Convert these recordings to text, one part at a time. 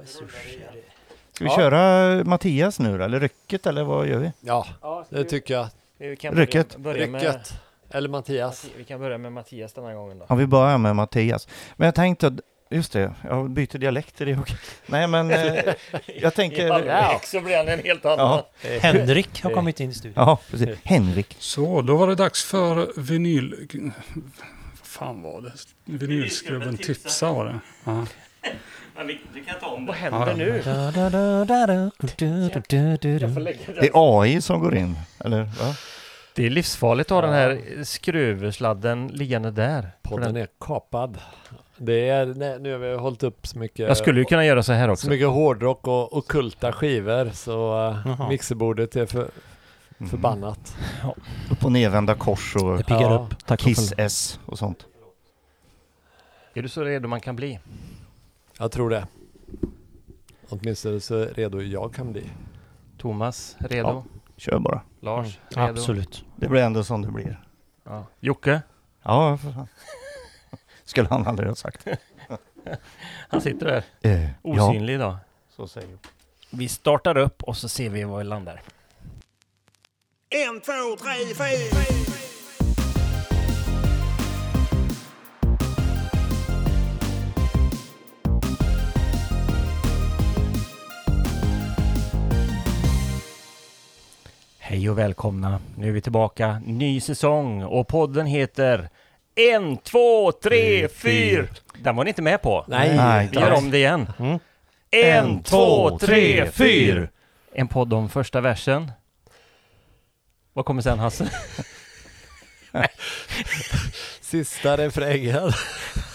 resurser. Ska vi Ja. köra Mattias nu då, eller Rycket eller vad gör vi? Ja, Ja, det tycker jag. vi kan Rycket. börja, börja med, Rycket. Eller Mattias. Vi kan börja med Mattias den här gången då. Ja, vi börjar med Mattias. Men jag tänkte, just det, jag byter dialekt, är det okej? Nej men, eh, jag tänker... I halvlek så blir han en helt annan. Ja. Henrik har kommit in i studion. Ja, precis. Henrik. Så, då var det dags för vinyl... Vad fan var det? Vinylskrubben tipsa var det. Ja. Vi kan ta om Vad händer nu? Du, du, du, du, Jag får du. lägga Det är AI som går in, eller va? Det är livsfarligt att ha den här skruvsladden liggande där. Podden den- är kapad. Det är, nej, nu har vi hållit upp så mycket, Jag skulle ju kunna göra så här så också. mycket hårdrock och ockulta skivor så uh, Jaha. mixerbordet är för, Mm. förbannat. Upp och nervända kors och Det piggar Ja. upp. Tack Kiss S och sånt. Är du så redo man kan bli? Jag tror det. Åtminstone så redo jag kan bli. Thomas, redo? Kör bara. Lars, Mm. redo? Absolut. Det blir ändå som det blir. Ja. Jocke, Ja, för fan. Skulle han aldrig ha sagt. han sitter där Eh, ja, osynlig idag. så säger jag. Vi startar upp och så ser vi var vi landar. En, två, tre, fyra. Hej och välkomna. Nu är vi tillbaka. Ny säsong och podden heter En, två, tre, fyra. Den var ni inte med på. Nej, Vi gör om det igen. Mm. En, två, tre, fyra. En podd om första versen. Vad kommer sen Hasse? Sista refrängen.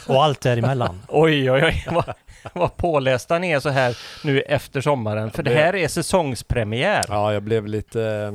Och allt däremellan. Oj, oj, oj. Vad, pålästa ni är så här nu efter sommaren. För det här är säsongspremiär. Ja, jag blev lite eh,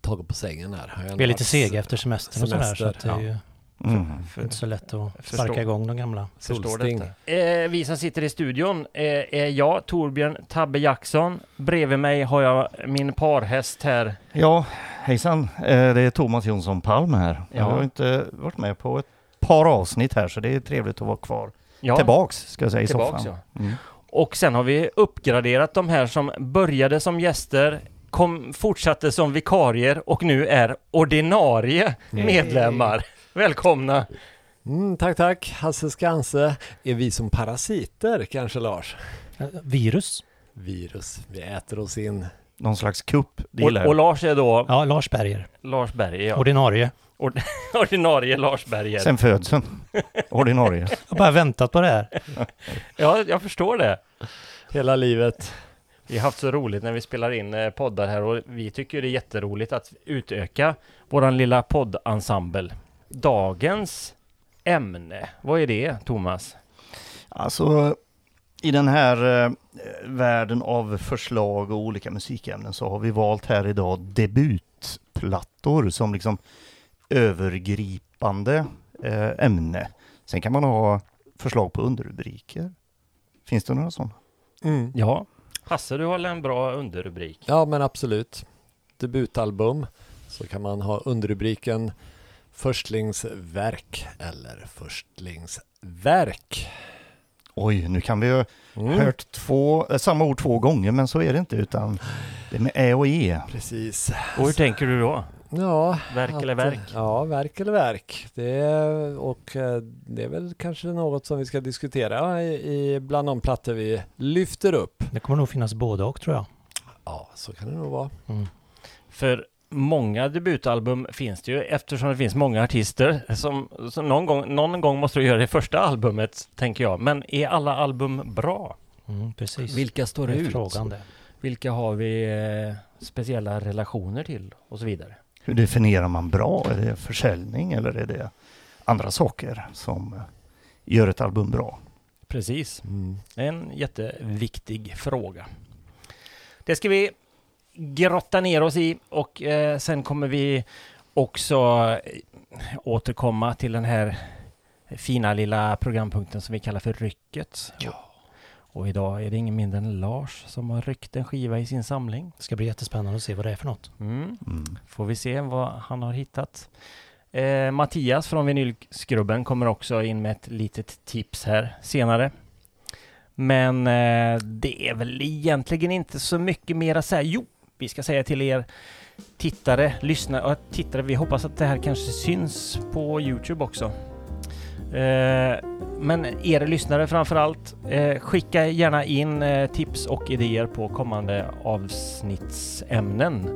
tagen på sängen här. Jag Vi är lite sega efter semestern och sådär. Så att det är ju Mm. För, inte så lätt att Förstår. sparka igång de gamla. förstår Solsting. Eh, vi som sitter i studion eh, är jag, Torbjörn Tabbe Jackson. Bredvid mig har jag min parhäst här. Ja, hejsan. Eh, Det är Thomas Jonsson Palm här. Jag Ja. har inte varit med på ett par avsnitt här så det är trevligt att vara kvar. Ja, Tillbaks ska jag säga i tillbaks soffan. ja. Mm. Och sen har vi uppgraderat de här som började som gäster, kom, fortsatte som vikarier och nu är ordinarie medlemmar. Välkomna! Mm, tack, tack. Hasse Skanse. Är vi som parasiter kanske, Lars? Virus. Virus. Vi äter oss in. Någon slags kupp, Och, och. Lars är då Ja, Lars Berger. Lars Berger, ja. Ordinarie. ordinarie Lars Berger. Sen födseln. Ordinarie. Jag har bara väntat på det här. Ja, jag förstår det. Hela livet. Vi har haft så roligt när vi spelar in eh, poddar här och vi tycker det är jätteroligt att utöka våran lilla poddensemble. Dagens ämne, vad är det Thomas? Alltså, i den här eh, världen av förslag och olika musikämnen så har vi valt här idag debutplattor som liksom övergripande eh, ämne. Sen kan man ha förslag på underrubriker. Finns det några sådana? Mm. Ja. Hasse, du har en bra underrubrik. Ja, men absolut. Debutalbum. Så kan man ha underrubriken Förstlingsverk eller Förstlingsverk. Oj, nu kan vi ha Mm. hört två, eh, samma ord två gånger, men så är det inte, utan det är med Ä och E. Precis. Och hur tänker du då? Ja, Verk att- eller verk? Ja, verk eller verk. Det är, och eh, det är väl kanske något som vi ska diskutera i, i bland de plattor vi lyfter upp. Det kommer nog finnas både och tror jag. Ja, så kan det nog vara. Mm. För många debutalbum finns det ju eftersom det finns många artister som, som någon, gång, någon gång måste du göra det första albumet, tänker jag. Men är alla album bra? Mm, precis. Vilka står det ut? frågan det. Vilka har vi eh, speciella relationer till? Och så vidare. Hur definierar man bra? Är det försäljning eller är det andra saker som eh, gör ett album bra? Precis. Mm. En jätteviktig fråga. Det ska vi grotta ner oss i och eh, sen kommer vi också eh, återkomma till den här fina lilla programpunkten som vi kallar för Rycket. Ja. Och idag är det ingen mindre än Lars som har ryckt en skiva i sin samling. Det ska bli jättespännande att se vad det är för något. Mm. Mm. Får vi se vad han har hittat. Eh, Mattias från Vinylskrubben kommer också in med ett litet tips här senare. Men eh, det är väl egentligen inte så mycket mer att säga. Jo, vi ska säga till er tittare, lyssnare och tittare. Vi hoppas att det här kanske syns på Youtube också. Eh, men er lyssnare framför allt, eh, skicka gärna in eh, tips och idéer på kommande avsnittsämnen.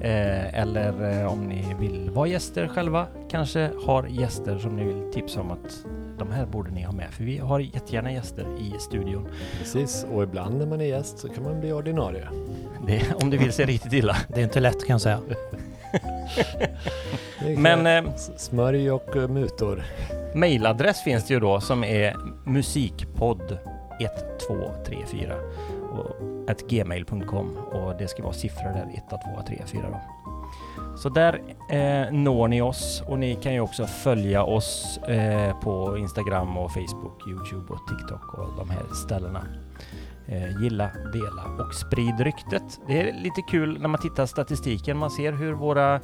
Eh, eller eh, om ni vill vara gäster själva, kanske har gäster som ni vill tipsa om att de här borde ni ha med. För vi har jättegärna gäster i studion. Precis, och ibland när man är gäst så kan man bli ordinarie. Det, om det vill sig riktigt illa. Det är inte lätt kan jag säga. Men eh, Smörj och mutor mailadress finns det ju då som är musikpodd 1234 och gmail.com och det ska vara siffror där 1, 2, 3, 4 då. Så där eh, når ni oss och ni kan ju också följa oss eh, på Instagram och Facebook, Youtube och TikTok och de här ställena. Eh, gilla, dela och sprid ryktet. Det är lite kul när man tittar statistiken. Man ser hur våra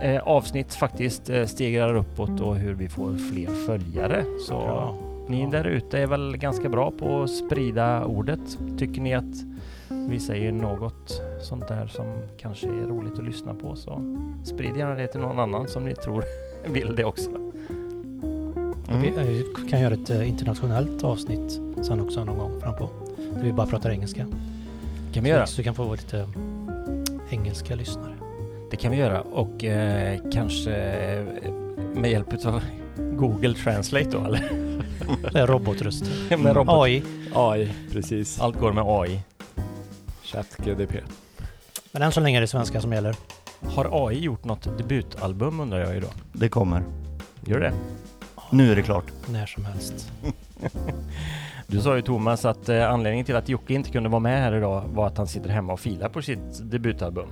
eh, avsnitt faktiskt eh, stegrar uppåt och hur vi får fler följare. Så Bra. ni där ute är väl ganska bra på att sprida ordet. Tycker ni att vi säger något sånt där som kanske är roligt att lyssna på så sprid gärna det till någon annan som ni tror vill det också. Mm. Vi eh, kan göra ett eh, internationellt avsnitt sen också någon gång frampå. Där vi bara pratar engelska. kan vi göra. Så du kan få lite eh, engelska lyssnare. Det kan vi göra och eh, kanske eh, med hjälp av Google Translate då eller? Det är robotröster. med robot. AI. AI, precis. Allt går med AI. ChatGDP. Men än så länge är det svenska som gäller. Har AI gjort något debutalbum undrar jag ju då? Det kommer. Gör det? Nu är det klart. När som helst. Du sa ju Thomas att eh, anledningen till att Jocke inte kunde vara med här idag var att han sitter hemma och filar på sitt debutalbum.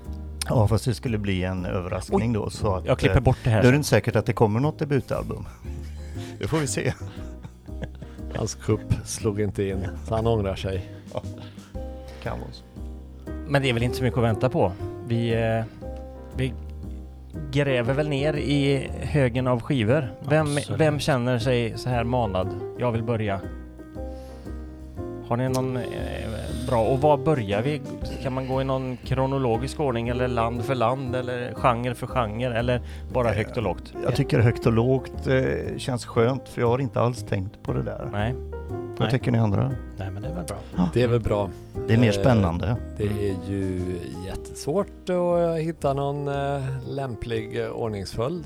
Ja, fast det skulle bli en överraskning då. Så att, Jag klipper eh, bort det Då är här. det inte säkert att det kommer något debutalbum. Det får vi se. Hans kupp slog inte in, så han ångrar sig. Kan vara så. Men det är väl inte så mycket att vänta på. Vi, eh, vi gräver väl ner i högen av skivor. Vem, vem känner sig så här manad? Jag vill börja. Har ni någon eh, bra? Och var börjar vi? Kan man gå i någon kronologisk ordning eller land för land eller genre för genre eller bara högt och lågt? Jag tycker högt och lågt eh, känns skönt för jag har inte alls tänkt på det där. Nej. Vad Nej. tycker ni andra? Nej men det är väl bra. Det är väl bra. Det är mer Eh, spännande. Det är ju jättesvårt att hitta någon eh, lämplig ordningsföljd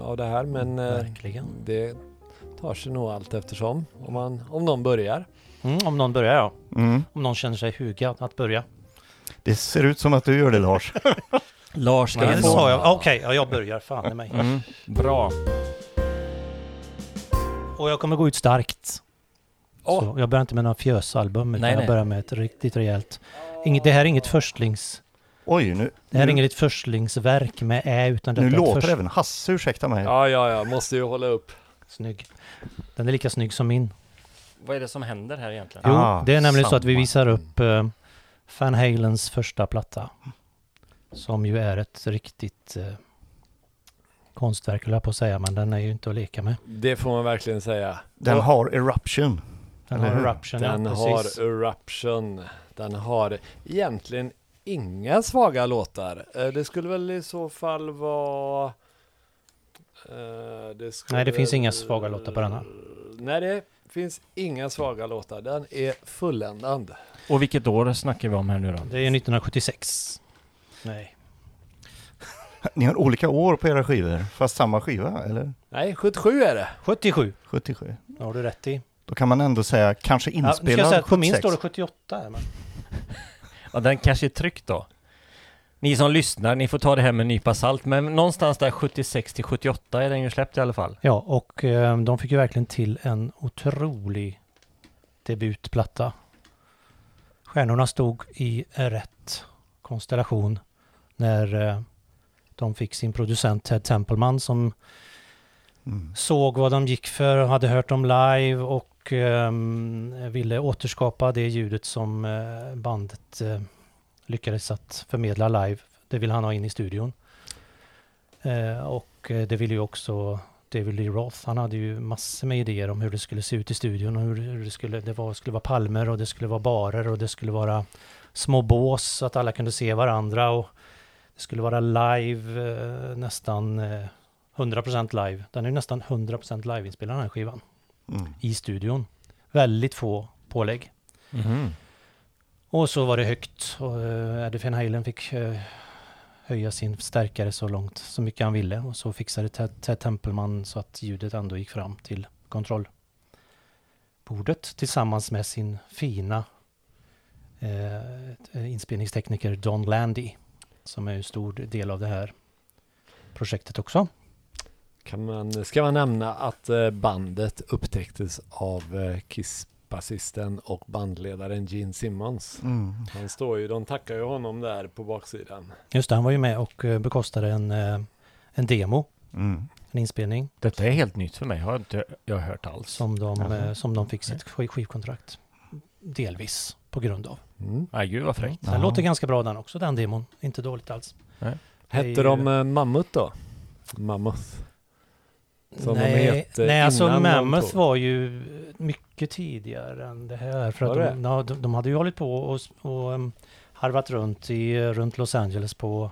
av det här men eh, Verkligen. det tar sig nog allt eftersom om, man, om någon börjar. Mm, om någon börjar ja. Mm. Om någon känner sig hugad att börja. Det ser ut som att du gör det Lars. Lars ska Nej, det få. sa jag. Okej, ja, jag börjar. Fan i mig. Mm, bra. Och jag kommer gå ut starkt. Åh. Så jag börjar inte med några fjösalbum utan Nej, jag nej. börjar med ett riktigt rejält. Inget, det här är inget förstlings... Oj, nu, Det här är nu, inget förstlingsverk med ä utan detta nu låter först- även Hasse, ursäkta mig. Ja, ja, ja, måste ju hålla upp. Snygg. Den är lika snygg som min. Vad är det som händer här egentligen? Jo, Ah, det är nämligen så att vi samma. visar upp uh, Van Halens första platta. Som ju är ett riktigt uh, konstverk, höll jag på att säga, men den är ju inte att leka med. Det får man verkligen säga. Den har eruption. Den har hur? Eruption, Den ja, har. Eruption. Den har egentligen inga svaga låtar. Eh, Det skulle väl i så fall vara... eh, Det skulle Nej, det finns inga svaga låtar på den här. Nej, det finns inga svaga låtar. Den är fulländad. Och vilket år snackar vi om här nu då? Det är 1976. Nej. Ni har olika år på era skivor, fast samma skiva, eller? Nej, 77 är det. 77. 77. Det har du rätt i. Då kan man ändå säga kanske Ja, nu ska jag inspelad säga att på min 76. står det 78. Här, men. Ja, den kanske är tryckt då. Ni som lyssnar, ni får ta det här med en nypa salt, men någonstans där 76 till 78 är den ju släppt i alla fall. Ja, och eh, de fick ju verkligen till en otrolig debutplatta. Stjärnorna stod i rätt konstellation när eh, de fick sin producent Ted Templeman som Mm. såg vad de gick för och hade hört dem live och ehm, ville återskapa det ljudet som eh, bandet eh, lyckades att förmedla live. Det ville han ha in i studion. Eh, och eh, det ville ju också David Lee Roth, han hade ju massor med idéer om hur det skulle se ut i studion och hur, det skulle, det var, skulle vara palmer och det skulle vara barer och det skulle vara små bås så att alla kunde se varandra och det skulle vara live, eh, nästan eh, 100% live. Den är nästan 100% live-inspelad den här skivan Mm. i studion. Väldigt få pålägg. Mhm. Och så var det högt och eh, uh, Eddie Van Halen fick eh, höja sin stärkare så långt, så mycket han ville. Och så fixade Ted, Tempelman Templeman så att ljudet ändå gick fram till kontrollbordet tillsammans med sin fina eh, inspelningstekniker Don Landy, som är en stor del av det här projektet också. Kan man, ska man nämna att eh, bandet upptäcktes av Kiss Kiss-basisten och bandledaren Gene Simmons. Mm. Han står ju, de tackar ju honom där på baksidan. Just det, han var ju med och eh, bekostade en, eh, en demo, Mm. en inspelning, Detta är helt nytt för mig. Har inte jag hört alls. som de, eh, som de fick sitt skiv- skivkontrakt. Delvis på grund av. Mm. Nej, gud vad fräckt. Den låter ganska bra den också, den demon. Inte dåligt alls. Hette Det är de ju- Mammut då? Mammoth. Som de nej, hette nej alltså de Mammoth var ju mycket tidigare än det här. För att de, de, de hade ju hållit på och, och um, harvat runt i, runt Los Angeles på,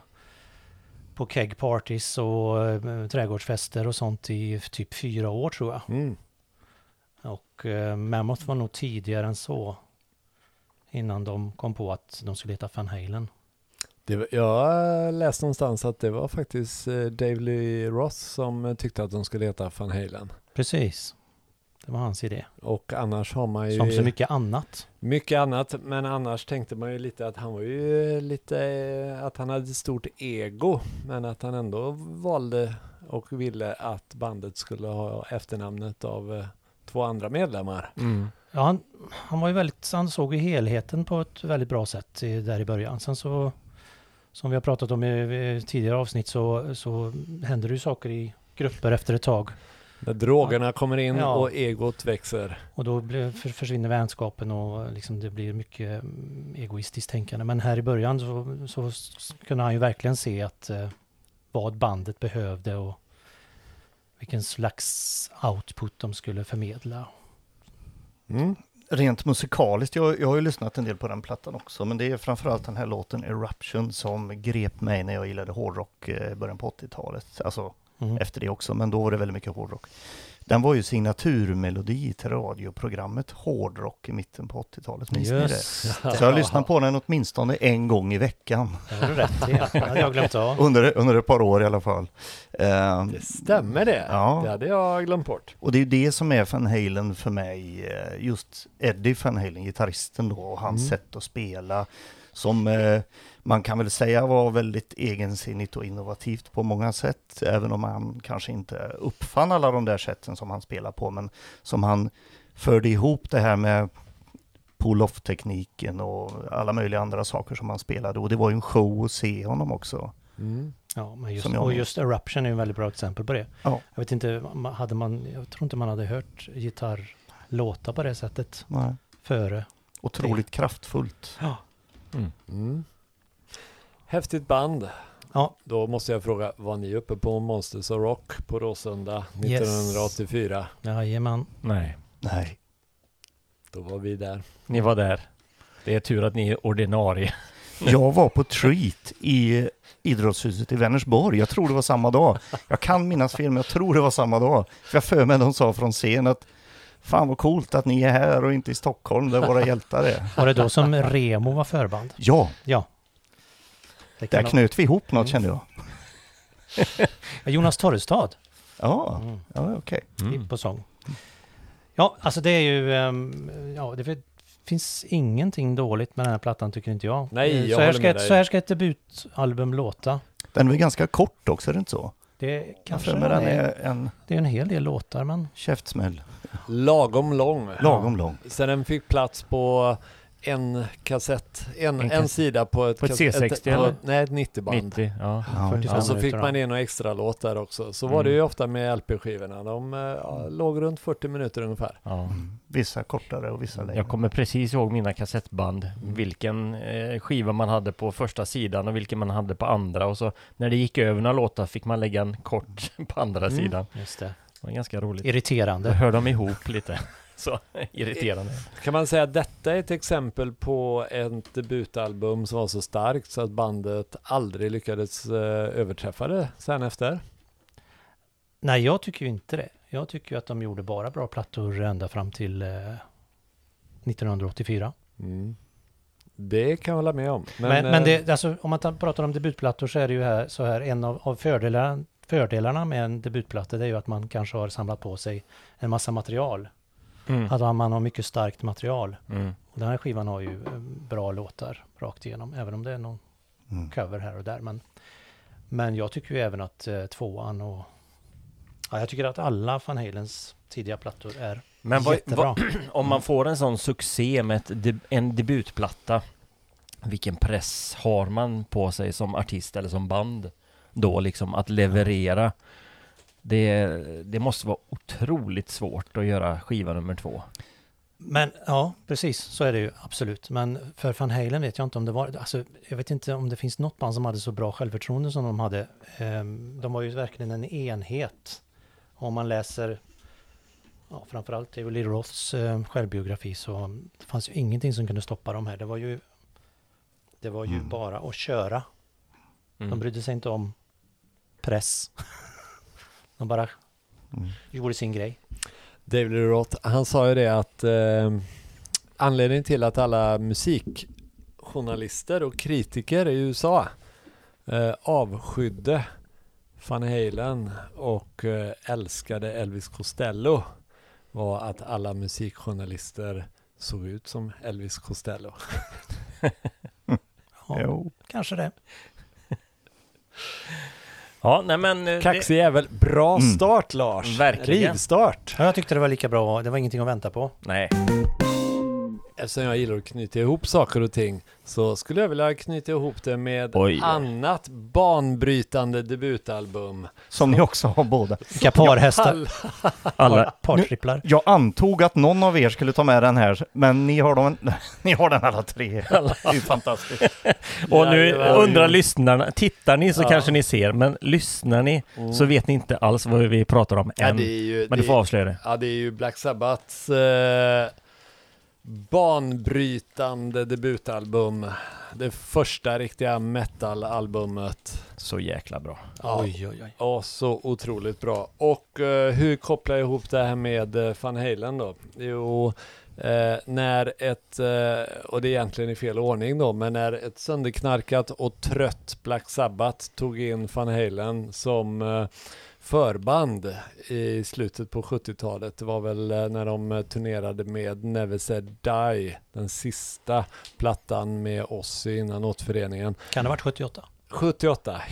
på keg parties och uh, trädgårdsfester och sånt i typ fyra år tror jag. Mm. Och uh, Mammoth var nog tidigare än så. Innan de kom på att de skulle heta Van Halen. Det, var- jag läste någonstans att det var faktiskt eh, Dave Lee Roth som tyckte att de skulle heta Van Halen. Precis. Det var hans idé. Och annars har man ju Som så mycket annat. mycket annat. Men annars tänkte man ju lite att han var ju lite, eh, att han hade ett stort ego. Men att han ändå valde och ville att bandet skulle ha efternamnet av eh, två andra medlemmar. Mm. Ja, han, han var ju väldigt, han såg ju helheten på ett väldigt bra sätt i, där i början. Sen så, som vi har pratat om i, tidigare avsnitt så, så händer det ju saker i grupper efter ett tag. När drogerna kommer in Ja. och egot växer. Och då blir, för, försvinner vänskapen och liksom det blir mycket mm, egoistiskt tänkande. Men här i början så, så kunde han ju verkligen se att eh, vad bandet behövde och vilken slags output de skulle förmedla. Mm. Rent musikaliskt, jag, jag har ju lyssnat en del på den plattan också, men det är framförallt den här låten Eruption som grep mig när jag gillade hårdrock eh, i början på 80-talet. Alltså Mm. efter det också, men då var det väldigt mycket hårdrock. Den var ju signaturmelodi till radioprogrammet Hårdrock i mitten på 80-talet. Minns ni det? Så jag lyssnar på den åtminstone en gång i veckan. det har du rätt i. Det hade jag glömt av. Under, under ett par år i alla fall. Eh, Det stämmer det. Ja. Det hade jag glömt bort. och det är ju det som är Van Halen för mig. eh, Just Eddie Van Halen, gitarristen då, och hans Mm. sätt att spela. Som eh, man kan väl säga var väldigt egensinnigt och innovativt på många sätt. Även om han kanske inte uppfann alla de där sätten som han spelar på. Men som han förde ihop det här med pull-off-tekniken och alla möjliga andra saker som han spelade. Och det var ju en show att se honom också. Mm. Ja, men just, och just Eruption är ju en väldigt bra exempel på det. Ja. Jag vet inte, hade man, jag tror inte man hade hört gitarr låta på det sättet Nej. före. Otroligt kraftfullt. Ja. Mm. Häftigt band. Ja. Då måste jag fråga, var ni uppe på Monsters of Rock på Råsunda 1984? Jajamän. Nej, Nej. Då var vi där. ni var där. Det är tur att ni är ordinarie. Jag var på Treat i idrottshuset i Vänersborg. Jag tror det var samma dag. Jag kan minnas fel, men jag tror det var samma dag. För jag för mig de sa från scen att fan vad coolt att ni är här och inte i Stockholm där våra hjältar är. Var det då som Remo var förband? Ja, Ja. Det där knöt vi ihop något kände jag. Jonas Torrestad Ja, mm. ja okej. Mm. på sång. Ja, alltså det är ju, ehm, ja det finns ingenting dåligt med den här plattan tycker inte jag. Nej, Eh, jag så, här ska ett, så här ska ett debutalbum låta. Den är ganska kort också, är det inte så? Det kanske den den är, är en det är en hel del låtar men käftsmäll. Lagom lång. Lagom lång. Så den fick plats på en kassett, en, En en, sida på ett, På ett kass- C60 på, eller? Nej, ett 90-band. 90, ja. Ja, 45 Och så fick man in några extra låtar också. Så var det Mm. ju ofta med LP-skivorna. De eh, ja, låg runt 40 minuter ungefär. ja. Mm. Vissa kortare och vissa längre. Jag kommer precis ihåg mina kassettband. Mm. Vilken eh, skiva man hade på första sidan och vilken man hade på andra. Och så när det gick över några låtar fick man lägga en kort på andra Mm. sidan. just det. Det var ganska roligt. Då Irriterande. hör de ihop lite. Så irriterande. Kan man säga att detta är ett exempel på ett debutalbum som var så starkt så att bandet aldrig lyckades eh, överträffa det sen efter? Nej, jag tycker ju inte det. Jag tycker ju att de gjorde bara bra plattor ända fram till eh, 1984. Mm. Det kan jag hålla med om. Men, men, eh, det, alltså, om man tar- pratar om debutplattor så är det ju här, så här en av, av fördelarna, fördelarna med en debutplatta det är ju att man kanske har samlat på sig en massa material. Mm. Att man har mycket starkt material. Mm. Och den här skivan har ju eh, bra låtar rakt igenom, även om det är någon Mm. cover här och där. Men, men jag tycker ju även att eh, tvåan och... Ja, jag tycker att alla Van Halens tidiga plattor är Men vad, jättebra. vad, om man får en sån succé med ett, deb- en debutplatta, vilken press har man på sig som artist eller som band då liksom att leverera? Det, det måste vara otroligt svårt att göra skiva nummer två. Men ja, precis så är det ju absolut. Men för Van Halen vet jag inte om det var, alltså jag vet inte om det finns något band som hade så bra självförtroende som de hade. Ehm, De var ju verkligen en enhet. Om man läser, ja framförallt David Lee Roths eh, självbiografi så det fanns ju ingenting som kunde stoppa dem här. Det var ju, det var ju Mm. bara att köra. Mm. De brydde sig inte om press. De bara Mm. gjorde sin grej. David Lee Roth, han sa ju det att eh, anledningen till att alla musikjournalister och kritiker i USA eh, avskydde Van Halen och eh, älskade Elvis Costello var att alla musikjournalister såg ut som Elvis Costello. Ja, Jo. kanske det. Ja, nej men... eh, det- Kaxig jävel. Bra Mm. start Lars! Verkligen. Rivstart! Ja, jag tyckte det var lika bra. Det var ingenting att vänta på. Nej. Eftersom jag gillar att knyta ihop saker och ting så skulle jag vilja knyta ihop det med Oj. annat banbrytande debutalbum. Som ni också har båda. Vilka parhästar. Alla- Alla, Partripplar. Jag antog att någon av er skulle ta med den här, men ni har, dem, ni har den alla tre. Det är fantastiskt. och nu undrar lyssnarna, tittar ni så Ja. kanske ni ser, men lyssnar ni Mm. så vet ni inte alls vad vi pratar om ja, än. det är ju, Men det, du får avslöja det. ja, det är ju Black Sabbaths eh, banbrytande debutalbum. Det första riktiga metalalbumet. Så jäkla bra. Ja, Oj, oj, oj. Ja, så otroligt bra. Och eh, hur kopplar jag ihop det här med uh, Van Halen då? Jo, eh, när ett, eh, och det är egentligen i fel ordning då, men när ett sönderknarkat och trött Black Sabbath tog in Van Halen som eh, förband i slutet på 70-talet. Det var väl eh, när de eh, turnerade med Never Said Die, den sista plattan med Ozzy innan återföreningen. Kan det ha varit 78? 78,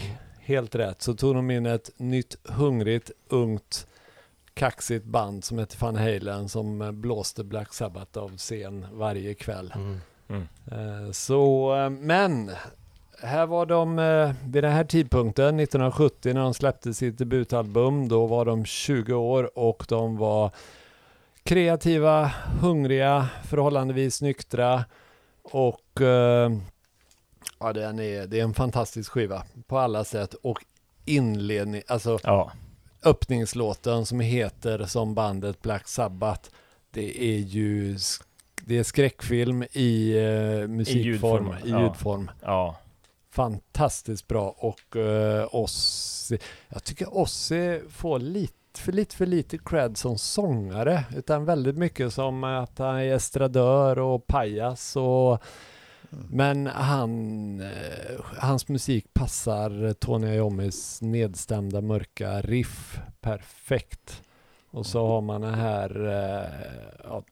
helt rätt, så tog de in ett nytt hungrigt, ungt, kaxigt band som hette Van Halen som eh, blåste Black Sabbath av scen varje kväll. Mm. Eh, Så, men här var de eh, vid den här tidpunkten, 1970 när de släppte sitt debutalbum, då var de 20 år och de var kreativa, hungriga, förhållandevis nyktra och eh, ja, den är, det är en fantastisk skiva på alla sätt och inledning, alltså Ja, öppningslåten som heter som bandet Black Sabbath. Det är ju det är skräckfilm i uh, musikform, ljudform, i ja. ljudform. ja. Fantastiskt bra och uh, Ozzy, jag tycker Ozzy får lite för lite för lite cred som sångare utan väldigt mycket som att han är estradör och pajas och men han, eh, hans musik passar Tony Iommis nedstämda mörka riff perfekt. Och så har man den här eh, ja,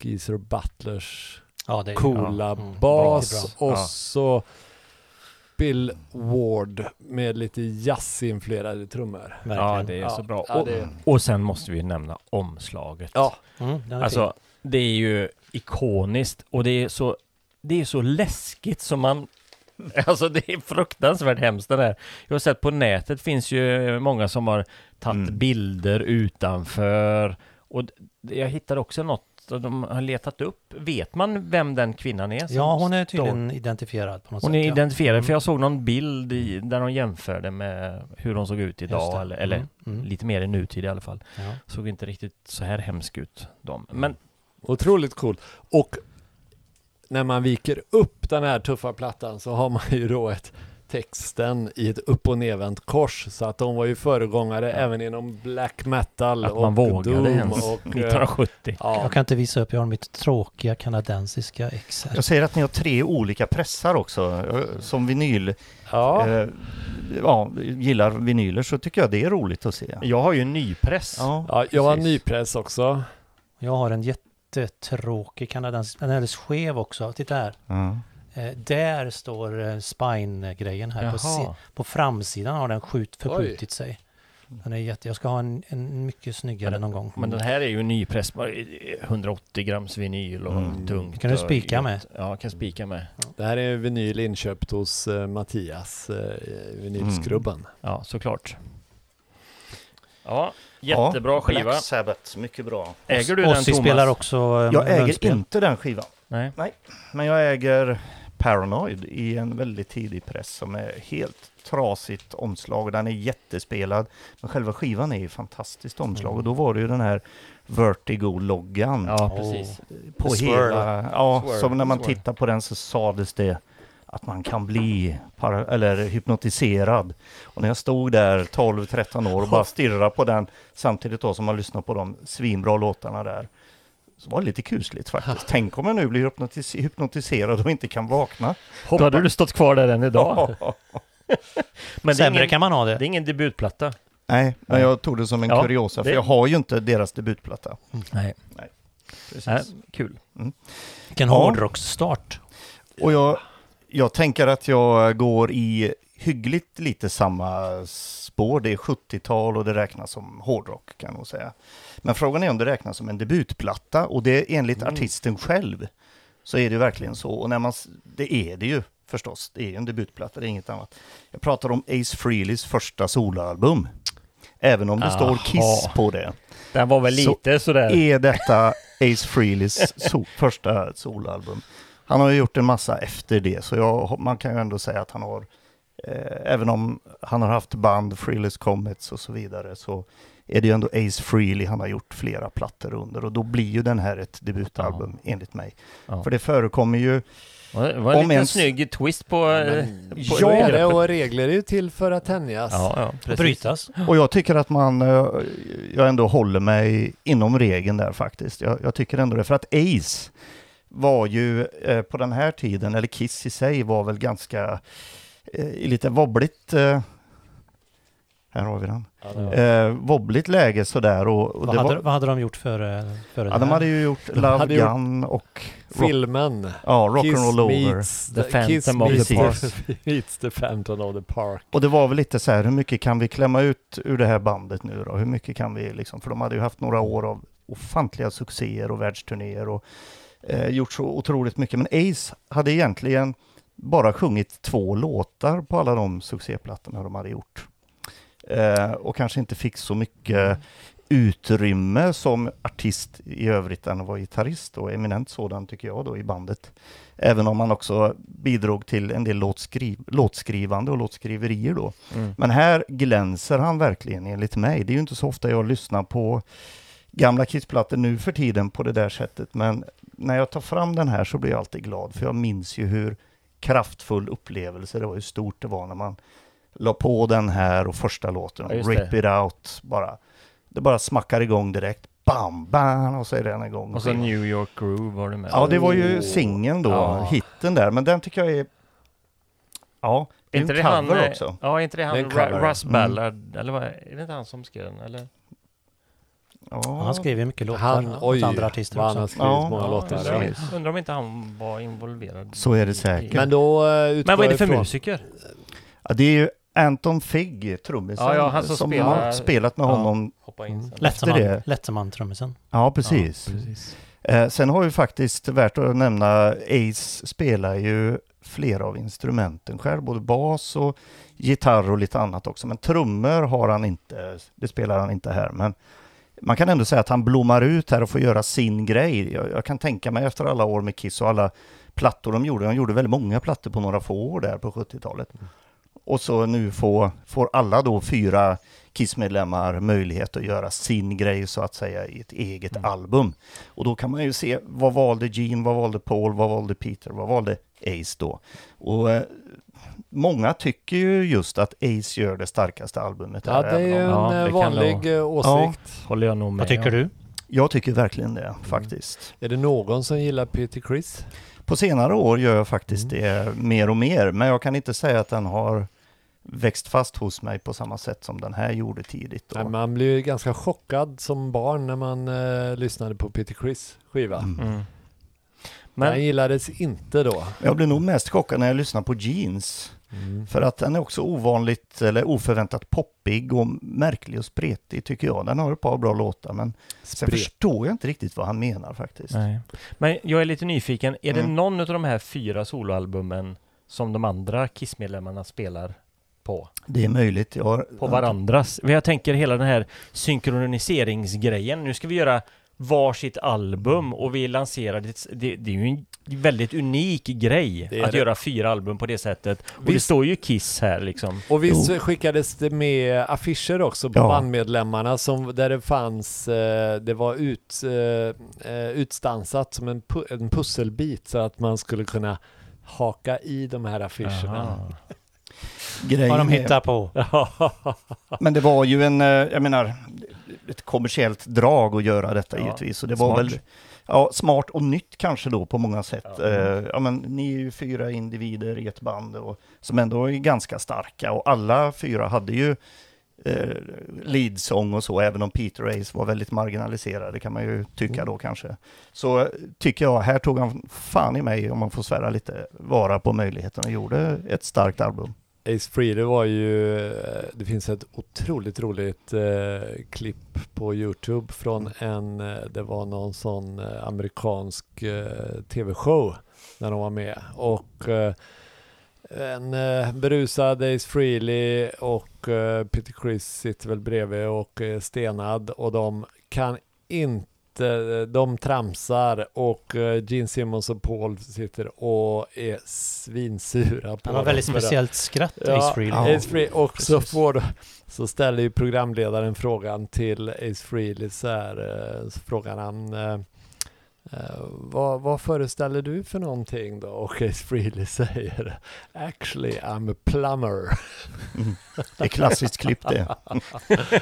Geezer Butlers Ja, är coola ja, mm, bas och så Bill Ward med lite jazzinfluerade trummor. ja, det är så bra. Ja, och, det, och sen måste vi nämna omslaget. ja, Mm, Alltså, det är ju ikoniskt och det är så, det är så läskigt som man Alltså det är fruktansvärt hemskt det där. Jag har sett på nätet finns ju många som har tagit Mm. bilder utanför och jag hittade också något de har letat upp. Vet man vem den kvinnan är? som Ja, hon är står- tydligen identifierad på något Hon sätt. är ja. identifierad, Mm. för jag såg någon bild i, där de jämförde med hur hon såg ut idag, eller, eller Mm, mm. lite mer i nutid i alla fall. Ja. Såg inte riktigt så här hemsk ut, de. Men Otroligt cool. Och när man viker upp den här tuffa plattan så har man ju då ett texten i ett upp och nervänt kors. Så att de var ju föregångare även inom black metal att och man vågade doom ens och... eh, 1970. ja, Jag kan inte visa upp, jag har mitt tråkiga kanadensiska ex här. Jag säger att ni har tre olika pressar också. Eh, Som vinyl, ja. eh, ja, gillar vinyler så tycker jag det är roligt att se. Jag har ju en nypress. Ja, ja, jag har precis. nypress också. Jag har en jättetråkig kanadensisk, den är alldeles skev också. Titta här. Ja. Eh, där står eh, spine-grejen här. På, si- på framsidan har den skjut, Oj. förskjutit sig. Den är jätte, jag ska ha en, en mycket snyggare Men- någon gång. Men den här är ju en nypress, bara 180 grams vinyl och Mm. tungt. Kan du och spika gött. med? Ja, kan spika med. Det här är en vinyl inköpt hos eh, Mattias, eh, vinylskrubben. Ja, såklart. Ja, jättebra Ja, skiva. Black Sabbath, mycket bra. Äger du den Ozzy Thomas? spelar också Jag äger munspel. inte den skivan, Nej. men jag äger Paranoid i en väldigt tidig press som är helt trasigt omslag. Den är jättespelad, men själva skivan är ju fantastiskt omslag. Och då var det ju den här Vertigo-loggan Ja, Åh. precis. på Swirl. hela... Ja, Swirl. så när man Swirl. tittar på den så sades det att man kan bli para, eller hypnotiserad. Och när jag stod där 12-13 år och bara stirrade på den samtidigt då som man lyssnar på de svinbra låtarna där. Så var det lite kusligt faktiskt. Tänk om jag nu blir hypnotis- hypnotiserad och inte kan vakna. Då hade du stått kvar där än idag. Men är, Sämre ingen, kan man ha det är det. ingen debutplatta. Nej, men jag tog det som en Ja, kuriosa för det- jag har ju inte deras debutplatta. Nej. Precis. Nej, kul. Vilken Ja. hårdrocksstart. Och jag, jag tänker att jag går i hyggligt lite samma spår. Det är 70-tal och det räknas som hårdrock kan nog säga. Men frågan är om det räknas som en debutplatta och det enligt Mm. artisten själv så är det verkligen så. Och när man, det är det ju förstås. Det är ju en debutplatta, det är inget annat. Jag pratar om Ace Frehleys första soloalbum. Även om det står Aha. Kiss på det. Den var väl Så lite sådär... Är detta Ace Frehleys so första soloalbum? Han har ju gjort en massa efter det, så jag, man kan ju ändå säga att han har, eh, även om han har haft band, Frehley's Comets och så vidare, så är det ju ändå Ace Frehley han har gjort flera plattor under och då blir ju den här ett debutalbum enligt mig. Ja. För det förekommer ju, Det var en liten ens- snygg twist på... Ja, eh, men, på är det begreppet. och regler är ju till för att tänjas. Ja, ja, precis. Brytas. och jag tycker att man, eh, jag ändå håller mig inom regeln där faktiskt. Jag, jag tycker ändå det, för att Ace var ju eh, på den här tiden, eller Kiss i sig var väl ganska eh, lite wobbligt, eh, här har vi den, Ja, eh, wobbligt läge sådär och, och Vad det hade, var, vad hade de gjort före, före ja, det de här? hade ju gjort De Love hade gjort Gun och rock, Filmen. ja, rock Kiss and roll over. meets The Phantom of the Park. meets the Phantom of the Park. Och det var väl lite så här, hur mycket kan vi klämma ut ur det här bandet nu då? Hur mycket kan vi liksom, för de hade ju haft några år av ofantliga succéer och världsturnéer och eh, gjort så otroligt mycket. Men Ace hade egentligen bara sjungit två låtar på alla de succéplattorna de hade gjort. Eh, och kanske inte fick så mycket utrymme som artist i övrigt än att vara gitarrist och eminent sådan tycker jag då i bandet. Även om han också bidrog till en del låtskriv låtskrivande och låtskriverier då. Mm. Men här glänser han verkligen enligt mig. Det är ju inte så ofta jag lyssnar på gamla Kiss-plattor nu för tiden på det där sättet. Men när jag tar fram den här så blir jag alltid glad. För jag minns ju hur kraftfull upplevelse det var, hur stort det var när man la på den här och första låten, Ja, Rip det. It Out, bara. Det bara smackar igång direkt. Bam, bam, och så är den igång. Och så New York Groove var det med. Ja, det var Oh. ju singeln då, Ja. hitten där. Men den tycker jag är... Ja, det är inte en det han, cover eh, också. Ja, är inte det han Det är en Russ Mm. Ballard? Eller vad, är det inte han som skrev den? Eller? Ja. Han skrev ju mycket låtar Han, åt oj, andra artister vad han har också. skrivit Ja. många låtar. undrar, där. om, undrar om inte han var involverad. Så är det säkert. Men då uh, Men vad är det för ifrån- musiker? Ja, det är ju Anton Figg, trummisen, Ja, ja, han som spelar- har spelat med Ja. honom. Efter det- Letterman, Letterman-trummisen. Ja, precis. Ja, precis. Eh, sen har ju faktiskt värt att nämna, Ace spelar ju flera av instrumenten själv, både bas och gitarr och lite annat också. Men trummor har han inte, det spelar han inte här. Men man kan ändå säga att han blommar ut här och får göra sin grej. Jag, jag kan tänka mig efter alla år med Kiss och alla plattor de gjorde, de gjorde väldigt många plattor på några få år där på 70-talet. Och så nu får, får alla då fyra Kiss-medlemmar möjlighet att göra sin grej så att säga i ett eget Mm. album. Och då kan man ju se, vad valde Gene, vad valde Paul, vad valde Peter, vad valde Ace då? Och eh, många tycker ju just att Ace gör det starkaste albumet. Ja, här, det är ju en Ja, eh, vanlig nog- eh, åsikt. Håller jag nog med Vad tycker du? Jag tycker verkligen det, faktiskt. Är det någon som gillar Peter Chris? På senare år gör jag faktiskt Mm. det mer och mer, men jag kan inte säga att den har växt fast hos mig på samma sätt som den här gjorde tidigt. Då. Nej, man blir ju ganska chockad som barn när man eh, lyssnade på Peter Chris skiva. Mm. Mm. Den Men gillades inte då. Jag blev nog mest chockad när jag lyssnade på Jeans, för att den är också ovanligt eller oförväntat poppig och märklig och spretig tycker jag. Den har ett par bra låtar, men sen Spret. förstår jag inte riktigt vad han menar faktiskt. Nej. Men jag är lite nyfiken, är det Mm. någon av de här fyra soloalbumen som de andra Kiss-medlemmarna spelar på? Det är möjligt. Har, På varandras? Jag tänker hela den här synkroniseringsgrejen. Nu ska vi göra varsitt album och vi lanserar det. Det, det är ju en väldigt unik grej Det att det. göra fyra album på det sättet. Och det Visst. står ju Kiss här liksom. Och visst skickades det med affischer också på Ja. bandmedlemmarna som, där det fanns, eh, det var ut, eh, eh, utstansat som en, pu- en pusselbit så att man skulle kunna haka i de här affischerna. Aha. grejen Vad de hittar på. Men det var ju en, jag menar, ett kommersiellt drag att göra detta Ja, givetvis. Och det var smart. väl ja, smart och nytt kanske då på många sätt. Ja. Ja. ja, men ni är ju fyra individer i ett band och, som ändå är ganska starka och alla fyra hade ju eh, leadsång och så, även om Peter Ace var väldigt marginaliserade kan man ju tycka då kanske. Så eh, tycker jag, här tog han fan i mig, om man får svära lite, vara på möjligheten och gjorde ett starkt album. Ace Frehley var ju, eh, det finns ett otroligt roligt eh, klipp på Youtube från en, eh, det var någon sån eh, amerikansk eh, tv-show när de var med. Och eh, en eh, berusad Ace Frehley och eh, Peter Chris sitter väl bredvid och är stenad och de kan inte de tramsar och eh, Gene Simmons och Paul sitter och är svinsura på Han har väldigt speciellt skratt, Ja, Ace Frehley. Ace Frehley. Och så, får, så ställer ju programledaren frågan till Ace Frehley så här, eh, så frågar han eh, vad, vad föreställer du för någonting då? Och Ace Frehley säger Actually I'm a plumber. Mm. Det är klassiskt klipp det.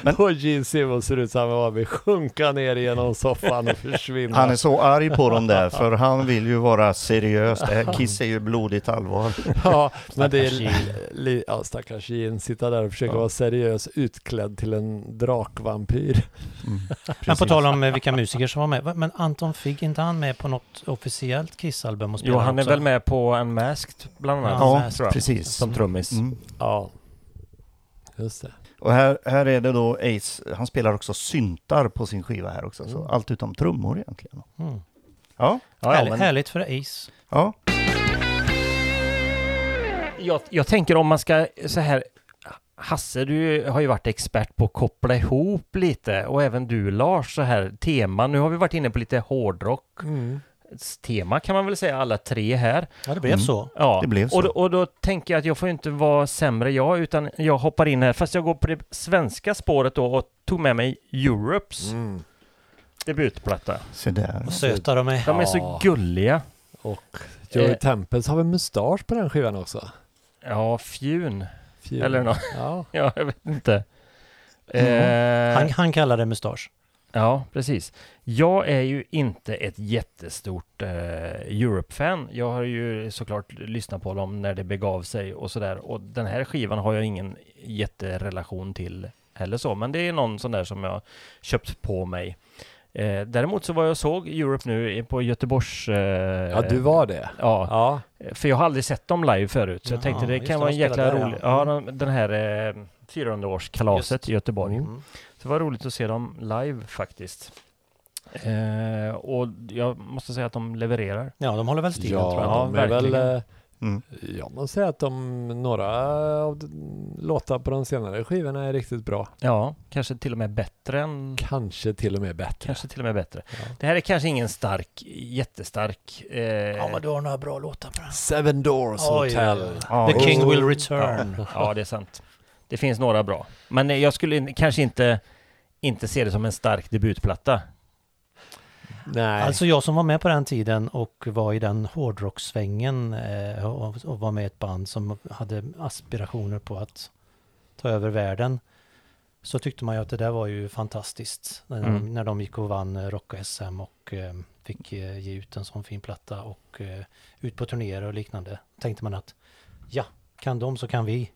Men- och Gene Simmons ser ut som han vill sjunka ner genom soffan och försvinna. Han är så arg på dem där, för han vill ju vara seriös. Det här Kiss är ju blodigt allvar. Ja, men det är li, ja, stackars Gene, sitta där och försöka Ja. vara seriös utklädd till en drakvampyr. Mm, Men på tal om eh, vilka musiker som var med. Men Anton Figg, inte han med på något officiellt Kiss-album och Jo, han är också? väl med på Unmasked bland annat. Ja, jag. precis. Som trummis. Mm. Ja, just det. Och här, här är det då Ace, han spelar också syntar på sin skiva här också, så Mm. allt utom trummor egentligen. Mm. Ja, Ja, ja, Härligt, men härligt för Ace. ja. jag, jag tänker om man ska så här Hasse, du har ju varit expert på att koppla ihop lite och även du Lars, så här tema. Nu har vi varit inne på lite hårdrock. Tema kan man väl säga alla tre här. Ja, det blev Mm. så. Ja, Det blev så. Och, då, och då tänker jag att jag får inte vara sämre jag, utan jag hoppar in här, fast jag går på det svenska spåret då och tog med mig Europes Mm. debutplatta. Se där. Vad söta de är. De är så Ja. gulliga. Och Joey Eh. Tempest har väl mustasch på den skivan också? Ja, fjun. Fjun. Eller nå- Ja. Ja, jag vet inte. Mm. Eh, Han, han kallar det mustasch. Ja, precis. Jag är ju inte ett jättestort eh, Europe-fan. Jag har ju såklart lyssnat på dem när det begav sig och sådär. Och den här skivan har jag ingen jätterelation till heller så. Men det är någon sån där som jag köpt på mig. Eh, däremot så var jag och såg Europe nu på Göteborgs... Eh, ja, du var det. Ja, Ja. för jag har aldrig sett dem live förut. Så jag tänkte det kan det, vara en jäkla rolig... ja. Ja, de, den här eh, 400-årskalaset Just. i Göteborg. Mm. Mm. Så det var roligt att se dem live faktiskt. Eh, och jag måste säga att de levererar. Ja, de håller väl stilen Ja, tror jag. Ja, de är väl verkligen. eh, Mm. Jag måste säga att de, några av låtar på de senare skivorna är riktigt bra. Ja, kanske till och med bättre än... Kanske till och med bättre. Kanske till och med bättre. Ja. Det här är kanske ingen stark, jättestark... Eh, Ja, men du har några bra låtar på den. Seven Doors Oj, Hotel. Ja, The King Will Return. ja, det är sant. Det finns några bra. Men jag skulle kanske inte, inte se det som en stark debutplatta. Nej. Alltså jag som var med på den tiden och var i den hårdrocksvängen eh, och, och var med i ett band som hade aspirationer på att ta över världen. Så tyckte man ju att det där var ju fantastiskt. När, Mm. de, när de gick och vann eh, Rock-SM och eh, fick eh, ge ut en sån fin platta och ut på turnéer och liknande. Tänkte man att ja, kan de så kan vi.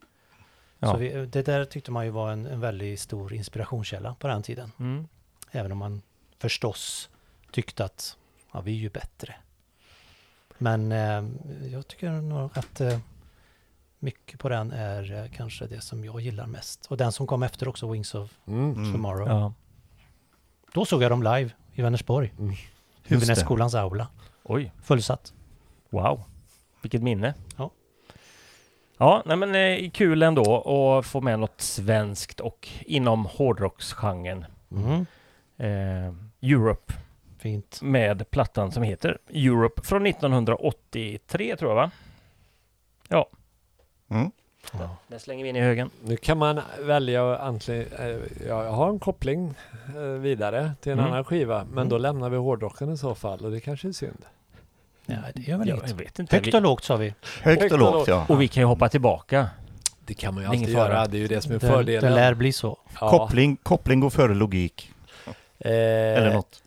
Ja. Så vi, det där tyckte man ju var en, en väldigt stor inspirationskälla på den tiden. Mm. Även om man förstås tyckte att ja, vi är ju bättre. Men eh, jag tycker nog att eh, mycket på den är eh, kanske det som jag gillar mest. Och den som kom efter också, Wings of Mm. Mm. Tomorrow. Ja. Då såg jag dem live i Vänersborg. Mm. Huvudnätsskolans aula. Oj, Fullsatt. wow. Vilket minne. Ja. Ja, nej men eh, kul ändå att få med något svenskt och inom hårdrocksgenren. Mm. Eh, Europe Fint. med plattan som heter Europe från 1983 tror jag va? Mm. Ja. Den slänger vi in i högen. Nu kan man välja att antingen, eh, jag har en koppling eh, vidare till en Mm. annan skiva, men Mm. då lämnar vi hårdrocken i så fall och det kanske är synd. Ja, det gör väl Ja, inget. jag vet inte. Högt och lågt sa vi. Högt Högt och och lågt, lågt. ja. Och vi kan ju hoppa tillbaka. Det kan man ju alltid göra, det är ju det som är Det, fördelen. det lär bli så. Ja. Koppling, koppling går före logik. Eller Eh, något.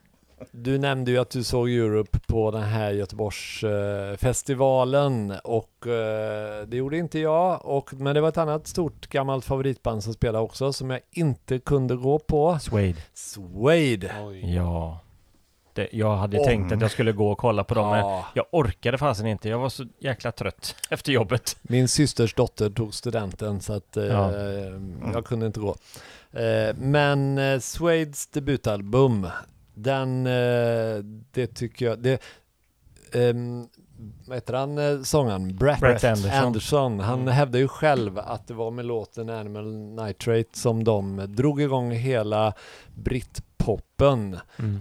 Du nämnde ju att du såg Europe på den här Göteborgsfestivalen eh, festivalen och eh, det gjorde inte jag. Och, men det var ett annat stort gammalt favoritband som spelade också som jag inte kunde gå på. Suede. Suede. Ja. Det, jag hade Om. tänkt att jag skulle gå och kolla på dem, men Ja, jag orkade fasen inte. Jag var så jäkla trött efter jobbet. min systers dotter tog studenten så att eh, Ja. jag kunde inte gå. Eh, men eh, Suedes debutalbum, den, eh, det tycker jag, det, ehm, vad heter han, eh, sångaren? Brett, Brett Anderson. Anderson. Han Mm. hävdade ju själv att det var med låten Animal Nitrate som de drog igång hela Britpoppen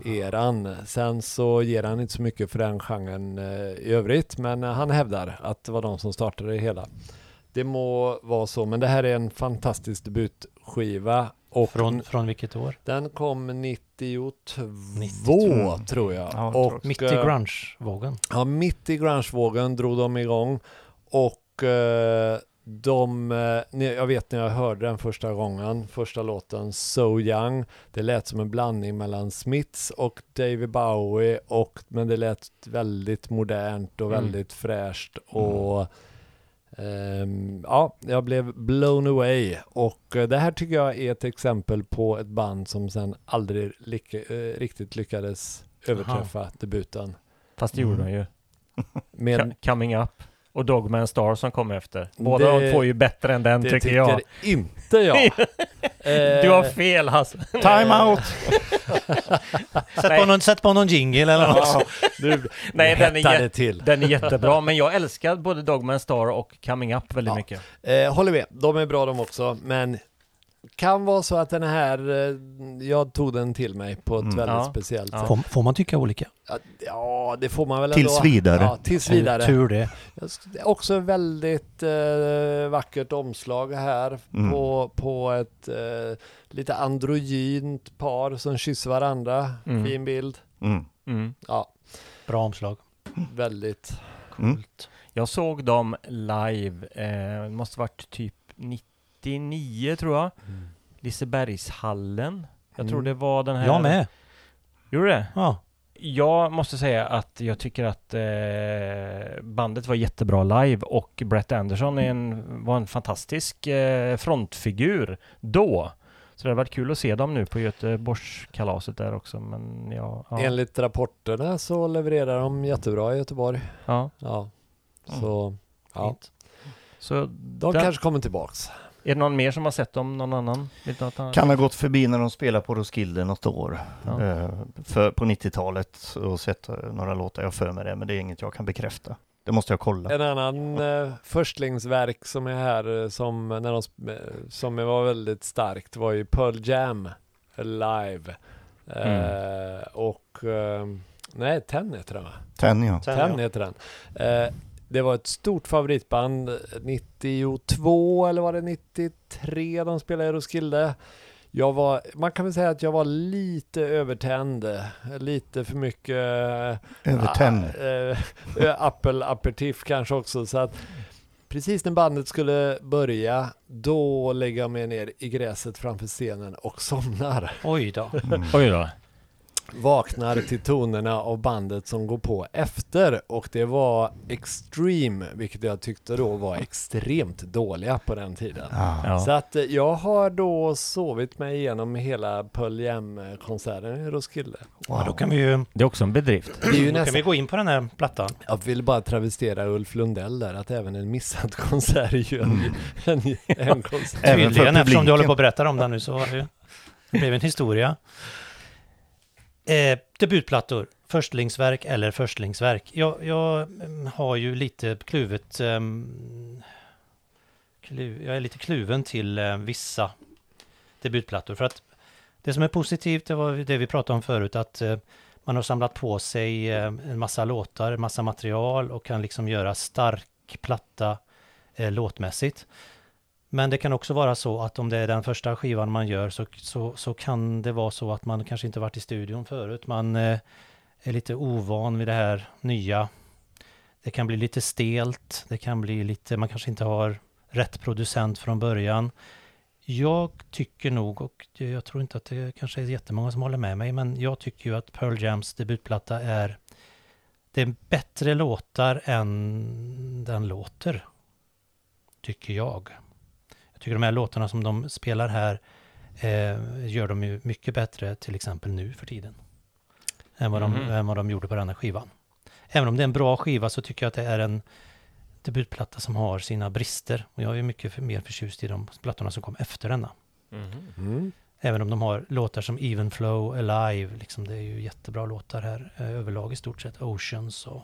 eran. Sen så ger han inte så mycket för den genren eh, i övrigt, men han hävdar att det var de som startade det hela. Det må vara så, men det här är en fantastisk debutskiva och Från, från vilket år? den kom 92, 92. tror jag. Ja, och, Mitt i eh, grunge-vågen. Ja, mitt i grungevågen drog de igång och eh, de, eh, jag vet när jag hörde den första gången, första låten So Young, det lät som en blandning mellan Smiths och David Bowie, och, men det lät väldigt modernt och Mm. väldigt fräscht och ehm, ja, jag blev blown away och eh, det här tycker jag är ett exempel på ett band som sen aldrig lyck- eh, riktigt lyckades överträffa debuten. Fast det gjorde Mm. de ju. Med Co- Coming Up och Dogman Star som kommer efter. Båda Det- de två är ju bättre än den det tycker tycker jag. inte jag. Eh, Du har fel Hasse. Time out! Sätt på, någon, sätt på någon jingle eller något. Ja, du, Nej, den är jä- till. Den är jättebra, men jag älskar både Dogman Star och Coming Up väldigt Ja. mycket. Eh, håller med, de är bra de också, men kan vara så att den här, eh, jag tog den till mig på ett Mm. väldigt Ja. speciellt sätt. Får, får man tycka olika? Ja, det får man väl Tills ändå. vidare. Ja, tills vidare. Tur det. Också väldigt eh, vackert omslag här Mm. på, på ett eh, lite androgynt par som kysser varandra. Mm. Fin bild. Mm. Mm. Ja, Bra omslag. väldigt. Mm. Coolt. Jag såg dem live, eh, det måste varit typ 99 tror jag. Lisebergshallen. Jag tror Mm. det var den här... Jag med. Gjorde det? Ja. Jag måste säga att jag tycker att eh, bandet var jättebra live och Brett Anderson är en, var en fantastisk eh, frontfigur då. Så det har varit kul att se dem nu på Göteborgskalaset där också. Men ja, ja, Enligt rapporterna så levererar de jättebra i Göteborg. ja. Ja, Mm. så ja. Fint. Så de Den- kanske kommer tillbaks. Är det någon mer som har sett dem? Någon annan? Kan ha gått förbi när de spelade på Roskilde något år. Ja. Eh, för, på 90-talet och sett eh, några låtar jag för mig det, men det är inget jag kan bekräfta. Det måste jag kolla. En annan eh, förstlingsverk som är här eh, som, när de, som var väldigt starkt var ju Pearl Jam live. Eh, och eh, nej, Ten heter den va? Ten ja. Ten, Ten ja. heter den. Eh, det var ett stort favoritband 92 eller var det 93 de spelade i Roskilde. Jag var, man kan väl säga att jag var lite övertänd, lite för mycket Över ten. äh, äh, Apple aperitif kanske också. Så att precis när bandet skulle börja, då lägger jag mig ner i gräset framför scenen och somnar. Oj då. Mm. Oj då. Vaknar till tonerna av bandet som går på efter och det var Extreme, vilket jag tyckte då var extremt dåliga på den tiden. Ja. Så att eh, jag har då sovit mig igenom hela Pearl Jam-konserten i Roskilde. Ja, då kan vi ju Det är också en bedrift. Det är ju då kan nästan vi gå in på den här plattan. Jag vill bara travestera Ulf Lundell där, att även en missad konsert är ju en, en, en konsert. Tydligen, eftersom du håller på att berätta om den nu så var det, det blev en historia. Eh, debutplattor, förstlingsverk eller förstlingsverk. Jag, jag mm, har ju lite kluvet... Eh, klu, jag är lite kluven till eh, vissa debutplattor. För att det som är positivt, det var det vi pratade om förut, att eh, man har samlat på sig eh, en massa låtar, en massa material och kan liksom göra stark platta eh, låtmässigt. Men det kan också vara så att om det är den första skivan man gör så, så, så kan det vara så att man kanske inte varit i studion förut. Man eh, är lite ovan vid det här nya. Det kan bli lite stelt, det kan bli lite, man kanske inte har rätt producent från början. Jag tycker nog, och jag tror inte att det kanske är jättemånga som håller med mig, men jag tycker ju att Pearl Jams debutplatta är det är bättre låtar än den låter. Tycker jag. Tycker de här låtarna som de spelar här eh, gör de ju mycket bättre till exempel nu för tiden. Än vad, de, Mhm. än vad de gjorde på den här skivan. Även om det är en bra skiva så tycker jag att det är en debutplatta som har sina brister. Och jag är mycket för, mer förtjust i de plattorna som kom efter denna. Mm. Även om de har låtar som Even Flow, Alive, liksom det är ju jättebra låtar här eh, överlag i stort sett. Oceans och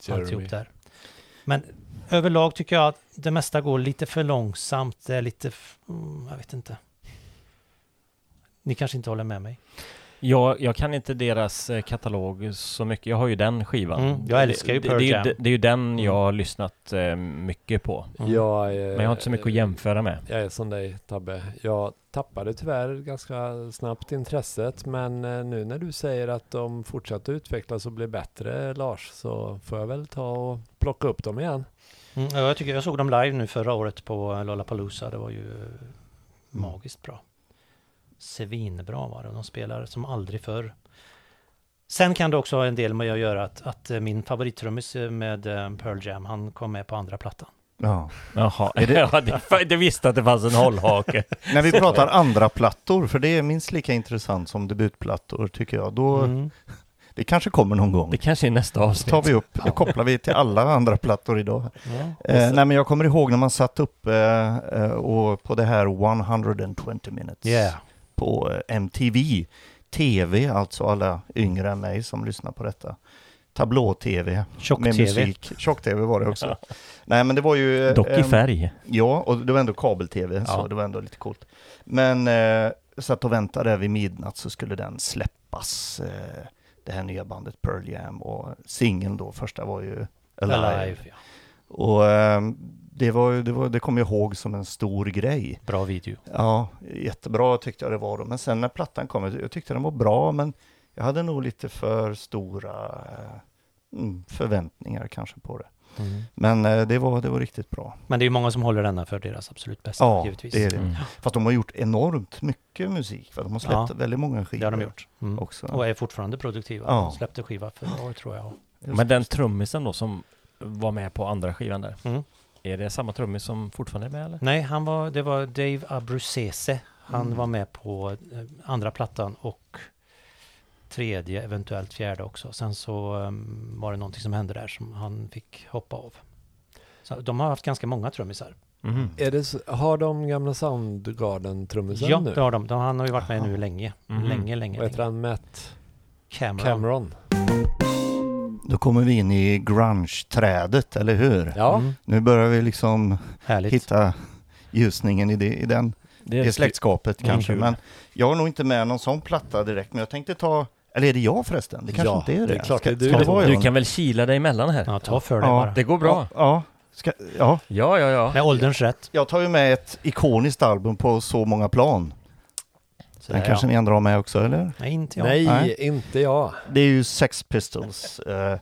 Jeremy. alltihop där. Men överlag tycker jag att det mesta går lite för långsamt. Det är lite, mm, jag vet inte. Ni kanske inte håller med mig? Jag, jag kan inte deras eh, katalog så mycket. Jag har ju den skivan. Mm, jag älskar ju det, Pearl det, är Jam. ju- det är ju den jag har lyssnat eh, mycket på. Mm. Jag, är- Men jag har inte så mycket att jämföra med. Jag är som dig Tabbe. Jag tappade tyvärr ganska snabbt intresset men eh, nu när du säger att de fortsätter utvecklas och blir bättre Lars så får jag väl ta och plocka upp dem igen. Mm, ja, jag, tycker, jag såg dem live nu förra året på Lollapalooza. Det var ju eh, magiskt bra. Svinbra var det. De spelar som aldrig förr. Sen kan det också ha en del med att göra att, att eh, min favorittrummis eh, med eh, Pearl Jam, han kom med på andra plattan. Ja. Jaha, Är det- ja, det, det visste att det fanns en hållhake. När vi pratar andra plattor, för det är minst lika intressant som debutplattor tycker jag. Då, Mm. Det kanske kommer någon gång. Det kanske är nästa avsnitt. tar vi upp, det kopplar vi till alla andra plattor idag. Ja. Eh, nej men jag kommer ihåg när man satt upp eh, eh, och på det här 120 minutes Yeah. På eh, MTV. TV, alltså alla yngre än mig som lyssnar på detta. Tablå-TV med Tjock-tv. musik. Tjock-TV var det också. Nej men det var ju... eh, Dock i färg. Ja, och det var ändå kabel-tv, så Ja. det var ändå lite coolt. Men eh, satt och väntade vid midnatt så skulle den släppas. Eh, det här nya bandet Pearl Jam och singeln då, första var ju Alive. Alive. Ja. Och eh, det, var, det, var, det kom jag ihåg som en stor grej. Bra video. Ja, jättebra tyckte jag det var då. Men sen när plattan kom, jag tyckte den var bra, men jag hade nog lite för stora eh, mm, förväntningar kanske på det. Mm. Men eh, det, var, det var riktigt bra. Men det är ju många som håller denna för deras absolut bästa, Ja, givetvis. det är det. Mm. Fast de har gjort enormt mycket musik, för de har släppt Ja. väldigt många skivor Det har de gjort. Mm. också. Och är fortfarande produktiva. Ja. De släppte skiva förra året tror jag. Just Men den trummisen då som var med på andra skivan där. Mm. Är det samma trummis som fortfarande är med eller? Nej, han var, det var Dave Abruzzese. Han Mm. var med på eh, andra plattan och tredje, eventuellt fjärde också. Sen så um, var det någonting som hände där som han fick hoppa av. Så de har haft ganska många trummisar. Är det, har de gamla Soundgarden-trummisen Ja, nu? det har de. de. Han har ju varit med nu länge. Mhm. Länge, länge. Vad heter han? Matt Cameron. Cameron? Då kommer vi in i grunge-trädet, eller hur? Ja, Mm, Nu börjar vi liksom härligt. hitta ljusningen i det, i den, Det det släktskapet Mm, kanske. Men jag har nog inte med någon sån platta direkt, men jag tänkte ta... Eller är det jag förresten? Det kanske Ja, inte är det. det är klart ska, du. ska Du kan väl kila dig emellan här? Ja, ta för dig Ja. bara. Det går bra. Ja, ja, ska, ja. Ja, ja, ja. Med ålderns rätt. Jag tar ju med ett ikoniskt album på så många plan. Så Den där, kanske ja. ni andra har med också, eller? Nej, inte jag. nej, Nej. inte jag. Det är ju Sex Pistols eh,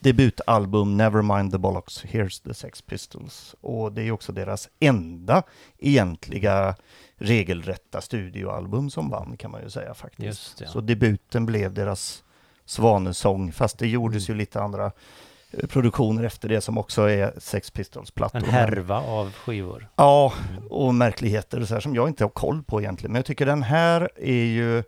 debutalbum Nevermind the Bollocks, Here's the Sex Pistols. Och det är ju också deras enda egentliga regelrätta studioalbum som vann kan man ju säga faktiskt. Just det. Så debuten blev deras svanesång, fast det gjordes ju lite andra produktioner efter det som också är Sex Pistols-plattor. En härva av skivor. Ja, och märkligheter och så här som jag inte har koll på egentligen. Men jag tycker den här är ju,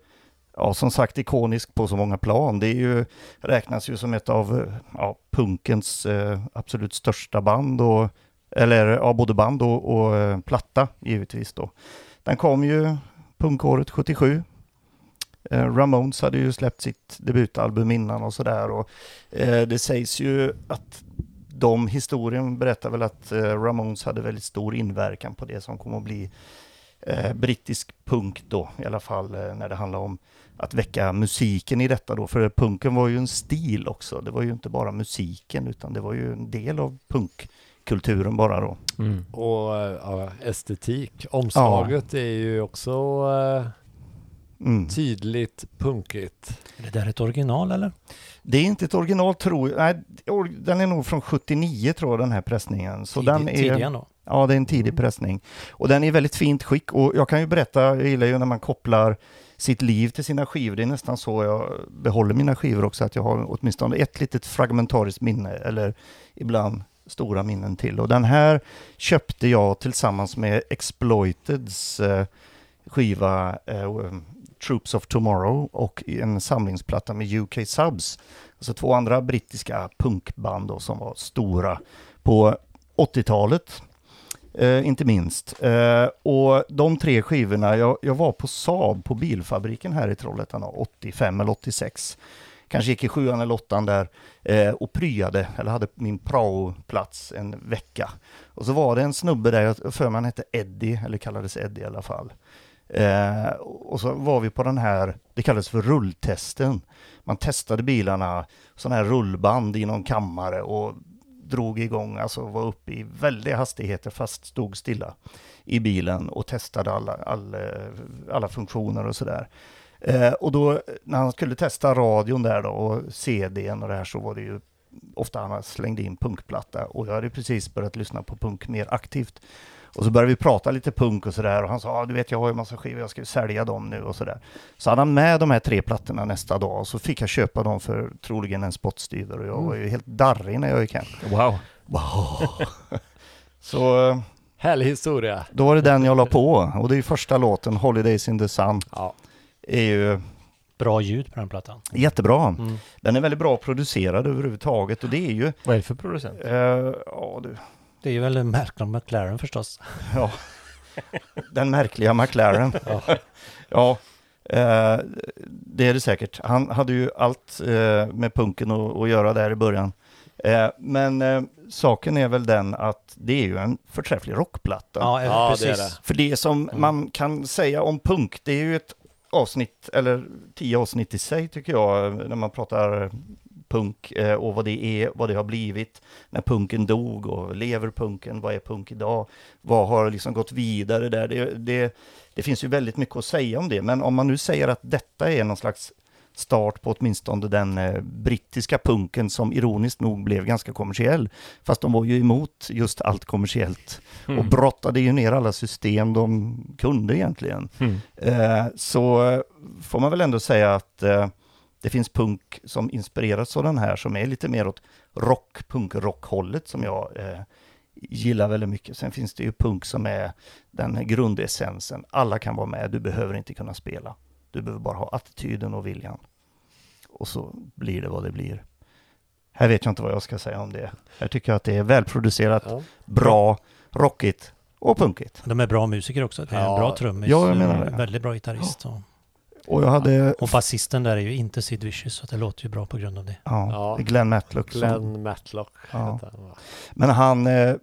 ja som sagt ikonisk på så många plan. Det är ju, räknas ju som ett av ja, punkens eh, absolut största band och, eller ja, både band och, och eh, platta givetvis då. Den kom ju punkåret 77. Eh, Ramones hade ju släppt sitt debutalbum innan och sådär och eh, det sägs ju att de historien berättar väl att eh, Ramones hade väldigt stor inverkan på det som kommer att bli eh, brittisk punk då, i alla fall eh, när det handlar om att väcka musiken i detta då, för punken var ju en stil också. Det var ju inte bara musiken, utan det var ju en del av punkkulturen bara då. Mm. Och ja, estetik. Omslaget är ju också eh, Mm. tydligt punkigt. Är det där ett original eller? Det är inte ett original tror jag, nej, den är nog från 79 tror jag den här pressningen. Så den är, Tidig ändå. Ja, det är en tidig Mm. pressning. Och den är i väldigt fint skick och jag kan ju berätta, jag gillar ju när man kopplar sitt liv till sina skivor. Det är nästan så jag behåller mina skivor också, att jag har åtminstone ett litet fragmentariskt minne eller ibland stora minnen till. Och den här köpte jag tillsammans med Exploiteds eh, skiva eh, Troops of Tomorrow och en samlingsplatta med UK Subs. Alltså två andra brittiska punkband då, som var stora på 80-talet. Eh, inte minst. Eh, och de tre skivorna, jag, jag var på Saab på bilfabriken här i Trollhättan 85 eller 86. Kanske gick i sjuan eller åttan där eh, och pryade, eller hade min prao-plats en vecka. Och så var det en snubbe där, jag för mig han hette Eddie, eller kallades Eddie i alla fall. Eh, och så var vi på den här, det kallades för rulltesten. Man testade bilarna, sådana här rullband i någon kammare och drog igång, alltså var uppe i väldiga hastigheter fast stod stilla i bilen och testade alla, alla, alla funktioner och sådär. Eh, och då när han skulle testa radion där då och CDn och det här så var det ju ofta han slängde in punkplatta och jag hade precis börjat lyssna på punk mer aktivt. Och så började vi prata lite punk och sådär och han sa, ah, du vet jag har ju massa skivor, jag ska ju sälja dem nu och sådär. Så hade han med de här tre plattorna nästa dag och så fick jag köpa dem för troligen en spottstyver och jag var ju helt darrig när jag gick hem. Wow. Wow. Så Härlig historia. då var det den jag la på och det är ju första låten, Holidays in the Sun, Ja. är ju Bra ljud på den plattan. jättebra. Mm. Den är väldigt bra producerad överhuvudtaget och det är ju, Vad är det för producent? eh, ja du, Det är ju väl Malcolm McLaren förstås. ja, den märkliga McLaren. ja, eh, det är det säkert. Han hade ju allt eh, med punken att, göra där i början. Eh, men eh, saken är väl den att det är ju en förträfflig rockplatta. Ja, Ja, det är precis. För det som Mm. man kan säga om punk, det är ju ett avsnitt, eller tio avsnitt i sig tycker jag, när man pratar punk eh, och vad det är, vad det har blivit, när punken dog och lever punken, vad är punk idag, vad har liksom gått vidare där, det, det, det finns ju väldigt mycket att säga om det, men om man nu säger att detta är någon slags start på åtminstone den eh, brittiska punken som ironiskt nog blev ganska kommersiell, fast de var ju emot just allt kommersiellt Mm. och brottade ju ner alla system de kunde egentligen. Mm. Eh, så får man väl ändå säga att eh, det finns punk som inspirerats av den här som är lite mer åt rock, punk-rock-hållet som jag eh, gillar väldigt mycket. Sen finns det ju punk som är den grundessensen. Alla kan vara med, du behöver inte kunna spela. Du behöver bara ha attityden och viljan. Och så blir det vad det blir. Här vet jag inte vad jag ska säga om det. Jag tycker att det är välproducerat, Ja. bra, rockigt och punkigt. De är bra musiker också. Det är Ja. en bra trummis. Ja, jag menar och det. Väldigt bra gitarrist. och- Och jag hade... Och basisten där är ju inte Sid Vicious, så det låter ju bra på grund av det. Ja, Ja. Glenn Matlock. som- Glenn Matlock Ja. han? Men han eh,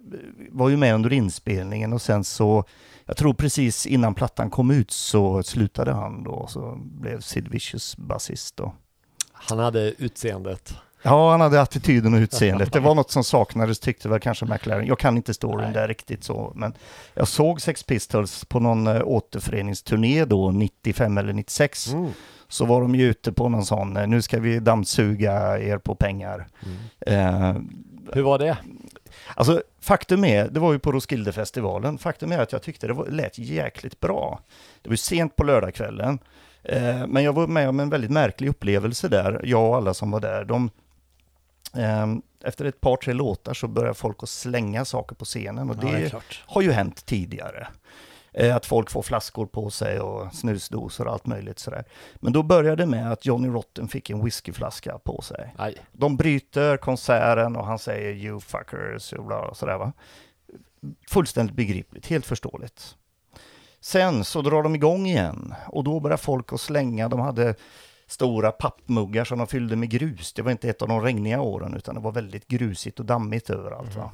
var ju med under inspelningen och sen så, jag tror precis innan plattan kom ut så slutade han då, så blev Sid Vicious basist då. Han hade utseendet. Ja, han hade attityden och utseendet. Det var något som saknades tyckte väl kanske McLaren. Jag kan inte storyn Nej. där riktigt så, men jag såg Sex Pistols på någon eh, återföreningsturné då, 95 eller 96. Mm. Så var de ju ute på någon sån, eh, nu ska vi dammsuga er på pengar. Eh, Hur var det? Alltså faktum är, det var ju på Roskildefestivalen, faktum är att jag tyckte det var, lät jäkligt bra. Det var ju sent på lördagskvällen, eh, men jag var med om en väldigt märklig upplevelse där, jag och alla som var där. De, efter ett par, tre låtar så börjar folk att slänga saker på scenen och Ja, det det har ju hänt tidigare. Eh, Att folk får flaskor på sig och snusdosor och allt möjligt sådär. Men då började det med att Johnny Rotten fick en whiskyflaska på sig. Aj. De bryter konserten och han säger you fuckers och sådär va. Fullständigt begripligt, helt förståeligt. Sen så drar de igång igen och då börjar folk att slänga, de hade stora pappmuggar som de fyllde med grus. Det var inte ett av de regniga åren utan det var väldigt grusigt och dammigt överallt. Va?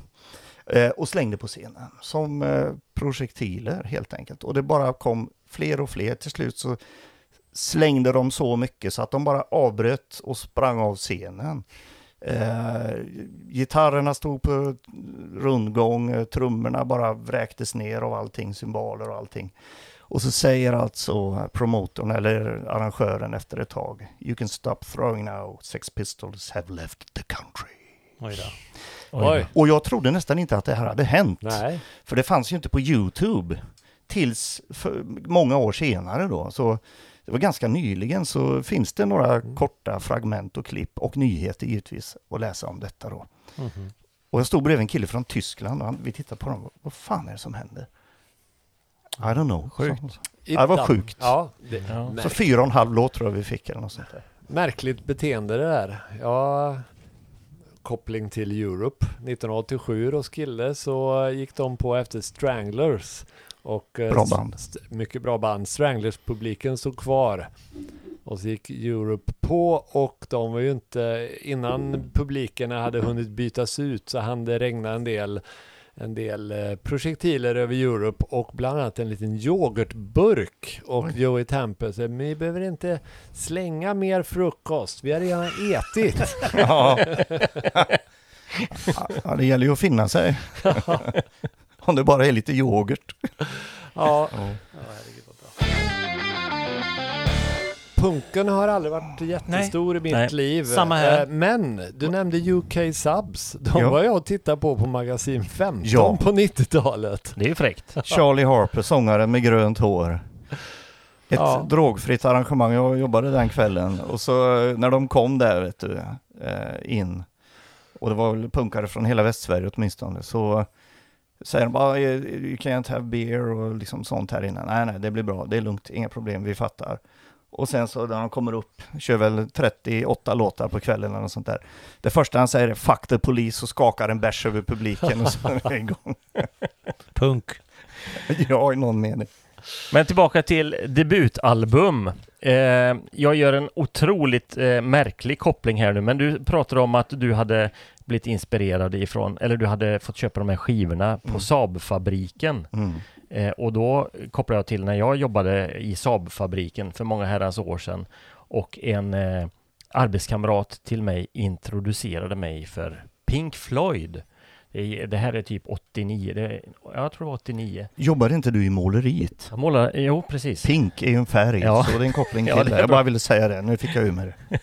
Eh, och slängde på scenen som eh, projektiler helt enkelt. Och det bara kom fler och fler. Till slut så slängde de så mycket så att de bara avbröt och sprang av scenen. Eh, gitarrerna stod på rundgång, eh, trummorna bara vräktes ner av allting, symboler och allting. Och så säger alltså promotorn eller arrangören efter ett tag You can stop throwing now, Sex Pistols have left the country. Oj då. Oj. Och jag trodde nästan inte att det här hade hänt. Nej. För det fanns ju inte på YouTube tills för många år senare då. Så det var ganska nyligen så finns det några korta fragment och klipp och nyheter givetvis att läsa om detta då. Mhm. Och jag stod bredvid en kille från Tyskland och han, vi tittade på dem. Vad fan är det som händer? I don't know. Sjukt. Så, Ja, det var sjukt. Ja, det, Ja. så fyra och en halv låt tror jag vi fick eller något sånt där. Märkligt beteende det där. Ja, koppling till Europe. 1987 Roskilde så gick de på efter Stranglers. Och, eh, Bra band. st- mycket bra band. Stranglers-publiken stod kvar. Och så gick Europe på och de var ju inte, innan publikerna hade hunnit bytas ut så hann det regna en del en del eh, projektiler över Europe och bland annat en liten yoghurtburk. Och Oj. Joey Tampe säger, vi behöver inte slänga mer frukost, vi har redan ätit. Ja. ja, det gäller ju att finna sig. Om det bara är lite yoghurt. ja, Ja. Punken har aldrig varit jättestor i mitt Nej. liv. Samma här. Eh, Men du nämnde UK Subs. De Ja. var jag och tittade på på magasin 15 Ja. på 90-talet. Det är fräckt. Charlie Harper, sångaren med grönt hår. Ett Ja. drogfritt arrangemang. Jag jobbade den kvällen och så eh, när de kom där vet du, eh, in och det var väl punkare från hela Västsverige åtminstone så säger de bara "Eh, you can't have beer och liksom sånt här inne. Nej, nej, det blir bra. Det är lugnt. Inga problem. Vi fattar. Och sen så när de kommer upp, kör väl 38 låtar på kvällen eller något sånt där. Det första han säger är 'fuck the police' och skakar en bärs över publiken och så är det igång. Punk. Ja, i någon mening. Men tillbaka till debutalbum. Eh, jag gör en otroligt eh, märklig koppling här nu, men du pratar om att du hade blivit inspirerad ifrån, eller du hade fått köpa de här skivorna på Mm. Saab-fabriken. Mm. Eh, och då kopplar jag till när jag jobbade i Saab-fabriken för många herrans år sedan och en eh, arbetskamrat till mig introducerade mig för Pink Floyd. Det, är- det här är typ 89, det, jag tror det var 89. Jobbar inte du i måleriet? Jag målar, jo precis. Pink är ju en färg, Ja. så det är en koppling Ja, till det det. Jag bara ville säga det, nu fick jag ur med det.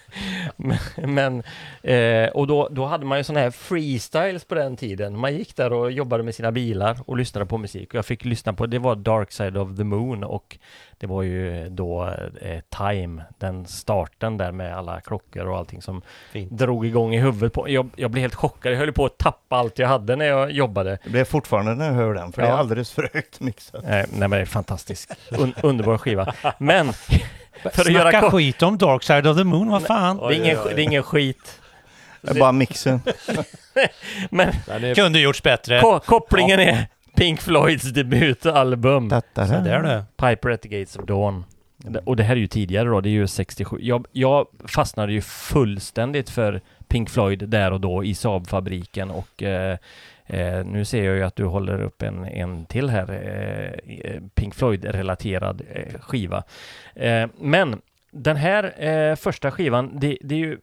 Men, eh, och då, då hade man ju sådana här freestyles på den tiden. Man gick där och jobbade med sina bilar och lyssnade på musik. Och jag fick lyssna på, det var Dark Side of the Moon och det var ju då eh, Time, den starten där med alla klockor och allting som Fint. drog igång i huvudet på Jag, jag blev helt chockad, jag höll på att tappa allt jag hade när jag jobbade. Det blir fortfarande när jag hör den, för det är Ja. alldeles för högt mixat. Eh, nej men det är fantastisk, Un, underbar skiva. Men, för att göra Snacka kort, skit om Dark Side of the Moon, vad fan? det är ingen, det är ingen skit. Det är bara mixen. Men Den är, Kunde gjorts bättre. ko kopplingen är Pink Floyds debutalbum. Så där du. Piper at the Gates of Dawn. Det- Och det här är ju tidigare då, det är ju 67. Jag, jag fastnade ju fullständigt för Pink Floyd där och då i Saab-fabriken och eh, eh, nu ser jag ju att du håller upp en, en till här, eh, Pink Floyd-relaterad eh, skiva. Eh, men den här eh, första skivan, det, det är ju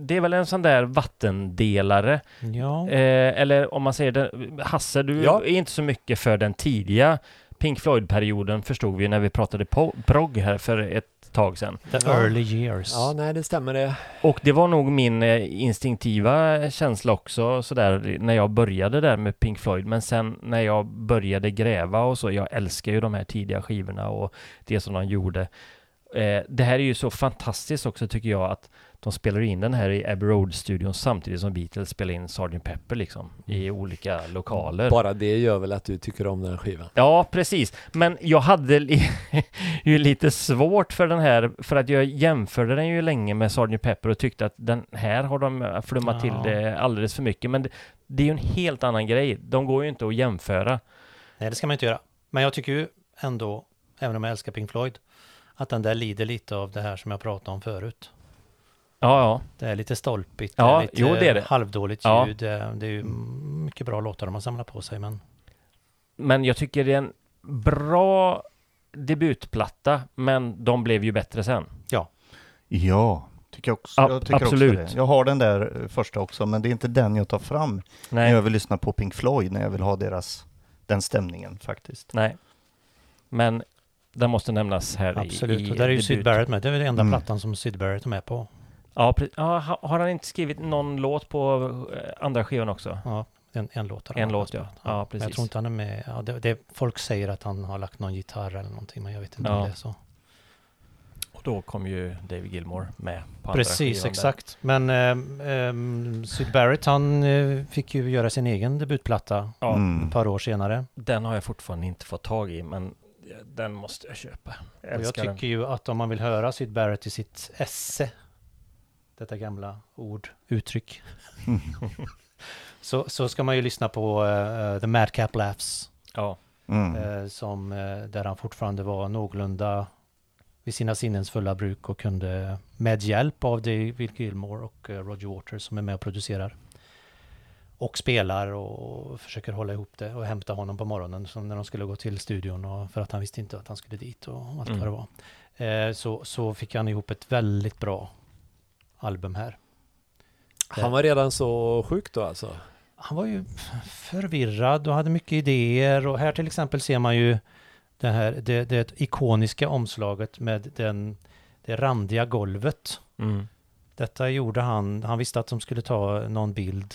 det är väl en sån där vattendelare Ja, Eh, eller om man säger det, Hasse, du Ja. är inte så mycket för den tidiga Pink Floyd-perioden förstod vi när vi pratade progg här för ett tag sedan. the early years. Ja, nej det stämmer det. Och det var nog min eh, instinktiva känsla också sådär när jag började där med Pink Floyd. Men sen när jag började gräva och så, jag älskar ju de här tidiga skivorna och det som de gjorde. Eh, det här är ju så fantastiskt också tycker jag att de spelar in den här i Abbey Road-studion samtidigt som Beatles spelar in Sgt. Pepper liksom i olika lokaler. Bara det gör väl att du tycker om den skivan. Ja, precis. Men jag hade li- ju lite svårt för den här, för att jag jämförde den ju länge med Sgt. Pepper och tyckte att den här har de flummat Ja. till det alldeles för mycket. Men det, det är ju en helt annan grej. De går ju inte att jämföra. Nej, det ska man inte göra. Men jag tycker ju ändå, även om jag älskar Pink Floyd, att den där lider lite av det här som jag pratade om förut. Ja, ja. Det är lite stolpigt, Ja, det är lite jo, det är det. halvdåligt Ja. ljud. Det är, det är ju mycket bra låtar de har samlat på sig, men Men jag tycker det är en bra debutplatta, men de blev ju bättre sen. Ja, tycker jag också. Ja, jag tycker absolut. Också det. Jag har den där eh, första också, men det är inte den jag tar fram när Nej, jag vill lyssna på Pink Floyd, när jag vill ha deras, den stämningen faktiskt. nej. Men den måste nämnas här absolut. i, i och där är ju Syd. Barrett med. Det är väl den enda Mm. plattan som Syd Barrett är med på. Ja, ja, ha- har han inte skrivit någon låt på eh, andra skivan också? Ja, en, en låt. har En låt, ja. Ja, Men precis. jag tror inte han är med. Ja, det, det, folk säger att han har lagt någon gitarr eller någonting, men jag vet inte Ja. om det är så. Och då kom ju David Gilmore med på andra Precis, skivan där. exakt. Men ähm, ähm, Syd Barrett, han eh, fick ju göra sin egen debutplatta Ja, Mm. ett par år senare. Den har jag fortfarande inte fått tag i, men den måste jag köpa. Jag Och jag tycker ju att om man vill höra Syd Barrett i sitt esse, detta gamla ord, uttryck, så, så ska man ju lyssna på eh, The Madcap Laughs. Ja, Mm. eh, som, eh, där han fortfarande var någorlunda vid sina sinnens fulla bruk och kunde med hjälp av David Gilmore och Roger Waters som är med och producerar och spelar och försöker hålla ihop det och hämta honom på morgonen som när de skulle gå till studion och för att han visste inte att han skulle dit och allt Mm. vad det var. Eh, så, så fick han ihop ett väldigt bra album här. Han var redan så sjuk då alltså? Han var ju förvirrad och hade mycket idéer och här till exempel ser man ju det här, det, det ikoniska omslaget med den, det randiga golvet. mm. Detta gjorde han, han visste att de skulle ta någon bild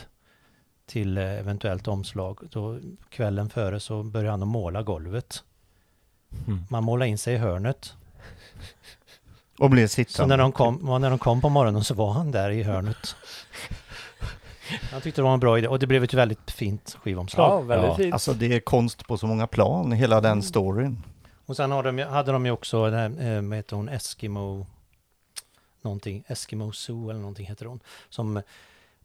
till eh, eventuellt omslag. Då kvällen före så började han att måla golvet. Mm. Man målade in sig i hörnet. Och blev Så sittande. när de, kom, när de kom på morgonen så var han där i hörnet. Han tyckte det var en bra idé och det blev ett väldigt fint skivomslag. Ja, väldigt Ja, fint. Alltså det är konst på så många plan, hela den storyn. Och sen har de, hade de ju också, här, eh, vad heter hon, Eskimo, någonting, Eskimo Zoo eller någonting heter hon, som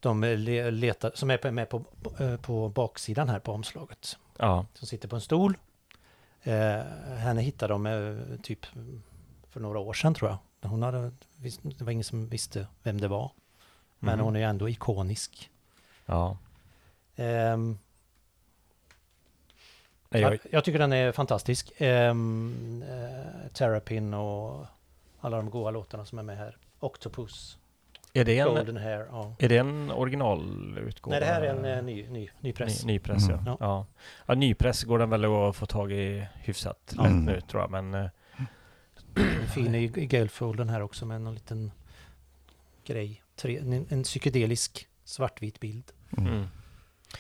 de le, letar, som är på, med på, eh, på baksidan här på omslaget. ja. Som sitter på en stol. Eh, henne hittade de eh, typ för några år sedan tror jag. Hon hade, det var ingen som visste vem det var. Men Mhm. hon är ju ändå ikonisk. ja. Nej, jag, jag, tycker den är fantastisk. Um, uh, Terrapin och alla de goa låtarna som är med här. Octopus, är, det en, Golden Hair. Ja. är det en originalutgåva? Nej, det här är en eh, ny, ny, ny press. Ny, nypress, Mm. ja. Ja. ja. ja. nypress går den väl att få tag i hyfsat lätt Mm. nu tror jag, men eh, Fin i, i gatefolden här också med någon liten grej. Tre, en, en psykedelisk svartvit bild. Mm. mm.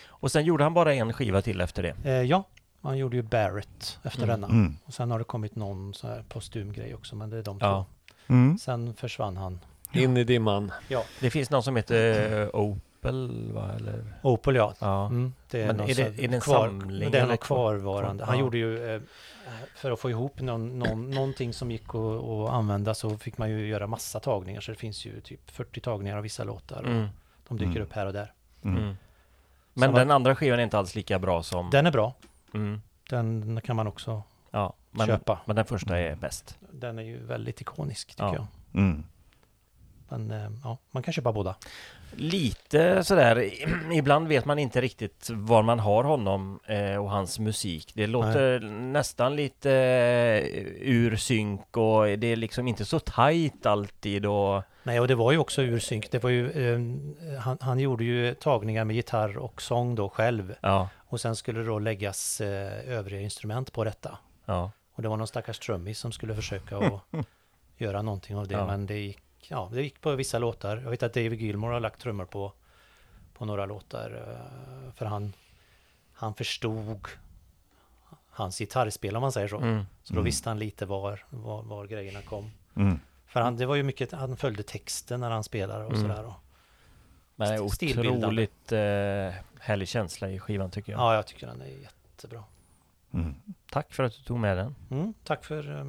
Och sen gjorde han bara en skiva till efter det. Eh, ja, han gjorde ju Barrett efter Mm. denna. Mm. Och sen har det kommit någon så här postum grej också, men det är de Ja. två. Mm. Sen försvann han. In i dimman. Det finns någon som heter eh, Opel, va? Eller? Opel ja. Ja. Mm, det är, Men är det- är det en kvar, samling Det är något kvar- kvarvarande. kvar- Han ja. gjorde ju, eh, för att få ihop någon, någon, någonting som gick att, att använda så fick man ju göra massa tagningar. Så det finns ju typ 40 tagningar av vissa låtar. Och Mm. De dyker Mm. upp här och där. Mm. Mm. Men den andra skivan är inte alls lika bra som... Den är bra. Mm. Den kan man också Ja. Men, köpa. men den första är bäst. Den är ju väldigt ikonisk tycker Ja. jag. Mm. Men eh, ja, man kan köpa båda. Lite sådär, ibland vet man inte riktigt var man har honom eh, och hans musik. Det låter nästan lite eh, ur synk och det är liksom inte så tajt alltid och Nej, och det var ju också ur synk. Det var ju, eh, han, han gjorde ju tagningar med gitarr och sång då själv. ja, Och sen skulle det då läggas eh, övriga instrument på detta. ja. Och det var någon stackars trummis som skulle försöka att göra någonting av det. Ja. Men det gick, ja, det gick på vissa låtar. Jag vet att David Gilmour har lagt trummor på, på några låtar. eh, För han, han förstod hans gitarrspel om man säger så. Mm. Så då Mm. visste han lite var, var, var grejerna kom. Mm. För han, det var ju mycket, han följde texten när han spelade och Mm. sådär. Och, Men det är Stilbildande. otroligt eh, härlig känsla i skivan tycker jag. ja, jag tycker den är jättebra. Mm. Tack för att du tog med den. Mm, tack för eh,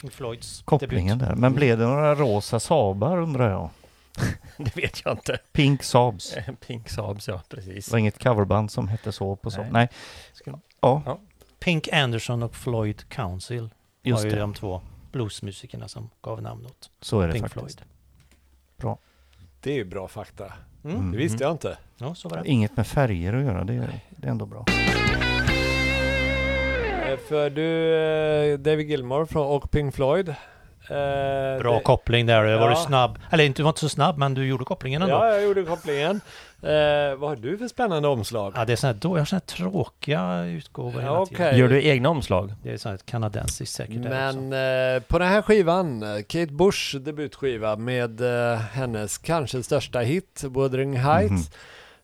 Pink Floyds Kopplingen debut. där. Men blev det några rosa Saabar undrar jag? Det vet jag inte. Pink Saabs. Pink Saabs, ja precis. Det var inget coverband som hette så på så. Nej. Nej. Ska- Ja, Pink Anderson och Floyd Council just var ju det. de två bluesmusikerna som gav namn åt Så är det Pink faktiskt. Floyd. Det är ju bra fakta. Mm. Mm. Det visste jag inte. Ja, så var det. Inget med färger att göra, det är, det är ändå bra. För du, eh, David Gilmour från, och Pink Floyd. eh, Bra det- koppling där. Var du Ja. snabb. Eller inte, du var inte så snabb, men du gjorde kopplingen ändå. Ja, Ja, jag gjorde kopplingen. Eh, vad har du för spännande omslag? det är såna här, då, jag har såna här tråkiga utgåvor hela Ja, tiden. okej. Gör du egna omslag? Det är sånt här kanadensiskt säkert. Men eh, på den här skivan, Kate Bush debutskiva med eh, hennes kanske största hit, Wuthering Heights.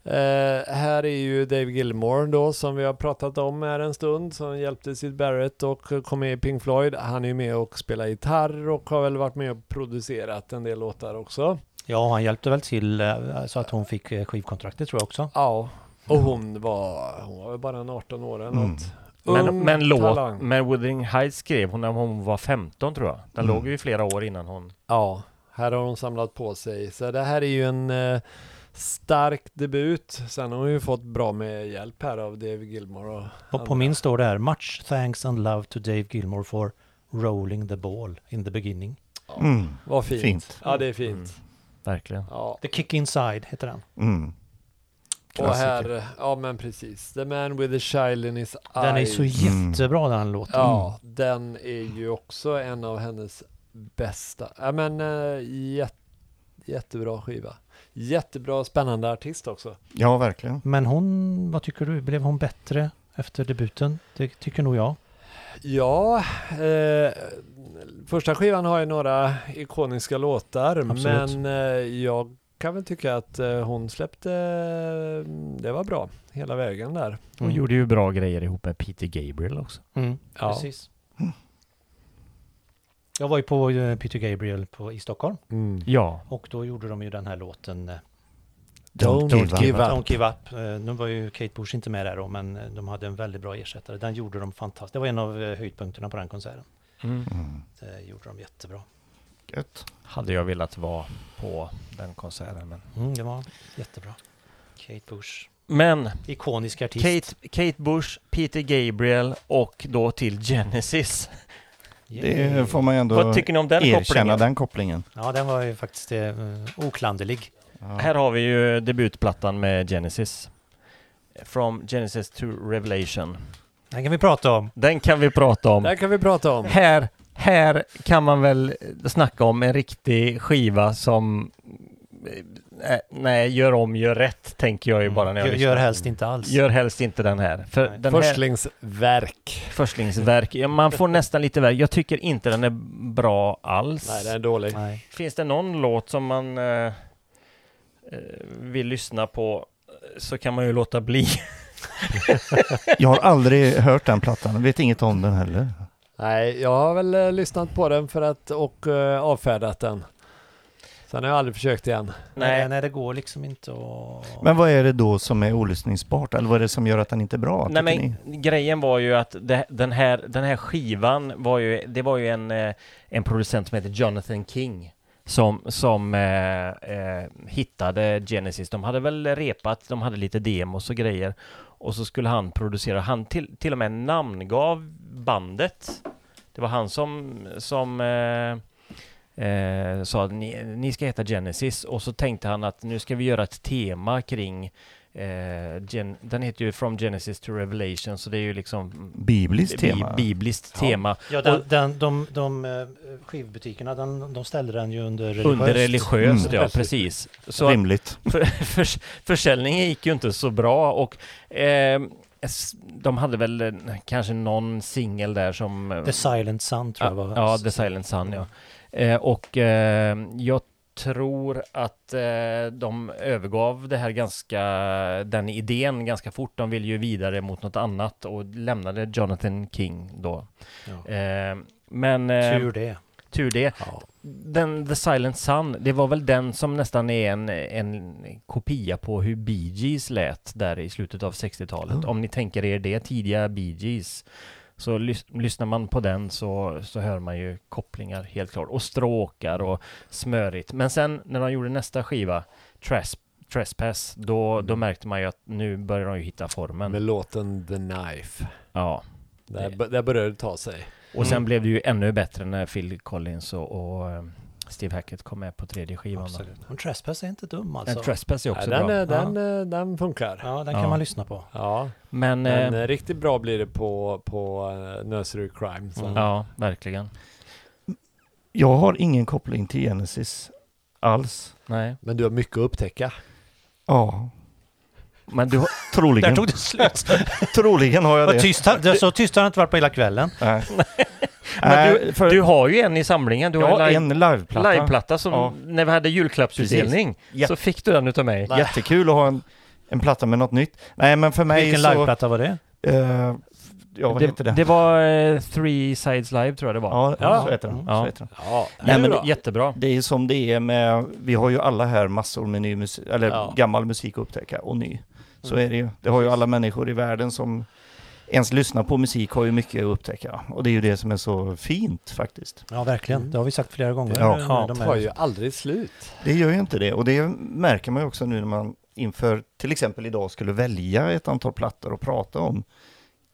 Eh, här är ju Dave Gilmore då som vi har pratat om här en stund som hjälpte Sid Barrett och kom med i Pink Floyd. Han är ju med och spelar gitarr och har väl varit med och producerat en del låtar också. Ja, han hjälpte väl till eh, så att hon fick eh, skivkontraktet tror jag också. Ja, och hon var, hon var väl bara en 18 år eller Mm. något. Men, Ung men låt, men Wuthering Heights skrev hon när hon var 15 tror jag. Den Mm. låg ju i flera år innan hon... Ja, här har hon samlat på sig. Så det här är ju en eh, stark debut. Sen har hon ju fått bra med hjälp här av David Gilmore. Och, Och på andra. min står det här Much thanks and love to Dave Gilmore for rolling the ball in the beginning. Mm. Vad fint. Fint. Ja, det är fint. Mm. Verkligen. Ja. The Kick Inside heter den. Mm. Och här, ja men precis. The man with the child in his eyes. Den är så Mm. jättebra den låten. Ja, den är ju också en av hennes bästa. Ja men äh, jät, jättebra skiva. Jättebra spännande artist också. Ja, verkligen. Men hon, vad tycker du? Blev hon bättre efter debuten? Det tycker nog jag. Ja, eh, första skivan har ju några ikoniska låtar Absolut. men eh, jag kan väl tycka att eh, hon släppte, eh, det var bra hela vägen där. Hon gjorde ju bra grejer ihop med Peter Gabriel också. Mm, Ja. precis. Jag var ju på eh, Peter Gabriel på, i Stockholm Ja. och då gjorde de ju den här låten eh, Don't give up. give up. Don't Give Up. Eh, Nu var ju Kate Bush inte med där då, men de hade en väldigt bra ersättare. Den gjorde de fantastiskt. Det var en av höjdpunkterna på den konserten. Mm. Mm. Det gjorde de jättebra. Gött. Hade jag velat vara på den konserten. Men, Mm, det var jättebra. Kate Bush. men Ikonisk artist. Kate, Kate Bush, Peter Gabriel och då till Genesis. Det får man ju ändå Vad tycker ni om den erkänna, kopplingen? den kopplingen. Ja, den var ju faktiskt eh, oklanderlig. Ja. Här har vi ju debutplattan med Genesis. From Genesis to Revelation. Den kan vi prata om. Den kan vi prata om. Där kan vi prata om. Här, här kan man väl snacka om en riktig skiva som eh, nej, gör om, gör rätt, tänker jag ju bara när jag gör, lyssnar. gör helst inte alls. Gör helst inte den här. För den här Förstlingsverk. förstlingsverk, ja, man får nästan lite verk. Jag tycker inte den är bra alls. Nej, den är dålig. Nej. Finns det någon låt som man eh, eh, vill lyssna på så kan man ju låta bli. Jag har aldrig hört den plattan, vet inget om den heller. Nej, jag har väl eh, lyssnat på den för att och eh, avfärdat den. Sen har jag aldrig försökt igen. Nej. nej, det går liksom inte att... Men vad är det då som är olyssningsbart? Eller vad är det som gör att den inte är bra? Nej men ni? grejen var ju att det, den, här, den här skivan var ju, det var ju en, eh, en producent som heter Jonathan King som, som eh, eh, hittade Genesis. De hade väl repat, de hade lite demos och grejer och så skulle han producera. Han till, till och med namngav bandet Det var han som, som eh, eh, sa att ni, ni ska heta Genesis och så tänkte han att nu ska vi göra ett tema kring eh, gen, den heter ju From Genesis to Revelation så det är ju liksom Bibliskt bi- tema. bibliskt Ja. tema Ja, den, den, de, de eh, skivbutikerna, den, de ställde den ju under religiöst. under religiöst, Mm. ja precis. Så Rimligt. för, för, försäljningen gick ju inte så bra och eh, de hade väl eh, kanske någon singel där som... eh, The Silent Sun tror jag ja, var. ja, The Silent Sun, ja. Eh, och eh, jag tror att eh, de övergav det här ganska, den idén ganska fort. De ville ju vidare mot något annat och lämnade Jonathan King då. Ja. Eh, men eh, Tur det. tur det. Ja. Den The Silent Sun, det var väl den som nästan är en, en kopia på hur Bee Gees lät där i slutet av 60-talet. Mm. Om ni tänker er det, tidiga Bee Gees. Så lys- lyssnar man på den så, så hör man ju kopplingar helt klart. Och stråkar och smörigt. Men sen när de gjorde nästa skiva, Tresp Trespass, då, då märkte man ju att nu börjar de ju hitta formen. Med låten The Knife. Ja. Där, där började det ta sig. Och sen Mm. blev det ju ännu bättre när Phil Collins och, och eh, Steve Hackett kom med på tredje skivan. Absolut. Men Trespass är inte dum En alltså. Trespass är också Ja, den, bra. den, eh, den funkar. Ja, den Ja. kan man lyssna på. Ja, Men, men eh, eh, riktigt bra blir det på, på uh, Nursery Crime. Mm. ja, verkligen. Jag har ingen koppling till Genesis alls. Nej. Men du har mycket att upptäcka. Ja, Men du har, troligen. Där tog det slut. Troligen har jag det. tyst, det så tyst har det inte varit på hela kvällen. Nej. men du, för- du har ju en i samlingen. Du har ja, en live, en liveplatta. liveplatta som Ja. när vi hade julklappsutdelning Jätte- så fick du den utav mig. Jättekul att ha en, en platta med något nytt. Nej, men för mig Vilken så... liveplatta var det? eh, ja, vad heter det? det var eh, Three Sides Live tror jag det var. Ja, Ja. så heter den. Ja. Så heter den. Ja, det Nej, är men bra. Jättebra. Det är ju som det är med, vi har ju alla här massor med ny musik, eller Ja. gammal musik att upptäcka och ny. Så är det ju. Det har ju alla människor i världen som ens lyssnar på musik har ju mycket att upptäcka. Och det är ju det som är så fint faktiskt. Ja, verkligen. Mm. Det har vi sagt flera gånger. Ja. Ja, de Det tar ju aldrig slut. Det gör ju inte det. Och det märker man ju också nu när man inför till exempel idag skulle välja ett antal plattor och prata om.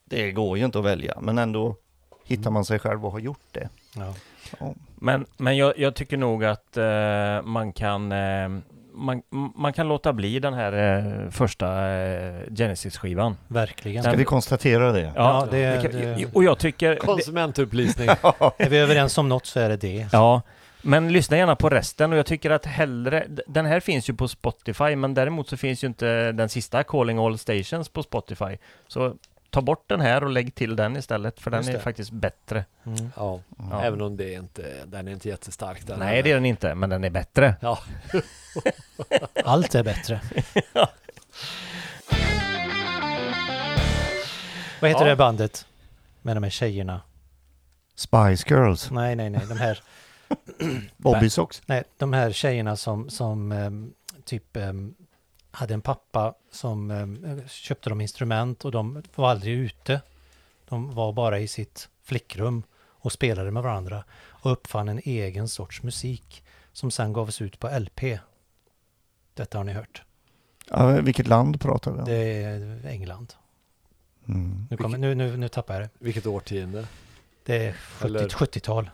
Det går ju inte att välja, men ändå hittar man sig själv och har gjort det. Ja. Ja. Men, men jag, jag tycker nog att eh, man kan eh, man, man kan låta bli den här eh, första eh, Genesis-skivan. Verkligen. Ska vi konstatera det? Ja, det- det kan- det- Och jag tycker... Konsumentupplysning. Är vi överens om något så är det det. Ja, men lyssna gärna på resten och jag tycker att hellre, d- den här finns ju på Spotify men däremot så finns ju inte den sista Calling All Stations på Spotify. Så ta bort den här och lägg till den istället för den är faktiskt bättre. Mm. Ja, Ja. även om det är inte, den är inte jättestark. Den Nej det är den inte, men den är bättre. Ja, Allt är bättre. Vad heter Ja. det bandet? Med de här tjejerna? Spice Girls, Nej, nej, nej. De här, Bobby Socks. nej, de här tjejerna som, som ehm, typ ehm, hade en pappa som ehm, köpte dem instrument och de var aldrig ute. De var bara i sitt flickrum och spelade med varandra och uppfann en egen sorts musik som sen gavs ut på LP. Detta har ni hört. Ja, vilket land pratar vi om? Det är England. Mm. Nu, kommer, nu, nu, nu tappar jag det. vilket årtionde. Det är Eller- 70 70-tal.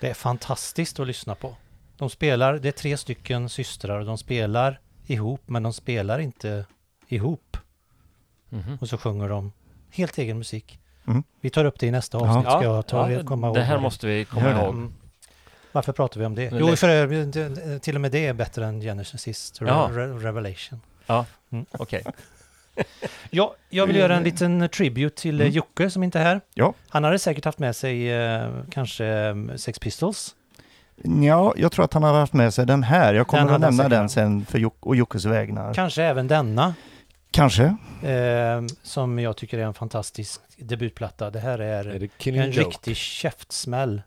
Det är fantastiskt att lyssna på. De spelar, det är tre stycken systrar och de spelar ihop men de spelar inte ihop. Mhm. Och så sjunger de helt egen musik. Mm. Vi tar upp det i nästa Ja. avsnitt. Ska Ja, jag ta, ja, komma ihåg Det här måste vi komma det. ihåg. Mm. Varför pratar vi om det? Jo, för till och med det är bättre än Genesis Re- Ja. Re- Revelation. Okej. Ja, jag vill göra en liten tribute till Mm. mm. Jocke som inte är här. Ja. Han hade säkert haft med sig eh, kanske eh, Sex Pistols. Ja, jag tror att han har haft med sig den här. Jag kommer Den att nämna den sen för Jock och Jockes vägnar. Kanske även denna, Kanske. eh, som jag tycker är en fantastisk debutplatta. Det här är, Är det en Joke? riktig käftsmäll.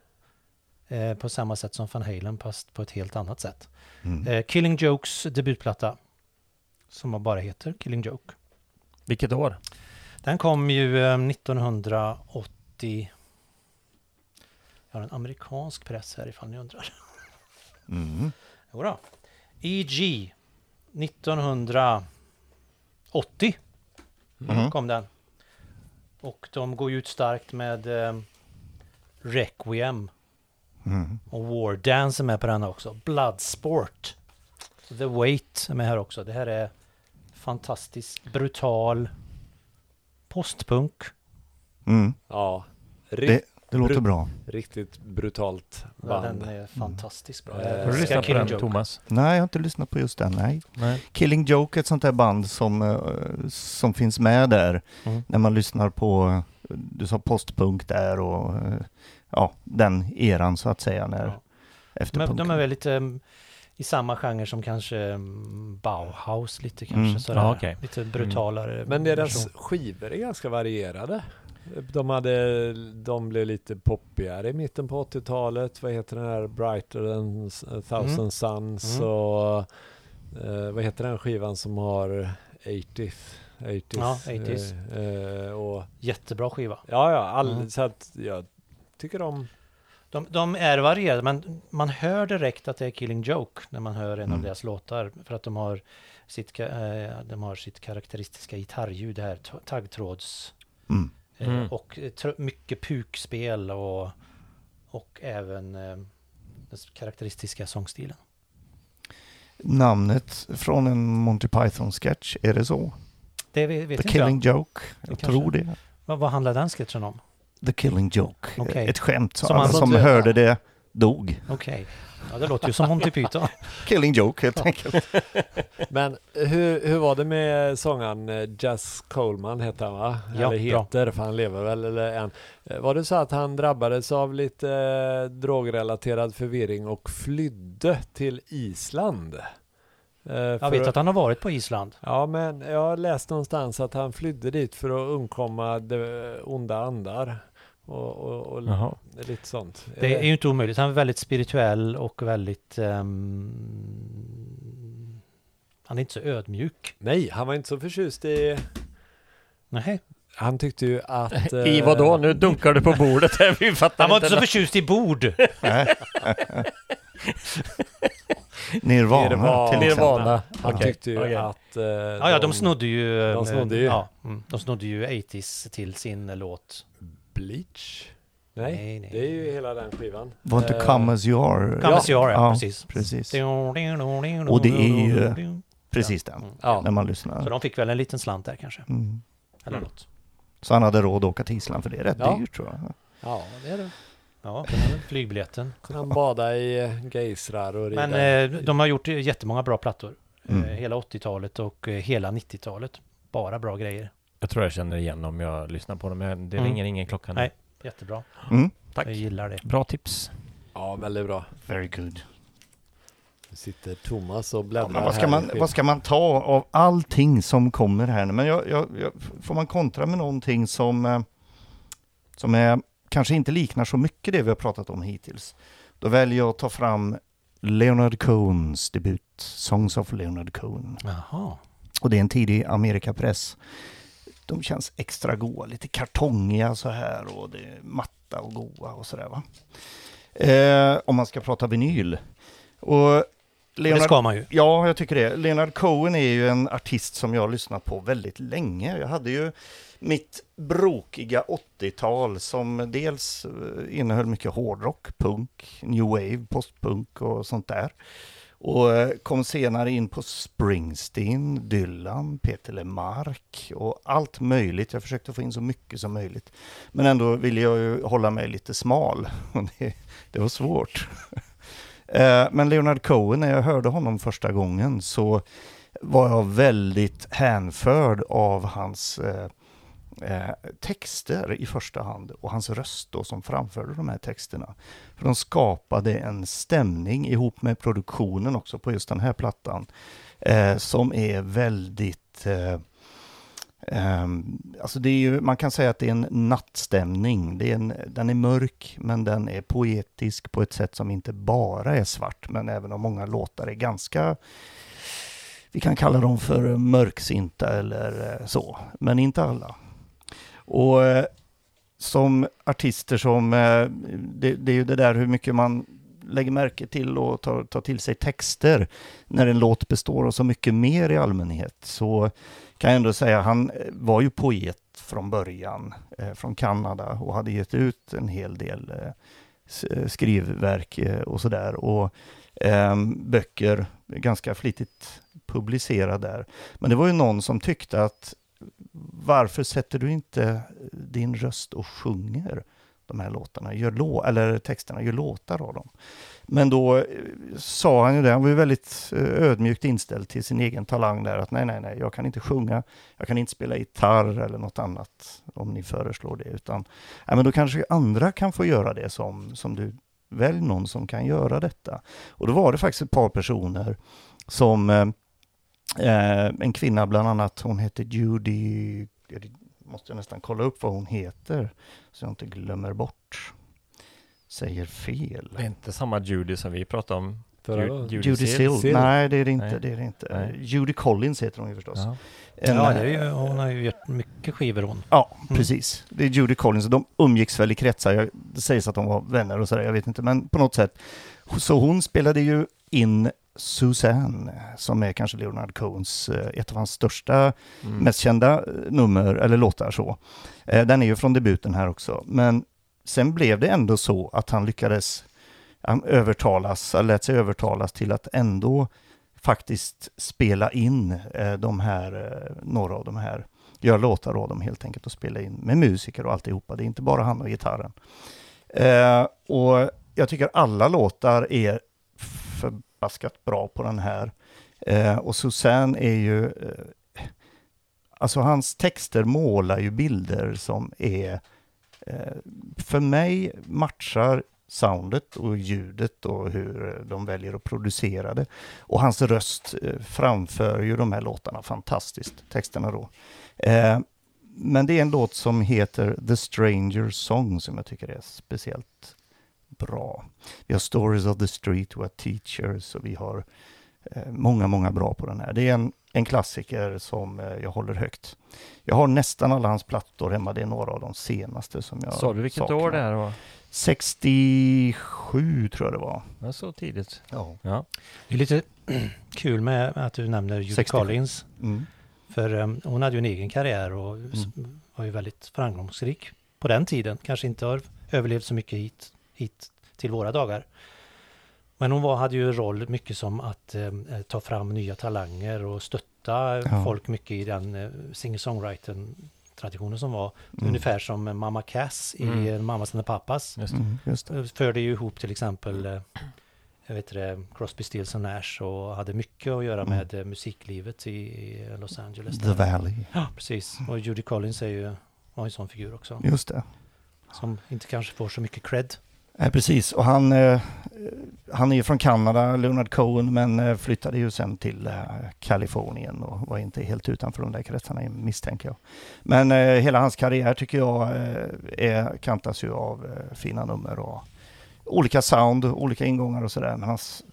Eh, på samma sätt som Van Halen, fast på ett helt annat sätt. Mm. Eh, Killing Jokes debutplatta, som bara heter Killing Joke. Vilket år? Den kom ju eh, 1980. Jag har en amerikansk press här ifall ni undrar. Mm. Jodå. EG 1980 Mm. kom den. Och de går ut starkt med eh, Requiem Mm. och War Dance är med på den också. Bloodsport. The Wait är med här också. Det här är fantastiskt brutal postpunk. Mm. Ja, Det, rikt, det låter bra. riktigt brutalt Ja, band. den är fantastiskt bra. Jag Har du lyssnat på den Joke. Thomas? Nej, jag har inte lyssnat på just den. Nej. Nej. Killing Joke är ett sånt där band som, eh, som finns med där. Mm. När man lyssnar på, du sa postpunk där och eh, ja, den eran så att säga. När, Ja. Efter De de är väl lite mm, i samma genre som kanske mm, Bauhaus lite kanske. Mm. Sådär. Ja, okej. Lite brutalare. Men deras skivor är ganska varierade. De, hade, de blev lite poppigare i mitten på 80-talet. Vad heter den här Brighter than thousand Mm. suns Mm. och eh, vad heter den skivan som har 80s? 80s, Ja, 80s. Eh, eh, och, Jättebra skiva. ja, ja, all, Mm. så att jag tycker om De, de är varierade, men man hör direkt att det är Killing Joke när man hör en av Mm. deras låtar. För att de har sitt, eh, de har sitt karaktäristiska gitarrljud, det här ta- taggtråds... Mm. Eh, Mm. Och mycket pukspel och, och även eh, den karaktäristiska sångstilen. Namnet från en Monty Python-sketch, är det så? Det vet, vet The Killing jag. Joke? Jag kanske- tror det. Vad, vad handlar den sketchen om? The Killing Joke. Okej. Ett skämt. Så Som alla som hörde det dog. Okej. Ja, det låter ju som Monty Python. Killing Joke helt enkelt. Men hur, hur var det med sångaren eh, Jazz Coleman heter han va? Ja, eller bra. heter, för han lever väl eller än. Eh, Var det så att han drabbades av lite eh, drogrelaterad förvirring och flydde till Island? Eh, Jag vet att han har varit på Island. Ja, men jag har läst någonstans att han flydde dit för att undkomma de onda andar. Och, och, och Jaha. lite sånt. Det är Eh, ju inte omöjligt. Han är väldigt spirituell och väldigt... ehm, han är inte så ödmjuk. Nej, han var inte så förtjust i... Nej. Han tyckte ju att... eh, I vad då? Nu dunkar du på bordet här. Vi fattar Han var inte så förtjust i bord. Nirvana, Nirvana. till exempel. Nirvana. Han Okej, tyckte ju okej. att... eh, Ja, ja, de snodde ju... de eh, snodde ju. Ja, mm, de snodde ju 80s till sin eh, låt. Bleach? Nej, Nej, nej. det är ju hela den skivan. Var inte Eh, Come As You Are? Come As You Are, ja, Ja, precis. Precis. Och det är ju- Precis den, Ja. när man Så lyssnar. de fick väl en liten slant där kanske. Mm. Eller Mm. något. Så han hade råd att åka till Island, för det är rätt Ja. dyrt tror jag. Ja, det är det. Ja, flygbiljetten. Kunde han bada i eh, geysrar och rida. Men eh, de har gjort jättemånga bra plattor. Mm. Hela 80-talet och hela 90-talet. Bara bra grejer. Jag tror jag känner igen om jag lyssnar på dem, men det Mm. ringer ingen klocka nu. Nej. Jättebra. Mm. Tack. Jag gillar det. Bra tips. Ja, väldigt bra. Very good. Nu sitter Thomas och Ja, bläddrar men vad, ska man, vad ska man ta av allting som kommer här nu? Men jag, jag, jag, får man kontra med någonting som, eh, som är, kanske inte liknar så mycket det vi har pratat om hittills. Då väljer jag att ta fram Leonard Cohens debut, Songs of Leonard Cohen. Jaha. Och det är en tidig Amerikapress. De känns extra goa, lite kartongiga så här och det är matta och goa och sådär va. Eh, om man ska prata vinyl. Och Det Leonard, ska man ju. Ja, jag tycker det. Leonard Cohen är ju en artist som jag har lyssnat på väldigt länge. Jag hade ju mitt brokiga 80-tal som dels eh, innehöll mycket hårdrock, punk, new wave, postpunk och sånt där. Och eh, kom senare in på Springsteen, Dylan, Peter LeMarc och allt möjligt. Jag försökte få in så mycket som möjligt. Men ändå ville jag ju hålla mig lite smal. Och det, det var svårt. Eh, men Leonard Cohen, när jag hörde honom första gången så var jag väldigt hänförd av hans eh, eh, texter i första hand och hans röst då som framförde de här texterna. För de skapade en stämning ihop med produktionen också på just den här plattan eh, som är väldigt eh, eh, alltså det är ju, man kan säga att det är en nattstämning. Det är en, den är mörk men den är poetisk på ett sätt som inte bara är svart men även om många låtar är ganska vi kan kalla dem för mörksinta eller eh, så, men inte alla. Och eh, som artister som, eh, det, det är ju det där hur mycket man lägger märke till och tar, tar till sig texter när en låt består av så mycket mer i allmänhet. Så kan jag ändå säga, han eh, var ju poet från början eh, från Kanada och hade gett ut en hel del eh, eh skrivverk eh, och sådär. Och ehm, böcker, ganska flitigt publicerade där. Men det var ju någon som tyckte att varför sätter du inte din röst och sjunger de här låtarna, gör lå eller texterna, gör låtar av dem. Men då eh, sa han ju det, han var ju väldigt eh, ödmjukt inställd till sin egen talang där, att nej, nej, nej, jag kan inte sjunga, jag kan inte spela gitarr eller något annat om ni föreslår det, utan nej, men då kanske andra kan få göra det som, som du, välj någon som kan göra detta. Och då var det faktiskt ett par personer som eh, eh, en kvinna bland annat, hon heter Judy, jag måste jag nästan kolla upp vad hon heter, så jag inte glömmer bort. Säger fel. Det är inte samma Judy som vi pratade om. Förra Ju-. Judy Judy. Sill? Sill. Nej, det är det inte. Nej. Det är det inte. Nej. Judy Collins heter hon ju förstås. Ja. En, ja, eh, det är ju, hon har ju gjort mycket skivor hon. Ja, Mm. precis. Det är Judy Collins de umgicks väl i kretsar. Jag, det sägs att de var vänner och sådär, jag vet inte. Men på något sätt. Så hon spelade ju in Suzanne, som är kanske Leonard Cohens, eh, ett av hans största, Mm. mest kända eh, nummer eller låtar så. Eh, Den är ju från debuten här också. Men sen blev det ändå så att han lyckades han övertalas, han lät sig övertalas till att ändå faktiskt spela in de här, några av de här, göra låtar av dem helt enkelt och spela in med musiker och alltihopa. Det är inte bara han och gitarren. Och jag tycker alla låtar är förbaskat bra på den här. Eh, och Susanne är ju, eh, alltså hans texter målar ju bilder som är, eh, för mig matchar soundet och ljudet och hur de väljer att producera det. Och hans röst eh, framför ju de här låtarna fantastiskt, texterna då. Eh, men det är en låt som heter The Stranger Song som jag tycker är speciellt bra. Vi har Stories of the Street, vi har Teachers och vi har eh, många, många bra på den här. Det är en, en klassiker som eh, jag håller högt. Jag har nästan alla hans plattor hemma, det är några av de senaste som jag Sa du vilket saknar. år det här var? 67 tror jag det var. Ja, så tidigt. Ja. Ja. Det är lite kul med att du nämner Judy 67. Collins. Mm. För um, hon hade ju en egen karriär och s- var ju väldigt framgångsrik på den tiden. Kanske inte har överlevt så mycket hit, hit till våra dagar. Men hon var, hade ju en roll mycket som att eh, ta fram nya talanger och stötta Ja. folk mycket i den eh, singer-songwriter-traditionen som var. Mm. Ungefär som eh, Mamma Cass i Mm. mm. Mammas and the Papas. Just det. Mm, just det. Eh, Förde ju ihop till exempel eh, jag vet det, Crosby, Stills och Nash och hade mycket att göra Mm. med eh, musiklivet i, i Los Angeles. The där. Valley. Ja, precis. Och Judy Collins är ju var en sån figur också. Just det. Som inte kanske får så mycket cred. Nej, precis. Och han, eh, han är ju från Kanada, Leonard Cohen, men eh, flyttade ju sen till eh, Kalifornien och var inte helt utanför de där kretsarna misstänker jag. Men eh, hela hans karriär tycker jag eh, är, kantas ju av eh, fina nummer och olika sound, olika ingångar och sådär. Men hans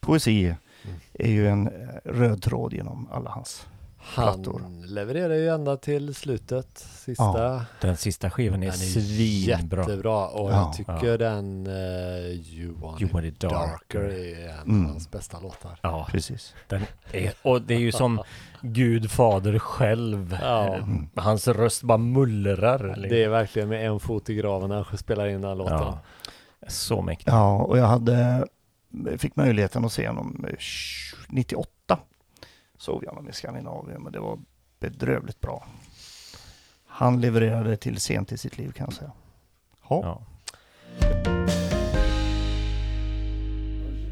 poesi Mm. är ju en eh, röd tråd genom alla hans. Han plattor. levererar ju ända till slutet. Sista. Den sista skivan är, Den är svinbra. jättebra och Ja. jag tycker den uh, You Want, You Want It Darker är en Mm. av hans bästa låtar. Ja, Precis. den är, och det är ju som Gud fader själv. Ja. Mm. Hans röst bara mullrar. Det är verkligen med en fot i graven när han spelar in den här låten. ja. Så mäktigt. Ja, och jag hade, fick möjligheten att se honom eh, 98. Såg jag honom i Skandinavien, men det var bedrövligt bra. Han levererade till sent i sitt liv kan jag säga. Ja. Ja.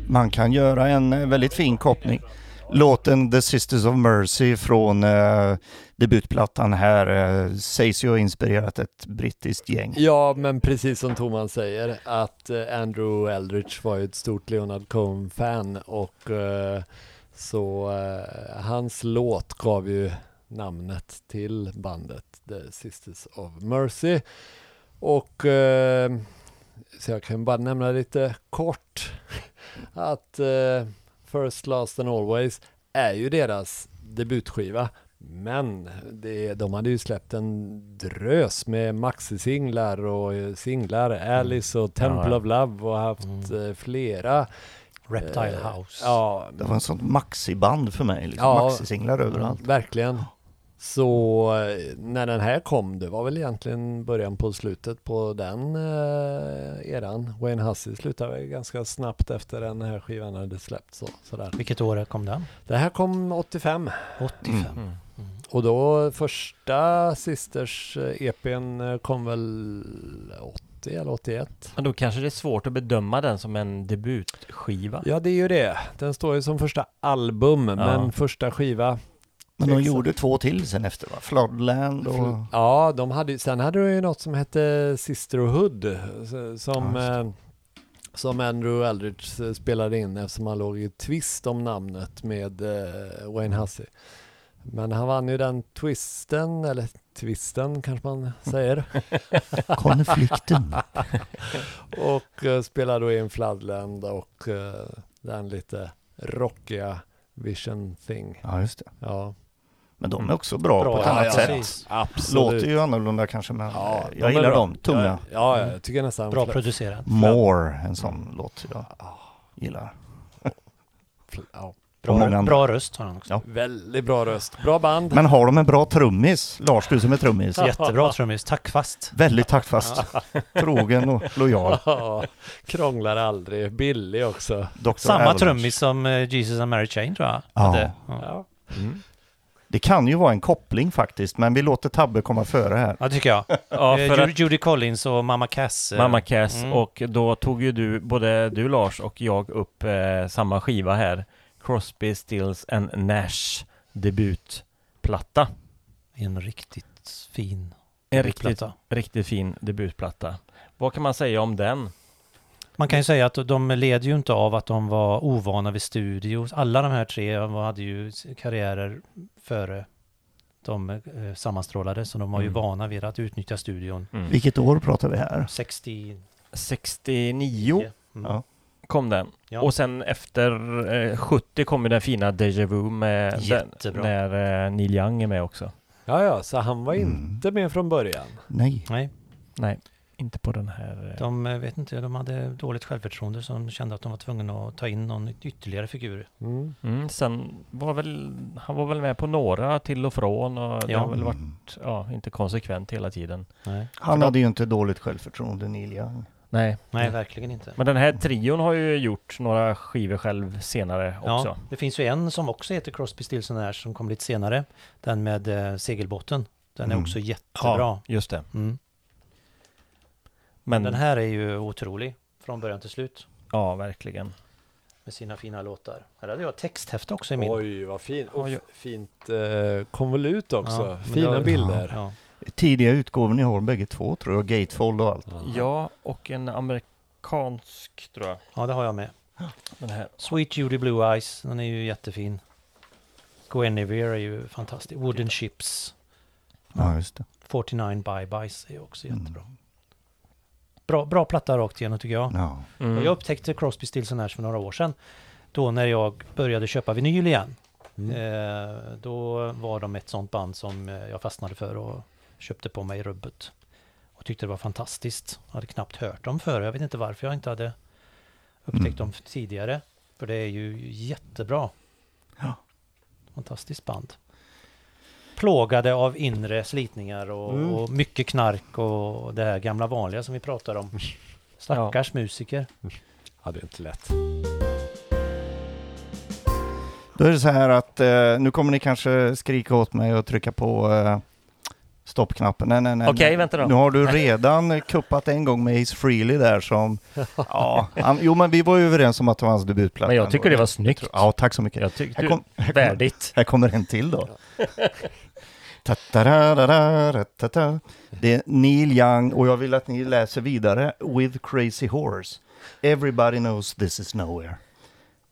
Man kan göra en eh, väldigt fin koppling. Låten The Sisters of Mercy från eh, debutplattan här eh, sägs ju ha inspirerat ett brittiskt gäng. Ja, men precis som Thomas säger att eh, Andrew Eldridge var ju ett stort Leonard Cohen-fan och eh, så eh, hans låt gav ju namnet till bandet The Sisters of Mercy. Och eh, så jag kan bara nämna lite kort att eh, First, Last and Always är ju deras debutskiva. Men det, de hade ju släppt en drös med maxisinglar och singlar, Alice och Temple Ja, ja. of Love och haft Mm. eh, flera. Reptile eh, House. Ja, Det var en sån maxiband för mig, liksom. Ja. maxisinglar överallt. verkligen. Så eh, när den här kom, det var väl egentligen början på slutet på den eh, eran. Wayne Hussey slutade väl ganska snabbt efter den här skivan hade släppts. Så, sådär. Vilket år kom den? Det här kom 85 85. Mm. och då första Sisters EPn eh, kom väl 80 eller 81. Men då kanske det är svårt att bedöma den som en debutskiva. Ja, det är ju det. Den står ju som första album, men första skiva. Men de Exakt. gjorde två till sen efter va? Floodland och... Ja, de hade, sen hade de ju något som hette Sisterhood, som, Ja, eh, som Andrew Aldrich eh, spelade in eftersom han låg i tvist om namnet med eh, Wayne Hussey. Men han vann ju den twisten, eller twisten kanske man säger, Konflikten. och eh, spelade då in Floodland och eh, den lite rockiga Vision Thing. Ja, just det. Ja, Men de är också bra, på ett ja, annat ja, sätt. precis. absolut. Låter ju annorlunda kanske, men Ja, de jag gillar bra. dem. Tunga. Ja, ja, ja, jag tycker nästan Bra producerad. More, en sån låt jag gillar. ja. Och många Bra, bra röst har han också. Ja. Väldigt bra röst. Bra band. Men har de en bra trummis? Lars, du som är trummis. Jättebra trummis, taktfast. Väldigt taktfast. Trogen och lojal. Ja, krånglar aldrig. Billig också. Dr. Samma Avalanche. trummis som eh, Jesus and Mary Chain tror jag. Ja. Ja. Det kan ju vara en koppling faktiskt, men vi låter Tabbe komma före här. ja, det tycker jag. Ja, Eh, för Judy, att Judy Collins och Mamma Cass. eh, Mamma Cass Mm. och då tog ju du, både du Lars och jag upp eh, samma skiva här. Crosby, Stills and Nash debutplatta. En riktigt fin En riktigt, debutplatta. riktigt fin debutplatta. Vad kan man säga om den? Man kan ju säga att de led ju inte av att de var ovana vid studio. Alla de här tre hade ju karriärer före de eh, sammanstrålade, så de var ju Mm. vana vid att utnyttja studion. Mm. Vilket år pratar vi här? 60... 69 Mm. Ja. Kom den. Ja. Och sen efter eh, 70 kom ju den fina Deja Vu med den, Jättebra. när eh, Neil Young är med också. ja, ja, så han var Mm. inte med från början. Nej. Nej, Nej, inte på den här. eh, de eh, vet inte, de hade dåligt självförtroende så de kände att de var tvungna att ta in någon ytterligare figur. Mm. Mm, sen var väl, han var väl med på några till och från och det Ja. har väl varit, Mm. ja, inte konsekvent hela tiden. Nej, Han hade ju inte dåligt självförtroende, Neil Young. Nej, Nej verkligen inte. men den här trion har ju gjort några skivor själv senare också. Ja, det finns ju en som också heter Crosby, Stills Nash som kom lite senare. Den med eh, segelbåten. Den är Mm. också jättebra. Ja, just det. Mm. Men Den här är ju otrolig från början till slut ja, verkligen. med sina fina låtar. Här hade jag texthäfte också i min. Oj, vad fint. Och fint eh, konvolut också. Ja, Fina var- bilder. Ja. Tidiga utgåvor ni har bägge två tror jag, Gatefold och allt. Ja, och en amerikansk tror jag. ja, det har jag med. Den här. Sweet Judy Blue Eyes, den är ju jättefin. Go Anywhere är ju fantastisk. Wooden Ships, Ja, just det. 49 Bye Byes är också jättebra. Mm. Bra, bra platta rakt igenom tycker jag. Ja. Mm. Jag upptäckte Crosby, Stills Nash för några år sedan. Då när jag började köpa vinyl igen. Mm. Eh, då var de ett sånt band som eh, jag fastnade för och köpte på mig rubbet. Och tyckte det var fantastiskt. Jag hade knappt hört dem förr. Jag vet inte varför jag inte hade upptäckt Mm. dem tidigare. För det är ju jättebra. Ja. Fantastiskt band. Plågade av inre slitningar och, Mm. och mycket knark och det här gamla vanliga som vi pratar om. Stackars musiker. Ja, det är inte lätt. Då är det så här att eh, nu kommer ni kanske skrika åt mig och trycka på eh, stoppknappen. Nej, nej, nej. Okej, nej. vänta då. Nu har du redan kuppat en gång med Ace Frehley där som... ja, han, jo men vi var ju överens om att det var hans debutplatta. Men jag tycker det var snyggt. Ja, tack så mycket. Jag tyckte Här, kom, här, kommer, värdigt. här kommer en till då. Det är Neil Young och jag vill att ni läser vidare. With Crazy Horse. Everybody knows this is nowhere.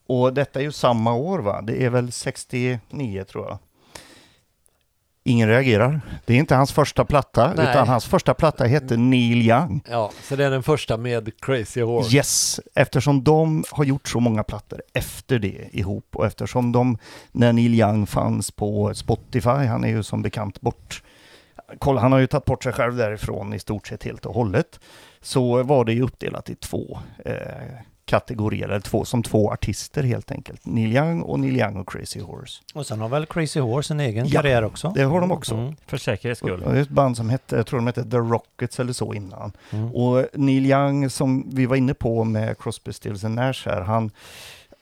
Och detta är ju samma år va? Det är väl 69 tror jag. Ingen reagerar. Det är inte hans första platta, Nej. utan hans första platta hette Neil Young. Ja, så det är den första med Crazy Horse. Yes, eftersom de har gjort så många plattor efter det ihop och eftersom de, när Neil Young fanns på Spotify, han är ju som bekant bort, kolla han har ju tagit bort sig själv därifrån i stort sett helt och hållet, så var det ju uppdelat i två eh, kategorier, eller två, som två artister helt enkelt. Neil Young och Neil Young och Crazy Horse. Och sen har väl Crazy Horse en egen Ja, karriär också? Det har de också. Mm. För säkerhets Och skull. det är ett band som hette, jag tror de hette The Rockets eller så innan. Mm. Och Neil Young som vi var inne på med Crosby, Stills and Nash här, han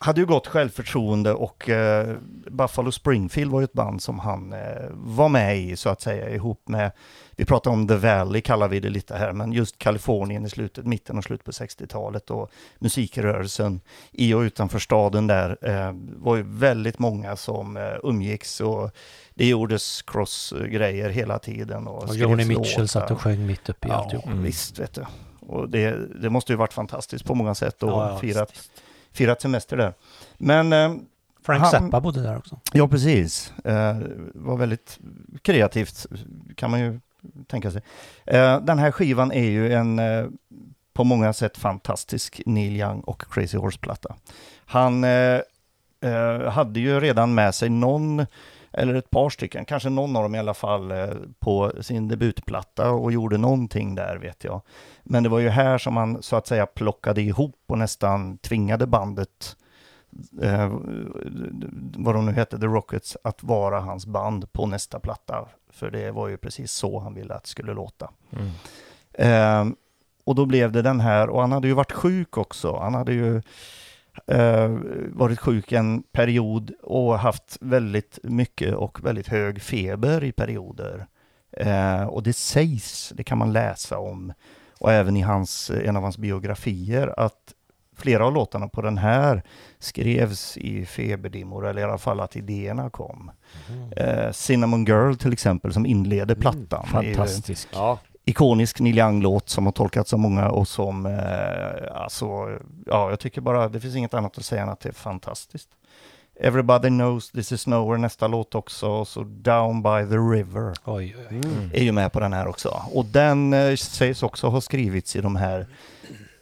hade ju gott självförtroende och eh, Buffalo Springfield var ju ett band som han eh, var med i så att säga ihop med, vi pratar om The Valley kallar vi det lite här, men just Kalifornien i slutet, mitten och slutet på 60-talet och musikrörelsen i och utanför staden där eh, var ju väldigt många som eh, umgicks och det gjordes cross-grejer hela tiden. Och, Och Joni Mitchell satt och sjöng mitt uppe i Ja, alltihop. Mm. visst vet du. Och det, det måste ju varit fantastiskt på många sätt och Ja, ja, firat, visst. Firat semester där. Men eh, Frank Han- Zappa bodde där också. ja, precis. Eh, var väldigt kreativt kan man ju tänka sig. Eh, den här skivan är ju en eh, på många sätt fantastisk Neil Young och Crazy Horse-platta. Han eh, eh, hade ju redan med sig någon, eller ett par stycken, kanske någon av dem i alla fall, eh, på sin debutplatta och gjorde någonting där vet jag. Men det var ju här som han så att säga plockade ihop och nästan tvingade bandet, eh, vad de nu hette, The Rockets, att vara hans band på nästa platta. För det var ju precis så han ville att det skulle låta. Mm. Eh, och då blev det den här, och han hade ju varit sjuk också. Han hade ju varit sjuk en period och haft väldigt mycket och väldigt hög feber i perioder. Eh, och det sägs, det kan man läsa om, och även i hans, en av hans biografier, att flera av låtarna på den här skrevs i feberdimmor, eller i alla fall att idéerna kom. Eh, Cinnamon Girl till exempel, som inleder Mm, plattan. är ju- Fantastisk. Ja, ikonisk Neil Young-låt som har tolkats av många och som, eh, alltså, ja, jag tycker bara, det finns inget annat att säga än att det är fantastiskt. Everybody knows this is nowhere, nästa låt också, och så Down by the river Oj, oj, oj. mm. är ju med på den här också. Och den eh, sägs också ha skrivits i de här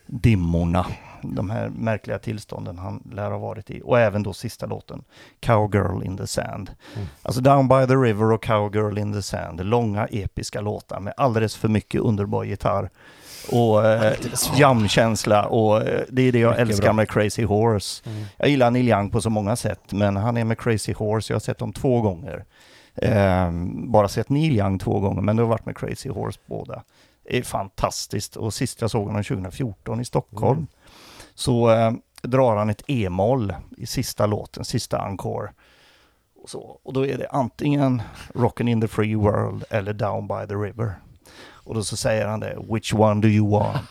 dimmorna, de här märkliga tillstånden han lär ha varit i. Och även då sista låten, Cowgirl in the Sand. Mm. Alltså Down by the River och Cowgirl in the Sand, långa episka låtar med alldeles för mycket underbar gitarr och eh, jamkänsla och eh, det är det jag Mycket älskar bra. med Crazy Horse. Mm. Jag gillar Neil Young på så många sätt, men han är med Crazy Horse, jag har sett dem två gånger. Ehm, bara sett Neil Young två gånger, men det har varit med Crazy Horse båda. Det är fantastiskt och sist jag såg honom 2014 i Stockholm Mm. Så eh, drar han ett e-moll i sista låten, sista encore. Och, så, och då är det antingen Rockin' in the free world eller Down by the river. Och då så säger han det, which one do you want?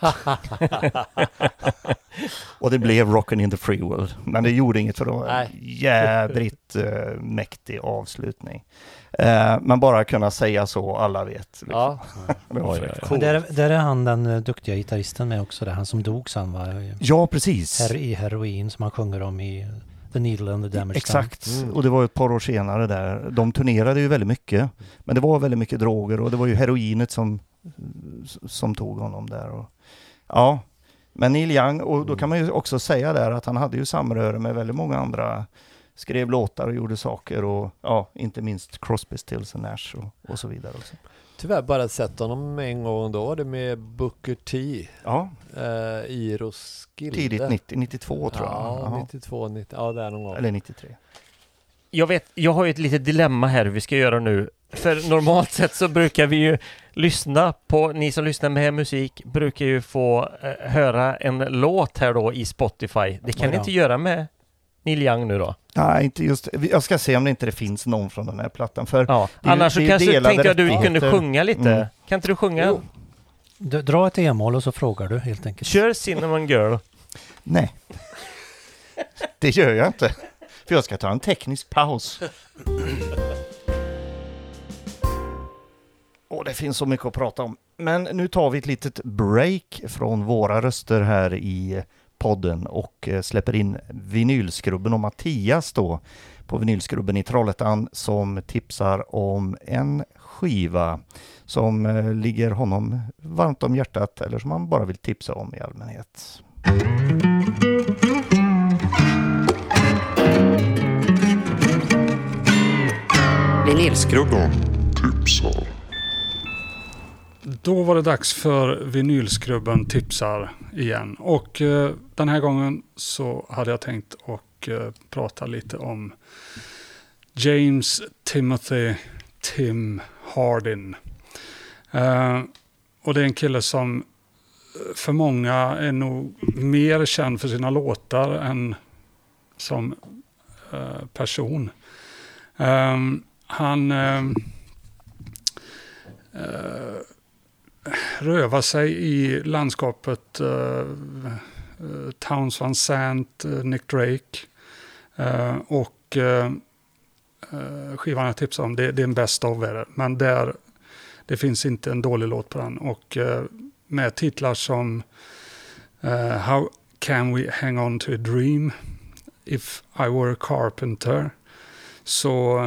och det blev Rockin' in the free world. Men det gjorde inget för det var en Nej. jädrigt eh, mäktig avslutning. Eh, men bara kunna säga så, alla vet. liksom. ja. Det var oj. Men där, där är han den eh, duktiga gitarristen med också, där han som dog sen va? Ja, precis. Här i Heroin som han sjunger om i eh, The Needle and the Damage Exakt, Mm. och det var ett par år senare där. De turnerade ju väldigt mycket. Men det var väldigt mycket droger och det var ju heroinet som, som tog honom där. Och, ja, men Neil Young, och då kan man ju också säga där att han hade ju samröre med väldigt många andra. Skrev låtar och gjorde saker och ja, inte minst Crosby, Stills and Nash och, och så vidare. Också. Tyvärr bara sett honom en gång då, det med Booker T Ja, eh, i Roskilde. tidigt 90, 92 tror jag. Ja, Jaha. 92, 90, ja där någon gång. Eller 93. Jag vet, jag har ju ett litet dilemma här hur vi ska göra nu. För normalt sett så brukar vi ju lyssna på, ni som lyssnar med musik brukar ju få eh, höra en låt här då i Spotify. Det kan Ja, ni ja. inte göra med Neil Young nu då? Nej, inte just, jag ska se om det inte det finns någon från den här plattan. För Ja, ju- annars så kanske tänkte jag du kunde sjunga lite. Mm. Kan inte du sjunga? Jo. D- Dra ett e-moll och så frågar du helt enkelt. Kör Cinnamon Girl. Nej. Det gör jag inte. För jag ska ta en teknisk paus. Och det finns så mycket att prata om. Men nu tar vi ett litet break från våra röster här i podden och eh, släpper in vinylskrubben och Mattias då på vinylskrubben i Trollhättan som tipsar om en skiva som eh, ligger honom varmt om hjärtat eller som han bara vill tipsa om i allmänhet. Vinylskrubben. Tipsar då var det dags för vinylskrubben tipsar igen. Och eh, den här gången så hade jag tänkt att eh, prata lite om James Timothy Tim Hardin. Eh, och det är en kille som eh, för många är nog mer känd för sina låtar än som eh, person. Eh, han Uh, röva sig i landskapet eh, eh Towns Van Sant, eh, Nick Drake. Eh, och eh, eh, skivan jag tipsar om, det, det är en best of er det. Men där, det finns inte en dålig låt på den. Och eh, med titlar som eh, How can we hang on to a dream? If I were a carpenter. Så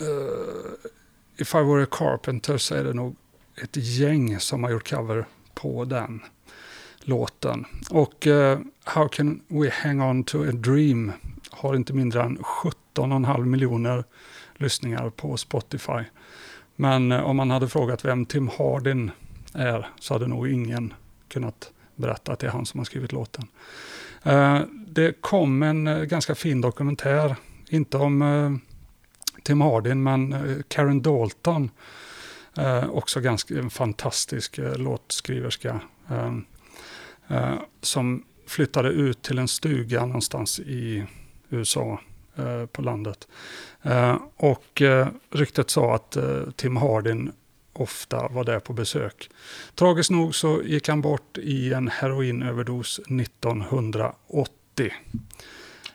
eh, If I were a carpenter så är det nog ett gäng som har gjort cover på den låten. Och uh, How can we hang on to a dream har inte mindre än 17,5 miljoner lyssningar på Spotify. Men uh, om man hade frågat vem Tim Hardin är så hade nog ingen kunnat berätta att det är han som har skrivit låten. Uh, det kom en ganska fin dokumentär, inte om Tim Hardin men Karen Dalton. Eh, också ganska en fantastisk eh, låtskriverska. Eh, eh, som flyttade ut till en stuga någonstans i USA eh, på landet. Eh, och eh, ryktet sa att eh, Tim Hardin ofta var där på besök. Tragiskt nog så gick han bort i en heroinöverdos 1980.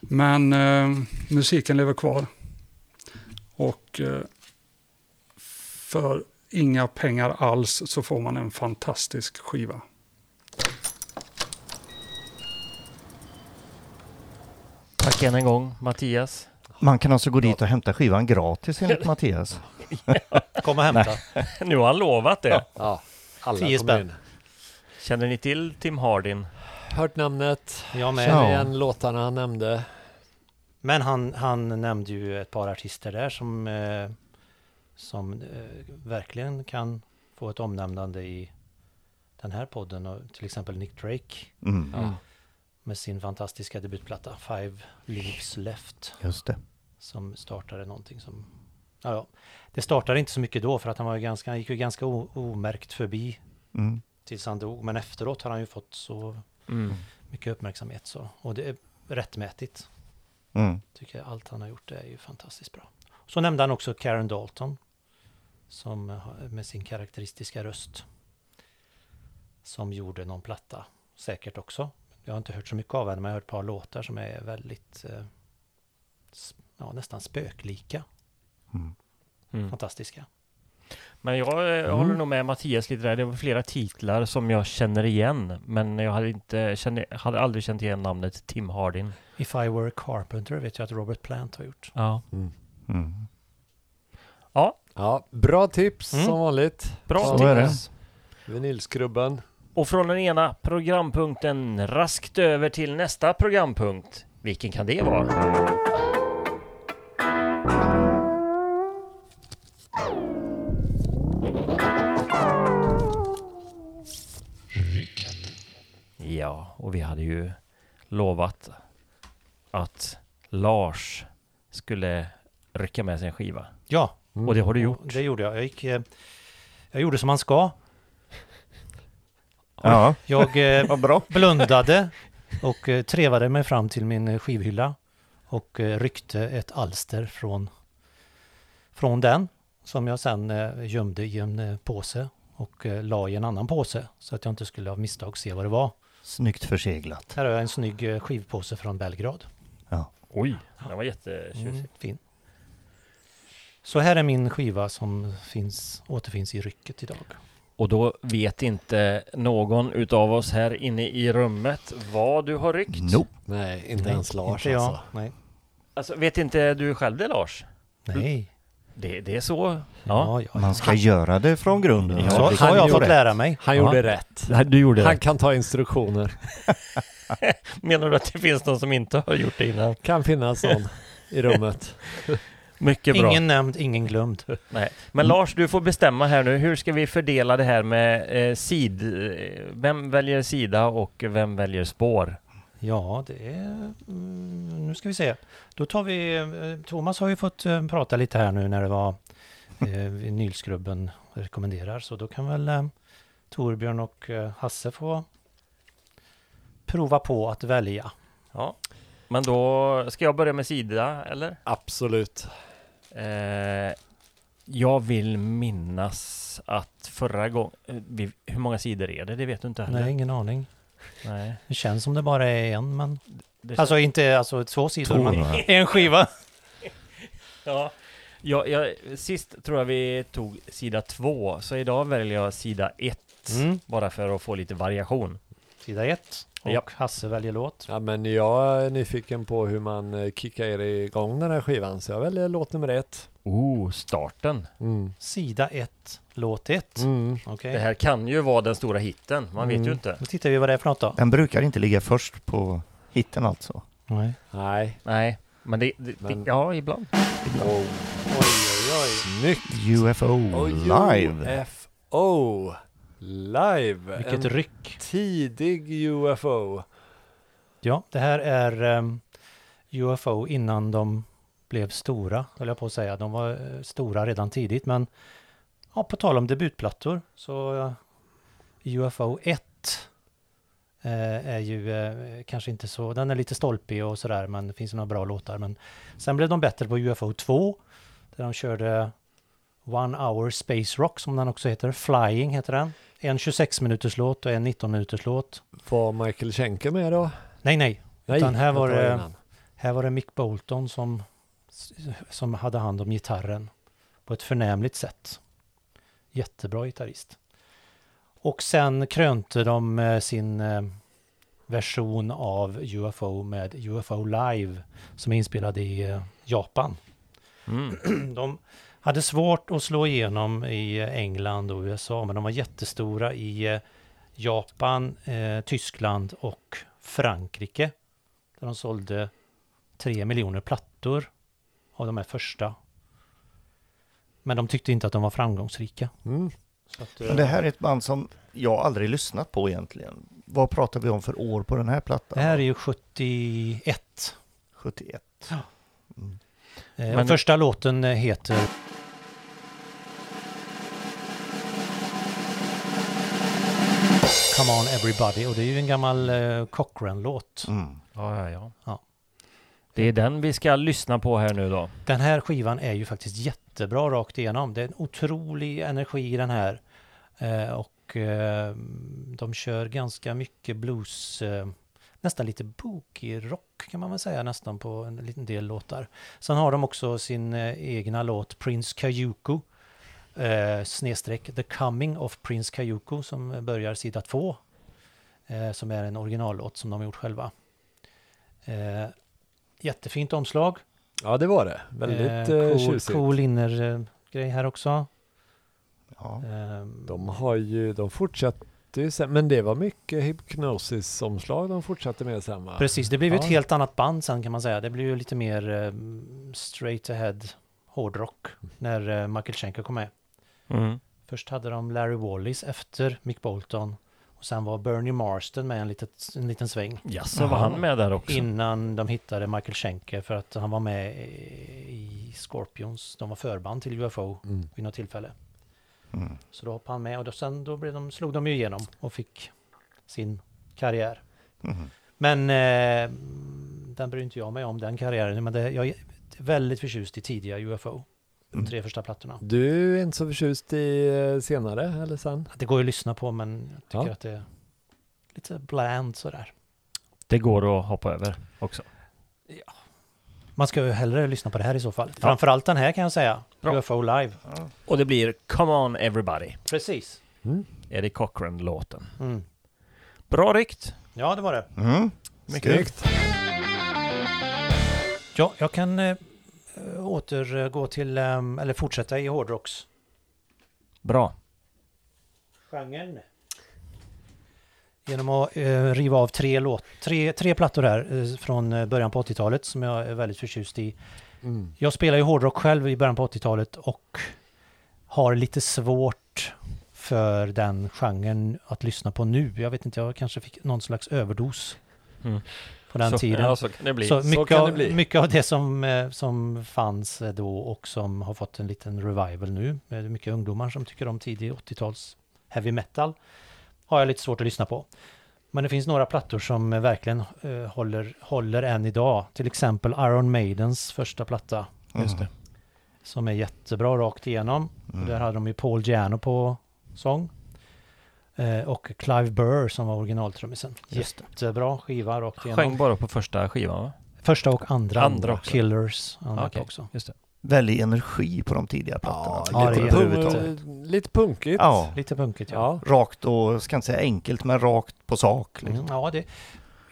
Men eh, musiken lever kvar. Och eh, för inga pengar alls så får man en fantastisk skiva. Tack än en gång Mattias. Man kan alltså gå dit och hämta skivan gratis enligt Mattias. Kom och hämta. Nu har han lovat det. Ja, alla Tio kommer spänn. in. Känner ni till Tim Hardin? Hört namnet, Jag med. Känner igen låtarna han nämnde. Men han, han nämnde ju ett par artister där som, eh, som eh, verkligen kan få ett omnämnande i den här podden. Och till exempel Nick Drake Mm. Ja. med sin fantastiska debutplatta Five Leaves Left. Just det. Som startade någonting som... Ja, ja. Det startade inte så mycket då för att han, var ju ganska, han gick ju ganska o, omärkt förbi Mm. tills han dog. Men efteråt har han ju fått så Mm. mycket uppmärksamhet. Så, och det är rättmätigt. Mm. Tycker jag allt han har gjort är ju fantastiskt bra. Så nämnde han också Karen Dalton. Som med sin karaktäristiska röst. Som gjorde någon platta. Säkert också. Jag har inte hört så mycket av henne men jag har hört ett par låtar som är väldigt eh, ja, nästan spöklika. Mm. Mm. Fantastiska. Men jag eh, Mm. håller nog med Mattias lite där. Det var flera titlar som jag känner igen. Men jag hade, inte, kände, hade aldrig känt igen namnet Tim Hardin. If I Were a Carpenter vet jag att Robert Plant har gjort. Ja. Mm. Mm. Ja, bra tips Mm. som vanligt. Bra det. Vinylskrubben. Och från den ena programpunkten raskt över till nästa programpunkt. Vilken kan det vara? Ja, och vi hade ju lovat att Lars skulle rycka med sig en skiva. Ja, Mm. Och det har du gjort. det gjorde jag. Jag, gick, eh, jag gjorde som man ska. Ja, Jag eh, blundade och eh, trevade mig fram till min skivhylla och ryckte ett alster från, från den som jag sen gömde i en påse och la i en annan påse så att jag inte skulle av misstag se vad det var. Snyggt förseglat. Här har jag en snygg skivpåse från Belgrad. Oj, den var jättetjusig. Mm, fin. Så här är min skiva som finns, återfinns i rycket idag. Och då vet inte någon utav oss här inne i rummet vad du har ryckt. Nope. Nej, inte Nej, ens Lars inte jag. alltså. Nej. Alltså, vet inte du själv det Lars? Nej. Det, det är så? Ja, ja. Man ska göra det från grunden. Ja, Så, har jag fått rätt. lära mig. Han Ja. gjorde rätt. Du gjorde Han kan ta instruktioner. Menar du att det finns någon som inte har gjort det innan? Kan finnas någon i rummet. Mycket bra. Ingen nämnd, ingen glömd. Nej. Men Lars, du får bestämma här nu. Hur ska vi fördela det här med eh, sid... eh, Vem väljer sida och vem väljer spår? Ja, det är... Mm, nu ska vi se. Då tar vi... eh, Thomas har ju fått eh, prata lite här nu när det var eh, vinylskrubben rekommenderar. Så då kan väl eh, Torbjörn och eh, Hasse få prova på att välja. Ja. Men då ska jag börja med sida, eller? Absolut. Eh, jag vill minnas att förra gången... Vi, hur många sidor är det? Det vet du inte heller? Nej, ingen aning. Nej. Det känns som det bara är en, men... Det Alltså inte alltså två sidor, Två, men va? en skiva. Ja. Ja, jag, sist tror jag vi tog sida två, så idag väljer jag sida ett. Mm. Bara för att få lite variation. Sida ett. Och Japp. Hasse väljer låt. Ja, men jag är nyfiken på hur man eh, kickar igång den här skivan, så jag väljer låt nummer ett. Oh, starten. Mm. Sida ett, låt ett. Mm. Okej. Det här kan ju vara den stora hitten, man vet ju Mm. inte. Då tittar vi vad det är för något då. Den brukar inte ligga först på hitten alltså. Nej. Nej. Nej, men det... det, Men- det ja, ibland. Oh. Oj, oj, oj. Snyggt! UFO Och live. UFO live. Vilket en ryck. tidig UFO. Ja, det här är ehm, UFO innan de blev stora, höll jag på att säga. De var eh, stora redan tidigt, men ja, på tal om debutplattor så eh, UFO 1 eh, är ju kanske inte så, den är lite stolpig och sådär, men det finns några bra låtar. Men sen blev de bättre på UFO 2, där de körde One Hour Space Rock, som den också heter. Flying heter den. En 26 minuters låt och en 19 minuters låt. Var Michael Schenker med då? Nej, nej, Nej, Utan här var det- innan. Här var det Mick Bolton som, som hade hand om gitarren på ett förnämligt sätt. Jättebra gitarrist. Och sen krönte de eh, sin eh, version av UFO med UFO Live som är inspelad i eh, Japan. Mm. De hade svårt att slå igenom i eh, England och USA men de var jättestora i eh, Japan, eh, Tyskland och Frankrike. Där de sålde tre miljoner plattor av de här första. Men de tyckte inte att de var framgångsrika. Mm. Så att, eh, Men det här är ett band som jag aldrig lyssnat på egentligen. Vad pratar vi om för år på den här plattan? det här är ju 71. 71. Eh, Men- och första låten eh, heter Come on everybody och det är ju en gammal eh, Cochrane-låt. Mm. Ja, ja, ja. Ja. Det är den vi ska lyssna på här nu då. Den här skivan är ju faktiskt jättebra rakt igenom. Det är en otrolig energi i den här. Eh, och eh, de kör ganska mycket blues, eh, nästan lite boogie rock kan man väl säga nästan på en liten del låtar. Sen har de också sin eh, egna låt Prince Kayuku. Eh, snedstreck The Coming of Prince Kayuku som börjar sida två. Eh, som är en originallåt som de har gjort själva. Eh, jättefint omslag. Ja, det var det. Väldigt Eh, eh, cool, tjusigt. cool inner-grej här också. Ja. Ehm, De har ju, de sen, men det var mycket hypnosis-omslag de fortsatte med sen va? Precis, det blev ju ett Ja. helt annat band sen kan man säga. Det blev ju lite mer ehm, straight ahead hårdrock när uh, Michael Schenker kom med. Mm. Först hade de Larry Wallis efter Mick Bolton och sen var Bernie Marston med en, litet, en liten sväng Jaså, var han med där också? innan de hittade Michael Schenker för att han var med i, i Scorpions. De var förband till UFO Mm. vid något tillfälle. Mm. Så då hoppade han med och då, sen då blev de, slog de ju igenom och fick sin karriär. Mm. Men eh, den bryr inte jag mig om, den karriären. Men det, jag är väldigt förtjust i tidiga UFO. De Mm. tre första plattorna. Du är inte så förtjust i eh, senare eller sen? Det går ju att lyssna på men jag tycker Ja. att det är lite bland sådär. Det går att hoppa över också. Man ska ju hellre lyssna på det här i så fall. Framförallt den här kan jag säga. Bra. UFO live. Ja. Och det blir Come On Everybody, Precis. Mm. Eddie Cochran-låten. Mm. Bra rykt! Ja, det var det. Mm. Snyggt! Ja, jag kan eh, återgå till, eh, eller fortsätta i hårdrocks. Bra. genren. Genom att eh, riva av tre, låt, tre, tre plattor här eh, från eh, början på 80-talet som jag är väldigt förtjust i. Mm. Jag spelar ju hårdrock själv i början på 80-talet och har lite svårt för den genren att lyssna på nu. Jag vet inte, jag kanske fick någon slags överdos Mm. På den så, tiden. Ja, så kan det bli. Så mycket, kan det av, bli. mycket av det som, eh, som fanns eh, då och som har fått en liten revival nu, med mycket ungdomar som tycker om tidig 80-tals heavy metal, har jag lite svårt att lyssna på. Men det finns några plattor som eh, verkligen eh, håller, håller än idag. Till exempel Iron Maidens första platta, Just det. som är jättebra rakt igenom. Mm. Där hade de ju Paul Giano på sång. Eh, och Clive Burr som var originaltrummisen. Just det. Jättebra skiva rakt igenom. Sjöng bara på första skivan va? Första och andra. Andra också. Killers. Annat Ah, okej. också. Just det. Väldigt energi på de tidiga plattorna. Ja, lite, överhuvudtaget. Punk, lite punkigt. Ja, Lite punkigt ja. Ja. rakt och, ska inte säga enkelt, men rakt på sak. Liksom. Mm, ja, det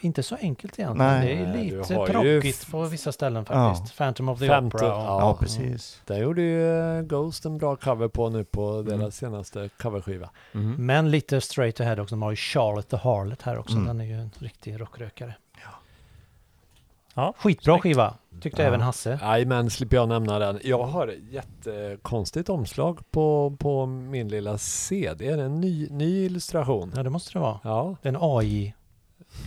inte så enkelt egentligen. Nej. det är Nej, lite ju prockigt på vissa ställen faktiskt. Phantom of the Femte, Opera. Och, ja. Ja, precis. Där gjorde ju eh, Ghost en bra cover på nu på deras Mm. senaste coverskiva. Mhm. Men lite straight ahead också. De har ju Charlotte the Harlot här också. Mm. Den är ju en riktig rockrökare. Ja, Skitbra snyggt. skiva. Tyckte Ja. även Hasse. Nej men slipper jag nämna den. Jag har ett jättekonstigt omslag på, på min lilla CD. Det är en ny, ny illustration. Ja, det måste det vara. Ja, Det är en AI.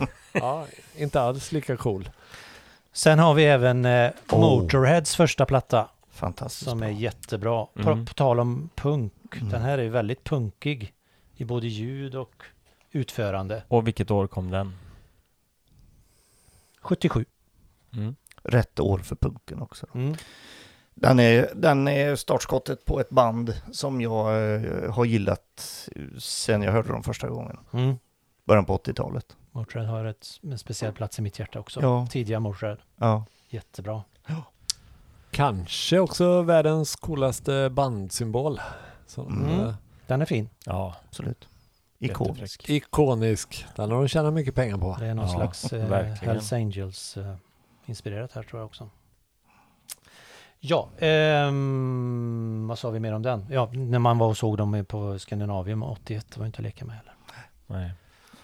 ja, inte alls lika cool. Sen har vi även eh, Oh. Motorheads första platta. Fantastiskt Som bra. är jättebra. På, Mm. på tal om punk. Mm. Den här är väldigt punkig. I både ljud och utförande. Och vilket år kom den? 77. Mm. Rätt år för punken också. Mm. Den är, den är startskottet på ett band som jag eh, har gillat sen jag hörde dem första gången. Mm. Början på 80-talet. Motörhead har ett, en speciell plats i mitt hjärta också. Ja. Tidiga Motörhead. Ja. Jättebra. Kanske också världens coolaste bandsymbol. Som, Mm. eh, Den är fin. Ja, Absolut. Ikonisk. ikonisk. Den har de tjänat mycket pengar på. Det är någon Ja, slags eh, verkligen. Hells Angels eh, inspirerat här tror jag också. Ja, ehm, vad sa vi mer om den? Ja, när man var och såg dem på Skandinavium 81, det var inte att leka med heller. Nej.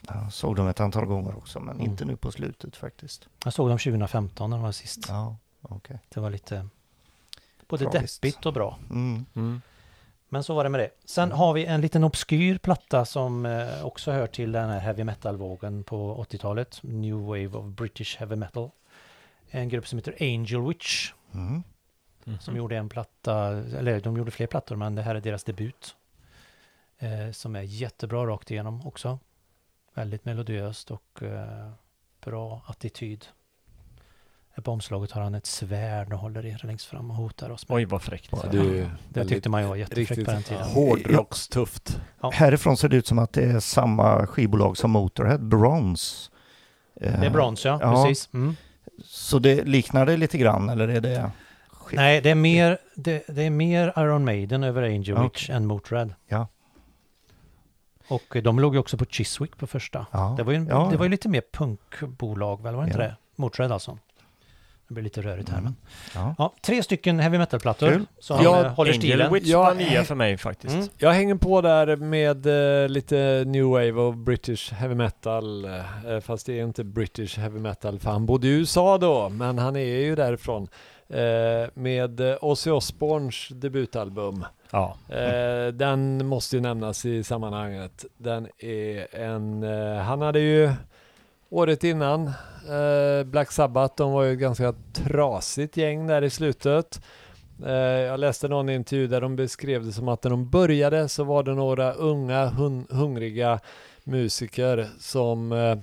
Jag såg dem ett antal gånger också, men Mm. inte nu på slutet faktiskt. Jag såg dem 2015 när de var sist. Ja, okej. Det var lite både Tragiskt. deppigt och bra. Mm. Mm. Men så var det med det. Sen har vi en liten obskyr platta som eh, också hör till den här heavy metal-vågen på 80-talet. New Wave of British Heavy Metal. En grupp som heter Angel Witch Mm. Som gjorde en platta, eller de gjorde fler plattor men det här är deras debut. Eh, som är jättebra rakt igenom också. Väldigt melodiöst och eh, bra attityd. På omslaget har han ett svärd och håller det längst fram och hotar oss med. Oj, vad fräckt. Så det det tyckte man ju var jättefräckt riktigt på den tiden. Hårdrockstufft. Ja. Härifrån ser det ut som att det är samma skivbolag som Motorhead, Bronze. Eh, Det är Bronze ja, Ja. precis. Mm. Så det liknar det lite grann, eller är det... Nej, det är, mer, det, det är mer Iron Maiden över Angel Ja, Witch än Motörhead. Ja. Och eh, de låg ju också på Chiswick på första. Ja. Det var ju, ja. det var ju lite mer punkbolag väl, var det inte Ja. det? Motörhead alltså. Det blir lite rörigt här Mm. men. Ja. Ja, tre stycken heavy metal-plattor som Ja, eh, håller Angel stilen. Witch Ja, var nya för mig faktiskt. Mm. Jag hänger på där med eh, lite new wave of British heavy metal. Eh, fast det är inte British heavy metal för han bodde i USA då. Men han är ju därifrån. Eh, med Ozzy Osbournes debutalbum. Ja. Eh, den måste ju nämnas i sammanhanget. Den är en... Eh, han hade ju året innan eh, Black Sabbath, de var ju ett ganska trasigt gäng där i slutet. Eh, jag läste någon intervju där de beskrev det som att när de började så var det några unga hun- hungriga musiker som eh,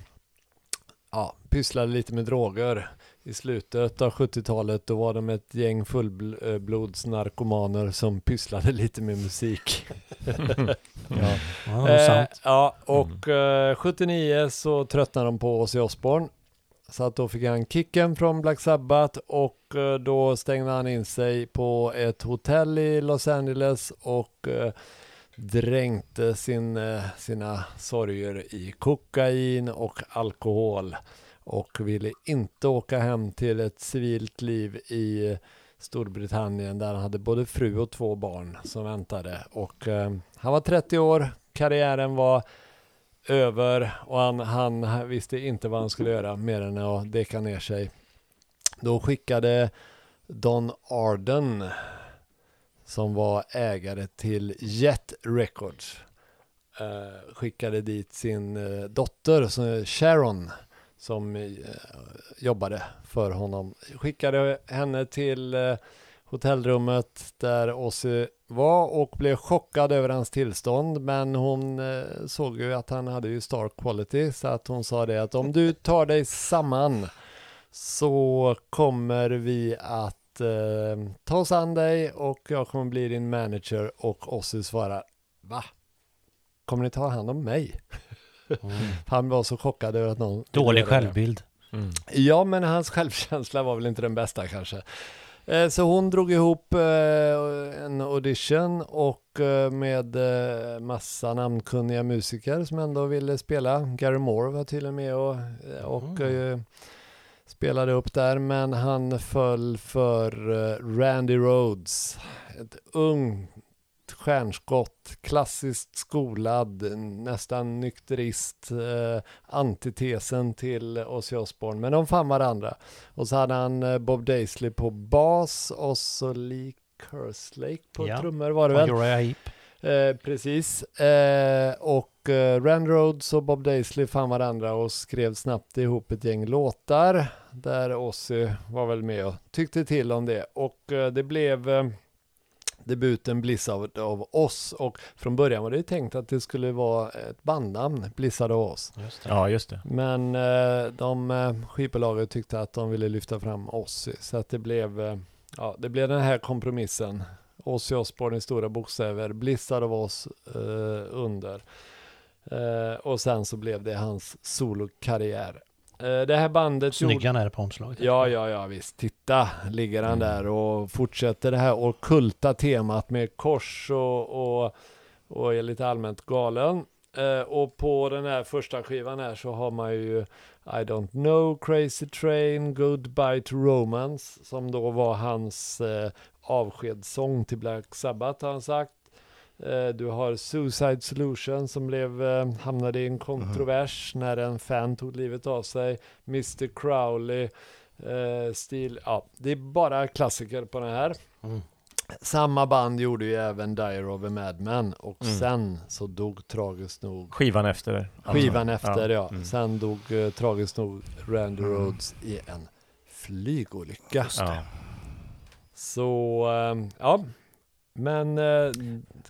ja, pysslade lite med droger. I slutet av 70-talet då var de ett gäng fullblodsnarkomaner som pysslade lite med musik. Ja, det var Eh, sant. ja, och eh, 79 så tröttnade de på Ozzy Osbourne. Så att då fick han kicken från Black Sabbath och eh, då stängde han in sig på ett hotell i Los Angeles och eh, dränkte sin, eh, sina sorger i kokain och alkohol och ville inte åka hem till ett civilt liv i Storbritannien där han hade både fru och två barn som väntade och eh, han var 30 år, karriären var över och han, han visste inte vad han skulle göra mer än att deka ner sig. Då skickade Don Arden som var ägare till Jet Records eh, skickade dit sin eh, dotter Sharon som eh, jobbade för honom. Skickade henne till eh, hotellrummet där Ozzy var och blev chockad över hans tillstånd. Men hon eh, såg ju att han hade ju star quality så att hon sa det att om du tar dig samman så kommer vi att eh, ta oss an dig och jag kommer bli din manager och Ozzy svarar Va? Kommer ni ta hand om mig? Han var så chockad över att någon Dålig självbild. Mm. Ja, men hans självkänsla var väl inte den bästa kanske. Eh, Så hon drog ihop eh, en audition och eh, med massa namnkunniga musiker som ändå ville spela. Gary Moore var till och med och, och eh, spelade upp där, men han föll för Randy Rhodes. Ett ungt stjärnskott, klassiskt skolad, nästan nykterist, eh, antitesen till Ozzy Osbourne. Men de fann varandra. Och så hade han eh, Bob Daisley på bas och så Lee Kerslake på Ja, trummor var det väl? Uriah Heep. Eh, precis. Eh, och eh, Rand Rhodes och Bob Daisley fann varandra och skrev snabbt ihop ett gäng låtar där Ozzy var väl med och tyckte till om det. Och eh, det blev eh, debuten Blizzard av oss och från början var det ju tänkt att det skulle vara ett bandnamn, Blizzard av oss. Just det. Ja, just det. Men eh, de eh, skivbolaget tyckte att de ville lyfta fram Ozzy så att det blev, eh, ja, det blev den här kompromissen. Ozzy Osbourne i stora bokstäver, Blizzard av oss eh, under. Eh, och sen så blev det hans solokarriär. Eh, det här bandet gjorde... Snygga när på omslaget. Ja, ja, ja, visst. Titta, ligger han Mm. där och fortsätter det här ockulta temat med kors och, och, och är lite allmänt galen. Eh, och på den här första skivan här så har man ju I don't know, Crazy Train, Goodbye to Romance som då var hans eh, avskedssång till Black Sabbath har han sagt. Eh, Du har Suicide Solution som blev, eh, hamnade i en kontrovers när en fan tog livet av sig. Mr Crowley, eh, Steel, ja, det är bara klassiker på den här. Mm. Samma band gjorde ju även Dire of a Madman och Mm. sen så dog tragiskt nog Skivan efter. skivan alltså. efter ja. Mm. Sen dog eh, tragiskt nog Randy Rhodes i en flygolycka. Ja. Så eh, ja, men eh,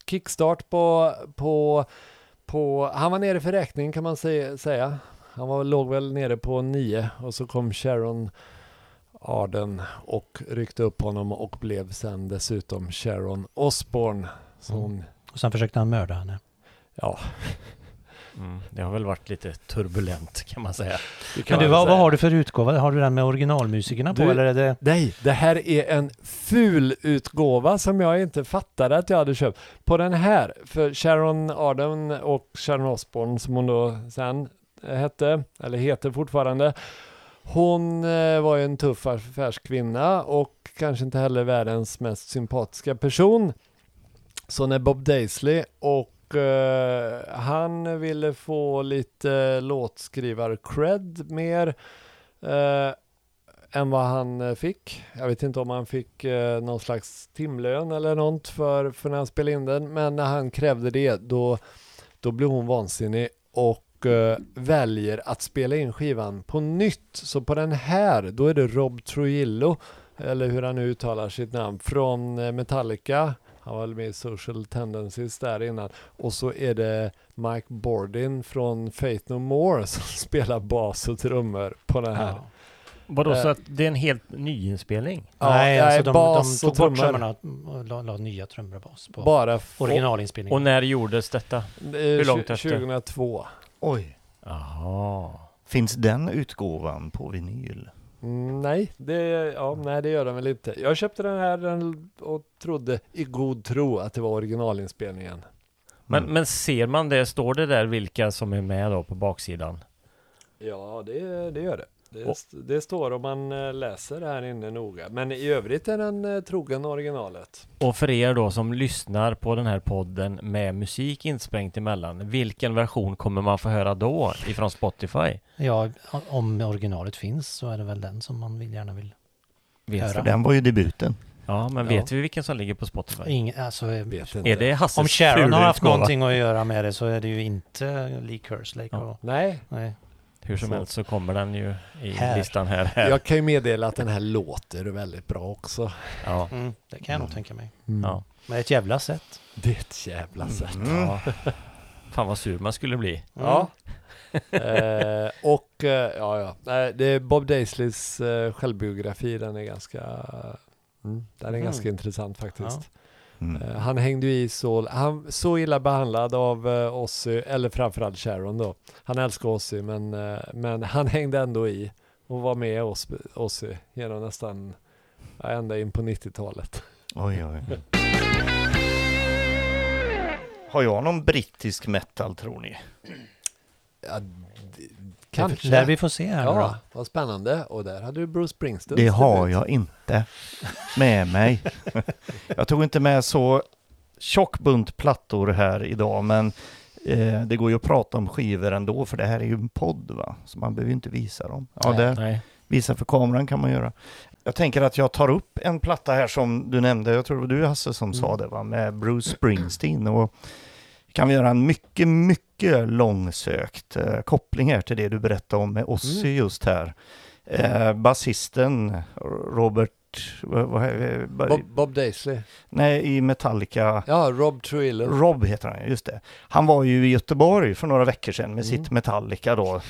kickstart på, på, på, han var nere för räkning kan man säga. Han var, låg väl nere på nio och så kom Sharon Arden och ryckte upp honom och blev sen dessutom Sharon Osbourne. Så Mm. Och sen försökte han mörda henne. ja, Mm. Det har väl varit lite turbulent kan man säga. kan Men du, vad, säga. vad har du för utgåva? Har du den med originalmusikerna på Du- eller är det... Nej, det här är en ful utgåva som jag inte fattade att jag hade köpt. På den här, för Sharon Arden och Sharon Osbourne som hon då sen eh, hette, eller heter fortfarande. Hon eh, var ju en tuff affärskvinna och kanske inte heller världens mest sympatiska person. Så när Bob Daisley och eh, han ville få lite låtskrivar-cred mer eh, än vad han fick. Jag vet inte om han fick eh, någon slags timlön eller något för, för när han spelade in den. Men när han krävde det då, då blev hon vansinnig och eh, väljer att spela in skivan på nytt. Så på den här, då är det Rob Trujillo, eller hur han nu uttalar sitt namn, från eh, Metallica. Han var väl med i Social Tendencies där innan. Och så är det Mike Bordin från Faith No More som spelar bas och trummor på den här. Ja. Vadå, Eh. så att det är en helt nyinspelning? Ja, Nej, alltså de, bas de och tog bort trummor. trummorna och la, la nya trummor och bas på Bara originalinspelningen. Och när gjordes detta? Hur långt efter? 2002. Oj. Jaha. Finns den utgåvan på vinyl? Mm, nej, det, ja, nej, det gör den väl inte. Jag köpte den här den- och trodde i god tro att det var originalinspelningen. Men, Mm. men ser man det, står det där vilka som är med då på baksidan? Ja, det, det gör det. Det, det står om man eh, läser här inne noga. Men i övrigt är den eh, trogen originalet. Och för er då som lyssnar på den här podden med musik insprängt emellan, vilken version kommer man få höra då ifrån Spotify? Ja, om originalet finns så är det väl den som man vill, gärna vill Vet Höra. För den var ju debuten. Ja, men Ja. vet vi vilken som ligger på Spotify? Ingen, alltså, Vet inte. Är det Hasses om Sharon har haft någonting att göra med det så är det ju inte Lee Kerslake. Ja. Och, Nej, nej. Hur som Så. helst så kommer den ju i Här. listan här. här. jag kan ju meddela att den här låter väldigt bra också. Ja. Mm, det kan jag nog tänka mig. Ja. Men ett jävla sätt. Det är ett jävla sätt. Mm. ja. Fan vad sur man skulle bli. Ja. eh, och eh, ja, ja. Nej, det är Bob Daisleys eh, självbiografi. Den är ganska, mm, den är Mm. ganska intressant faktiskt. Mm. Eh, han hängde ju i så, han så illa behandlad av uh, Ozzy, eller framförallt Sharon då. Han älskar Ozzy men, eh, men han hängde ändå i och var med oss, Ozzy genom nästan ja, ända in på 90-talet. Oj, oj. Har jag någon brittisk metal tror ni? Ja, kanske. Där vi får se här nu då. Ja, vad spännande. Och där hade du Bruce Springsteen. Det har jag inte med mig. Jag tog inte med så tjock bunt plattor här idag, men eh, det går ju att prata om skivor ändå, för det här är ju en podd, va? så man behöver ju inte visa dem. Ja, Nej. det, Nej. visa för kameran kan man göra. Jag tänker att jag tar upp en platta här som du nämnde, jag tror det var du Hasse som sa Mm. det, va? med Bruce Springsteen. Och kan vi göra en mycket, mycket långsökt eh, koppling här till det du berättade om med Ozzy Mm. just här. Eh, Basisten Robert, vad, vad, vad, Bob, Bob Daisley. nej i Metallica, Ja, Rob Trujillo. Rob heter han, just det. Han var ju i Göteborg för några veckor sedan med Mm. sitt Metallica då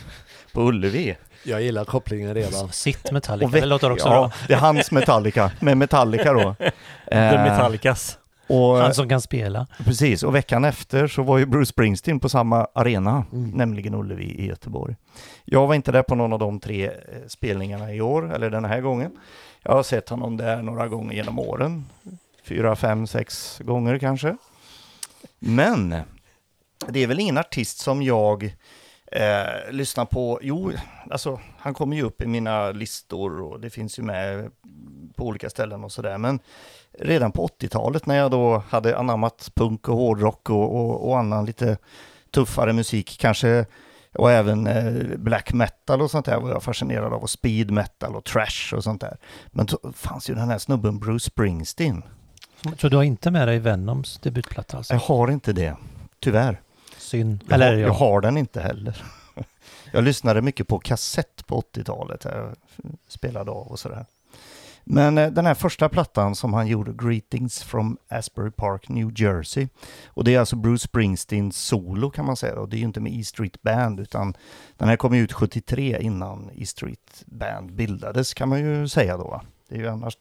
på Ullevi. Jag gillar kopplingen redan. Sitt Metallica, Och det låter också ja, bra. det är hans Metallica, med Metallica då. The Eh, Metallicas. Och, Han som kan spela. Precis, och veckan efter så var ju Bruce Springsteen på samma arena, Mm. nämligen Ullevi i Göteborg. Jag var inte där på någon av de tre eh, spelningarna i år, eller den här gången. Jag har sett honom där några gånger genom åren. Fyra, fem, sex gånger kanske. Men det är väl ingen artist som jag eh, lyssnar på. Jo, alltså han kommer ju upp i mina listor och det finns ju med på olika ställen och sådär. Men redan på 80-talet när jag då hade anammat punk och hårdrock och, och, och annan lite tuffare musik, kanske och även eh, black metal och sånt där var jag fascinerad av och speed metal och trash och sånt där. Men då fanns ju den här snubben Bruce Springsteen. Så du har inte med dig Venoms debutplatta alltså? Jag har inte det, tyvärr. Synd. Jag, Eller har, jag ja. har den inte heller. Jag lyssnade mycket på kassett på 80-talet. Jag spelade av och sådär. Men eh, den här första plattan som han gjorde, Greetings from Asbury Park, New Jersey. Och det är alltså Bruce Springsteens solo kan man säga. Och det är ju inte med E Street Band utan den här kom ut 73 innan E Street Band bildades kan man ju säga då. Det är ju annars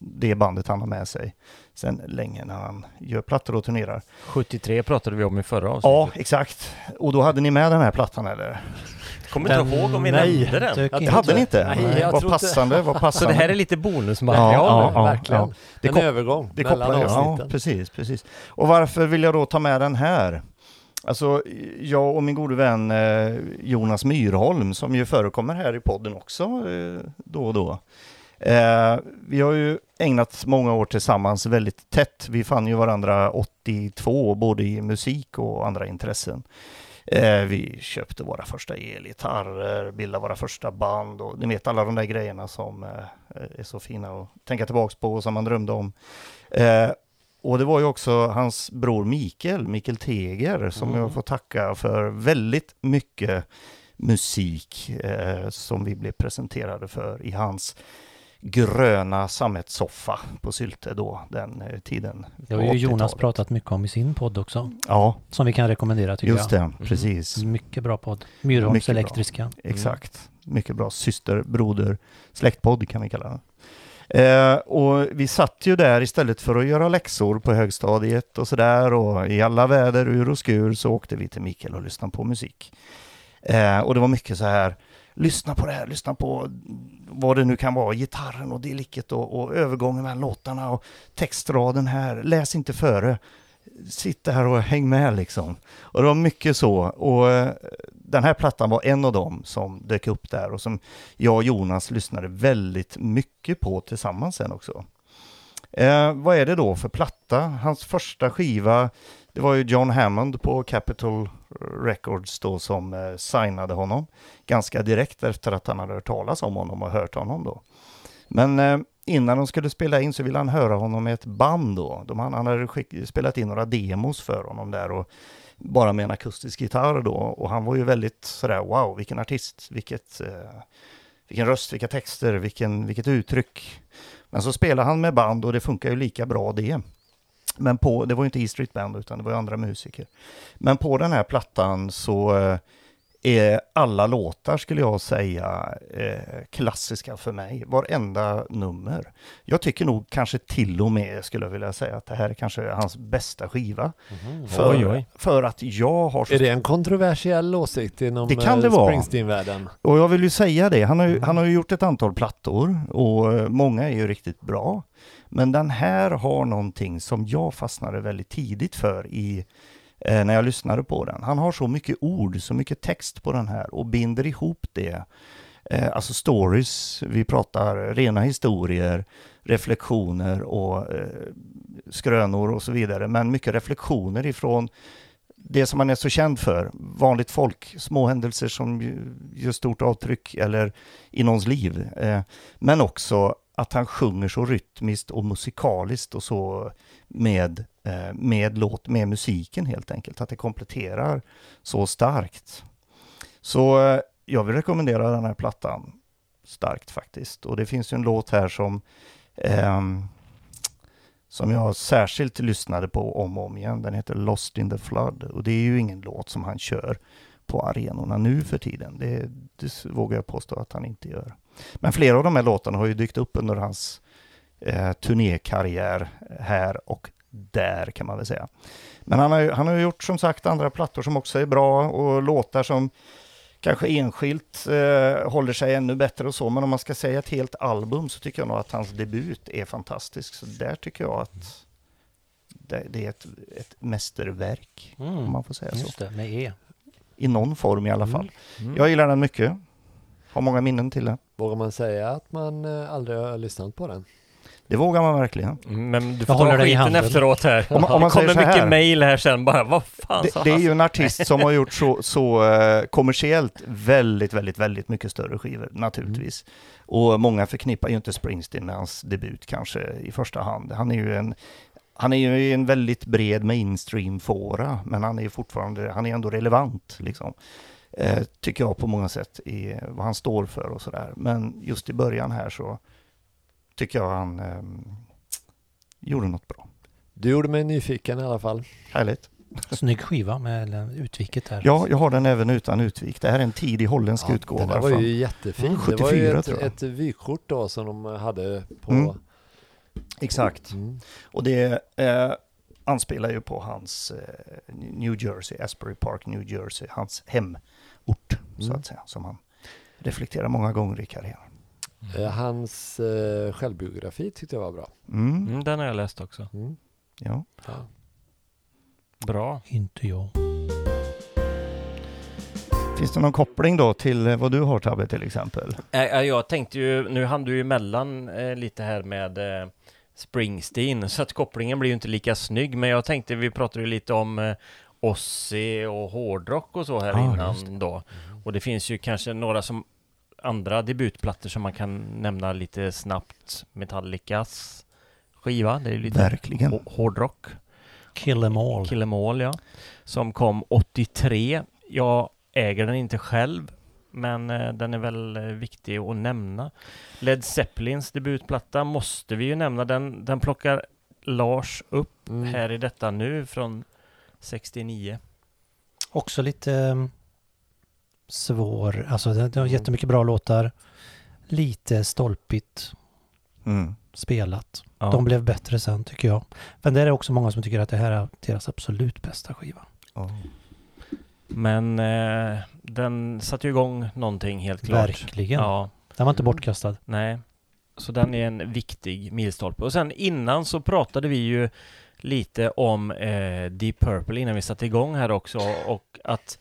det bandet han har med sig sen länge när han gör plattor och turnerar. 73 pratade vi om i förra Ja, avsnittet. exakt. Och då hade ni med den här plattan eller? Kommer inte ihåg om vi nej, nämnde den. Jag Det hade ni inte? Nej, jag vad tror inte- passande, vad Så passande. det här är lite bonusmaterial. Ja, ja, verkligen. ja. Det en övergång Det mellan kopplar, ja, avsnitten. precis, precis. Och varför vill jag då ta med den här? Alltså, jag och min gode vän eh, Jonas Myrholm, som ju förekommer här i podden också eh, då och då. Eh, vi har ju ägnat många år tillsammans väldigt tätt. Vi fann ju varandra 82, både i musik och andra intressen. Eh, vi köpte våra första elgitarrer, bildade våra första band och ni vet alla de där grejerna som eh, är så fina att tänka tillbaks på och som man drömde om. Eh, och det var ju också hans bror Mikael, Mikael Teger, som Mm. jag får tacka för väldigt mycket musik eh, som vi blev presenterade för i hans gröna sammetssoffa på Sylte då, den eh, tiden. Det har ju Jonas 80-talet. pratat mycket om i sin podd också. Ja, Som vi kan rekommendera tycker just jag. det, precis. Mycket bra podd. Myrholms Mycket bra. Elektriska. Exakt. Mycket bra syster, broder, släktpodd kan vi kalla den. Eh, och vi satt ju där istället för att göra läxor på högstadiet och sådär och i alla väder, ur och skur, så åkte vi till Mikael och lyssnade på musik. Eh, och det var mycket så här, lyssna på det här, lyssna på vad det nu kan vara, gitarren och delicket och, och övergången mellan låtarna och textraden här, läs inte före. Sitt där och häng med liksom. Och det var mycket så. Och eh, den här plattan var en av dem som dök upp där och som jag och Jonas lyssnade väldigt mycket på tillsammans sen också. Eh, vad är det då för platta? Hans första skiva, det var ju John Hammond på Capitol Records då som eh, signade honom ganska direkt efter att han hade hört talas om honom och hört honom då. Men eh, innan de skulle spela in så ville han höra honom med ett band då. De, han, han hade skick, spelat in några demos för honom där och bara med en akustisk gitarr då. Och han var ju väldigt sådär, wow, vilken artist, vilket, eh, vilken röst, vilka texter, vilken, vilket uttryck. Men så spelade han med band och det funkar ju lika bra det. Men på, det var ju inte E Street Band utan det var ju andra musiker. Men på den här plattan så eh, är alla låtar skulle jag säga eh, klassiska för mig. Varenda nummer. Jag tycker nog kanske till och med skulle jag vilja säga att det här är kanske hans bästa skiva. För, Oj, oj. för att jag har så Är det en kontroversiell åsikt inom Det kan eh, det. Springsteen-världen? Och jag vill ju säga det, han har ju, han har ju gjort ett antal plattor och många är ju riktigt bra. Men den här har någonting som jag fastnade väldigt tidigt för i, eh, när jag lyssnade på den. Han har så mycket ord, så mycket text på den här och binder ihop det. Eh, alltså stories, vi pratar rena historier, reflektioner och eh, skrönor och så vidare. Men mycket reflektioner ifrån det som man är så känd för, vanligt folk, små händelser som gör stort avtryck eller i någons liv. Eh, men också att han sjunger så rytmiskt och musikaliskt och så med, eh, med låt, med musiken helt enkelt, att det kompletterar så starkt. Så eh, jag vill rekommendera den här plattan starkt faktiskt. Och det finns ju en låt här som eh, som jag särskilt lyssnade på om och om igen. Den heter Lost in the Flood och det är ju ingen låt som han kör på arenorna nu för tiden. Det, det vågar jag påstå att han inte gör. Men flera av de här låtarna har ju dykt upp under hans eh, turnékarriär här och där kan man väl säga. Men han har, han har gjort som sagt andra plattor som också är bra och låtar som kanske enskilt eh, håller sig ännu bättre och så. Men om man ska säga ett helt album så tycker jag nog att hans debut är fantastisk. Så där tycker jag att det, det är ett, ett mästerverk, om Mm. man får säga så. Just det, med E. I någon form i alla fall. Mm. Jag gillar den mycket. Har många minnen till den. Vågar man säga att man eh, aldrig har lyssnat på den? Det vågar man verkligen. Men du får i skiten efteråt här. Om- om man det kommer mycket här. mail här sen bara, vad fan Det, det är ju en artist som har gjort så, så eh, kommersiellt väldigt, väldigt, väldigt mycket större skivor naturligtvis. Och många förknippar ju inte Springsteen med hans debut kanske i första hand. Han är ju en, han är ju en väldigt bred mainstream-fåra, men han är ju fortfarande, han är ändå relevant liksom. Eh, tycker jag på många sätt i vad han står för och sådär. Men just i början här så tycker jag han eh, gjorde något bra. Du gjorde mig nyfiken i alla fall. Härligt. Snygg skiva med eh, utviket där. Ja, jag har den även utan utvik. Det här är en tidig holländsk Ja, utgåva. den var ju jättefin. Mm, det var ju 74 ett, tror jag. ett vykort då som de hade på... Mm. Exakt. Mm. Och det eh, anspelar ju på hans eh, New Jersey, Asbury Park, New Jersey, hans hemort så Mm. att säga, som han reflekterar många gånger i karriären. Eh, Hans eh, självbiografi tyckte jag var bra. Mm. Mm, den har jag läst också. Mm. Ja. Ja. Bra. Inte jag. Finns det någon koppling då till eh, vad du har Tabbe till exempel? Äh, äh, jag tänkte ju, nu hann du ju emellan eh, lite här med eh, Springsteen, så att kopplingen blir ju inte lika snygg, men jag tänkte, vi pratade ju lite om Ozzy och hårdrock och så här Ah, just innan då. Och det finns ju kanske några som andra debutplattor som man kan nämna lite snabbt. Metallicas skiva, det är ju lite Verkligen. hå- hårdrock. Kill em all. Kill 'em all, ja. Som kom 83. Jag äger den inte själv, men eh, den är väl eh, viktig att nämna. Led Zeppelins debutplatta måste vi ju nämna. Den, den plockar Lars upp Mm. här i detta nu från 69. Också lite um, svår. Alltså det, har Mm. jättemycket bra låtar. Lite stolpigt Mm. spelat. Ja. De blev bättre sen tycker jag. Men det är också många som tycker att det här är deras absolut bästa skiva. Ja. Men eh, den satte ju igång någonting helt klart. Verkligen. Ja, Den var inte bortkastad. nej. Så den är en viktig milstolpe. Och sen innan så pratade vi ju lite om eh, Deep Purple innan vi satte igång här också och att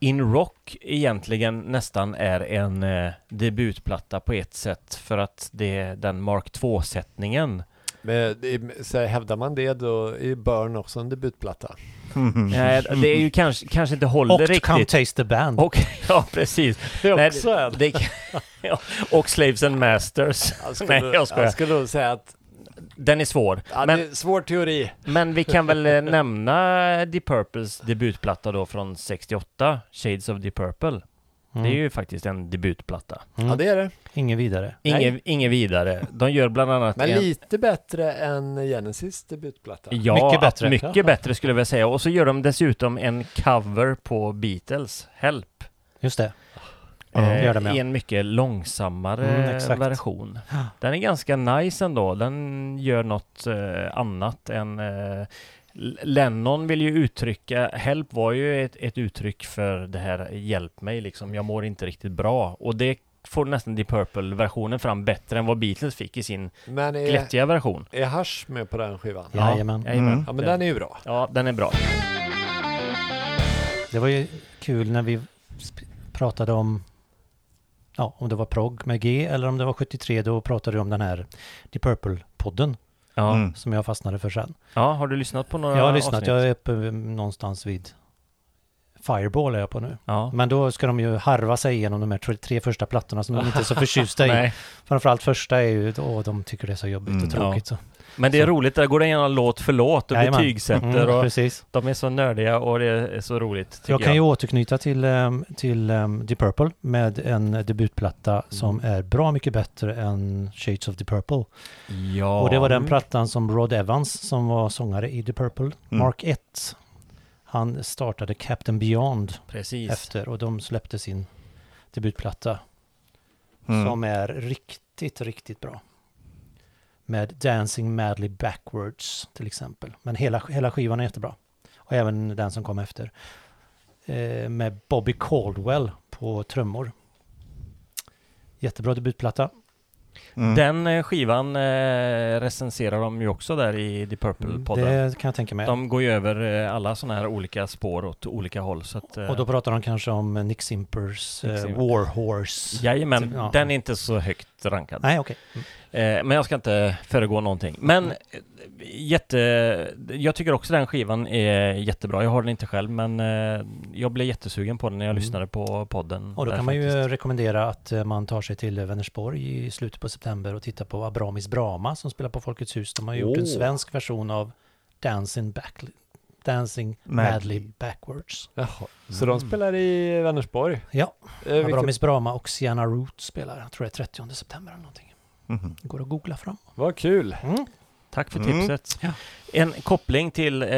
In Rock egentligen nästan är en eh, debutplatta på ett sätt för att det är den Mark 2-sättningen. Men, det- så hävdar man det då är Burn också en debutplatta? Nej, det är ju kanske, kanske inte håller Och Come riktigt. Taste the Band. Och, ja, precis. Det är Nej, också en. det, ja, och Slaves and Masters. Jag skulle, Nej, jag jag skulle nog säga att Den är svår. ja, Men- det är svår teori. Men vi kan väl eh, nämna Deep Purples debutplatta då från 68, Shades of Deep Purple. Mm. Det är ju faktiskt en debutplatta. Mm. Ja, det är det. Inget vidare. Inget, inget vidare. De gör bland annat Men en... lite bättre än Genesis debutplatta. Ja, Mycket bättre. Mycket bättre skulle jag vilja säga. Och så gör de dessutom en cover på Beatles, Help. Just det. Ja. I en mycket långsammare Mm, version. Den är ganska nice ändå. Den gör något eh, annat än... Eh, Lennon vill ju uttrycka, Help var ju ett, ett uttryck för det här hjälp mig liksom, jag mår inte riktigt bra. Och det får nästan Deep Purple-versionen fram bättre än vad Beatles fick i sin Men är, glättiga version. är Hush med på den skivan? Ja, Jajamän. jajamän. Mm. Ja, men den är ju bra. Ja, den är bra. Det var ju kul när vi pratade om Ja, om det var prog med G eller om det var 73 då pratade vi om den här Deep Purple-podden Ja. Mm. som jag fastnade för sen. ja, har du lyssnat på några Jag har lyssnat, avsnitt? jag är uppe någonstans vid Fireball är jag på nu. Ja. Men då ska de ju harva sig igenom de här tre, första plattorna som de inte är så förtjusta i. Framförallt första är ju, åh, de tycker det är så jobbigt Mm, och tråkigt. Så. Men det är Så. roligt, där går det igenom låt för låt och Jajamän. betygsätter Mm, och precis. de är så nördiga och det är så roligt. tycker Jag kan ju återknyta till, um, till um, Deep Purple med en debutplatta som är bra mycket bättre än Shades of Deep Purple. Ja. Och det var den Mm. plattan som Rod Evans, som var sångare i Deep Purple, Mm. Mark 1, han startade Captain Beyond Precis. efter och de släppte sin debutplatta Mm. som är riktigt, riktigt bra. Med Dancing Madly Backwards till exempel. Men hela, hela skivan är jättebra. Och även den som kom efter. Eh, med Bobby Caldwell på trummor. Jättebra debutplatta. Mm. Den eh, skivan eh, recenserar de ju också där i The Purple-podden. Det kan jag tänka mig. De går ju över eh, alla sådana här olika spår åt olika håll. Så att, Och då pratar de kanske om Nick Simpers Nick Simper. War Horse. Jajamän, Ja. den är inte så högt rankad. Nej, okej. Mm. Eh, men jag ska inte föregå någonting. Men eh, jätte... Jag tycker också den skivan är jättebra. Jag har den inte själv, men eh, jag blev jättesugen på den när jag Mm. lyssnade på podden. Och då kan man ju rekommendera att man tar sig till Vänersborg i slutet på september och tittar på Abramis Brama som spelar på Folkets hus. De har gjort en Åh. svensk version av Dancing, Back, Dancing Madly. Backwards. Jaha. Så de spelar i Vänersborg? Ja, Eh, Abramis Brama och Sienna Root spelar. Jag tror det är 30 september eller någonting. Det går att googla fram. Vad kul! Mm. Tack för Mm. tipset. Ja. En koppling till, eh,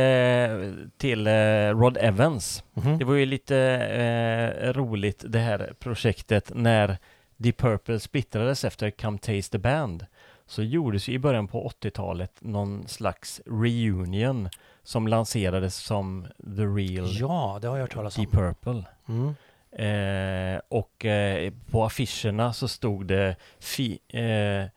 till eh, Rod Evans. Mhm. Det var ju lite eh, roligt det här projektet när Deep Purple splittrades efter Come Taste the Band. Så gjordes ju i början på 80-talet någon slags reunion som lanserades som The Real Ja, det har jag hört talas Deep om. Purple. Mm. Eh, och eh, på affischerna så stod det fi, eh,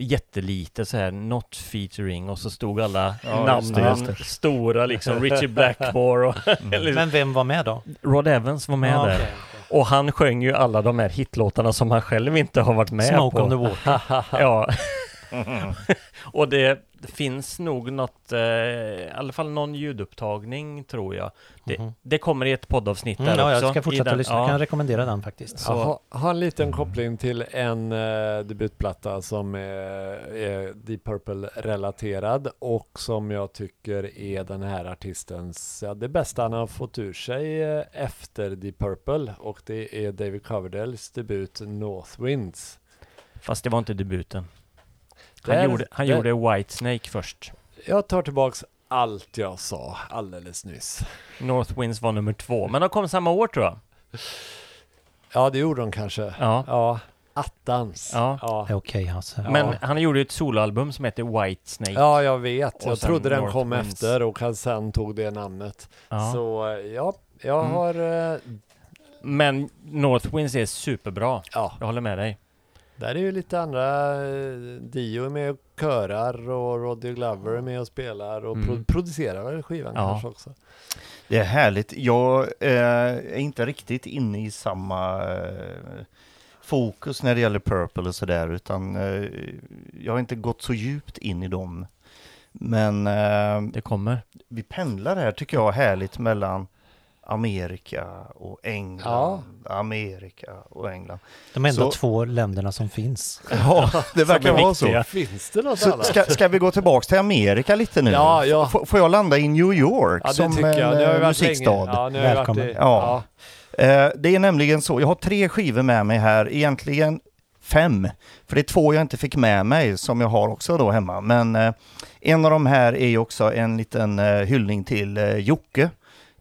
jättelite så här Not featuring och så stod alla Ja, namnen stora liksom Richie Blackmore och liksom, Men vem var med då? Rod Evans var med Ja, där. okej. Och han sjöng ju alla de här hitlåtarna som han själv inte har varit med Smoke på. on the water. Ja. och det finns nog något, eh, i alla fall någon ljudupptagning tror jag. Det, Mhm. det kommer i ett poddavsnitt Mm, där ja, också. jag ska fortsätta den- lyssna. ja. Jag kan rekommendera den faktiskt. Så- Jag har, har en liten koppling till en uh, debutplatta som är, är Deep Purple-relaterad och som jag tycker är den här artistens, ja, det bästa han har fått ur sig eh, efter Deep Purple och det är David Coverdales debut North Winds. Fast det var inte debuten. Han, är- gjorde, han det- gjorde Whitesnake först. Jag tar tillbaks allt jag sa alldeles nyss. North Winds var nummer två, men de kom samma år tror jag. Ja, det gjorde de kanske. Ja. Ja, attans. Ja. Ja. Okej Hasse. Ja. Men han gjorde ju ett soloalbum som heter Whitesnake. Ja, jag vet. Och Jag trodde den North kom Winds. efter och han sen tog det namnet. Ja. Så ja, jag Mm. har... eh, Men North Winds är superbra. Ja, Jag håller med dig. Där är ju lite andra... eh, Dio är med och körar och Roddy Glover är med och spelar och Mm. pro- producerar väl skivan Ja. kanske också. Det är härligt. Jag eh, är inte riktigt inne i samma eh, fokus när det gäller Purple och sådär, utan eh, jag har inte gått så djupt in i dem. Men eh, Det kommer. vi pendlar här tycker jag härligt mellan Amerika och England. Amerika och England. De enda Så- två länderna som finns. Ja, det verkar vara så. Finns det något så annat? ska, ska vi gå tillbaks till Amerika lite nu? Ja, ja. F- får jag landa i New York Ja, som en jag. Eh, musikstad? Ja, ni har ju varit Välkommen. i, Ja. ja. Eh, det är nämligen så, jag har tre skivor med mig här, egentligen fem. För det är två jag inte fick med mig som jag har också då hemma. Men eh, en av de här är ju också en liten hyllning till Jocke.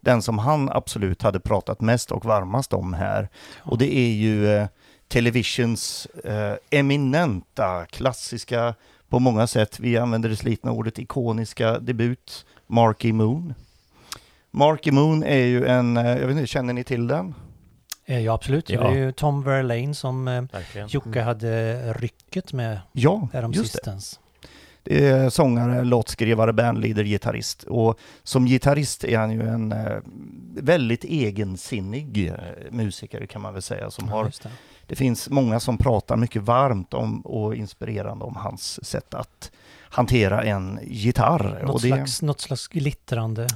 Den som han absolut hade pratat mest och varmast om här. Och det är ju eh, Televisions eh, eminenta, klassiska, på många sätt, vi använder det slitna ordet ikoniska debut, Marky Moon. Marky Moon är ju en, eh, jag vet inte, känner ni till den? Eh, Ja, absolut. Ja. Det är ju Tom Verlaine som eh, Verkligen. Jocke hade rycket med Ja, härom just det. är sångare, låtskrivare, bandleader, gitarrist. Och som gitarrist är han ju en eh, väldigt egensinnig eh, musiker kan man väl säga. Som Ja, har, det. det finns många som pratar mycket varmt om och inspirerande om hans sätt att hantera en gitarr. Något, och det, slags, något slags glittrande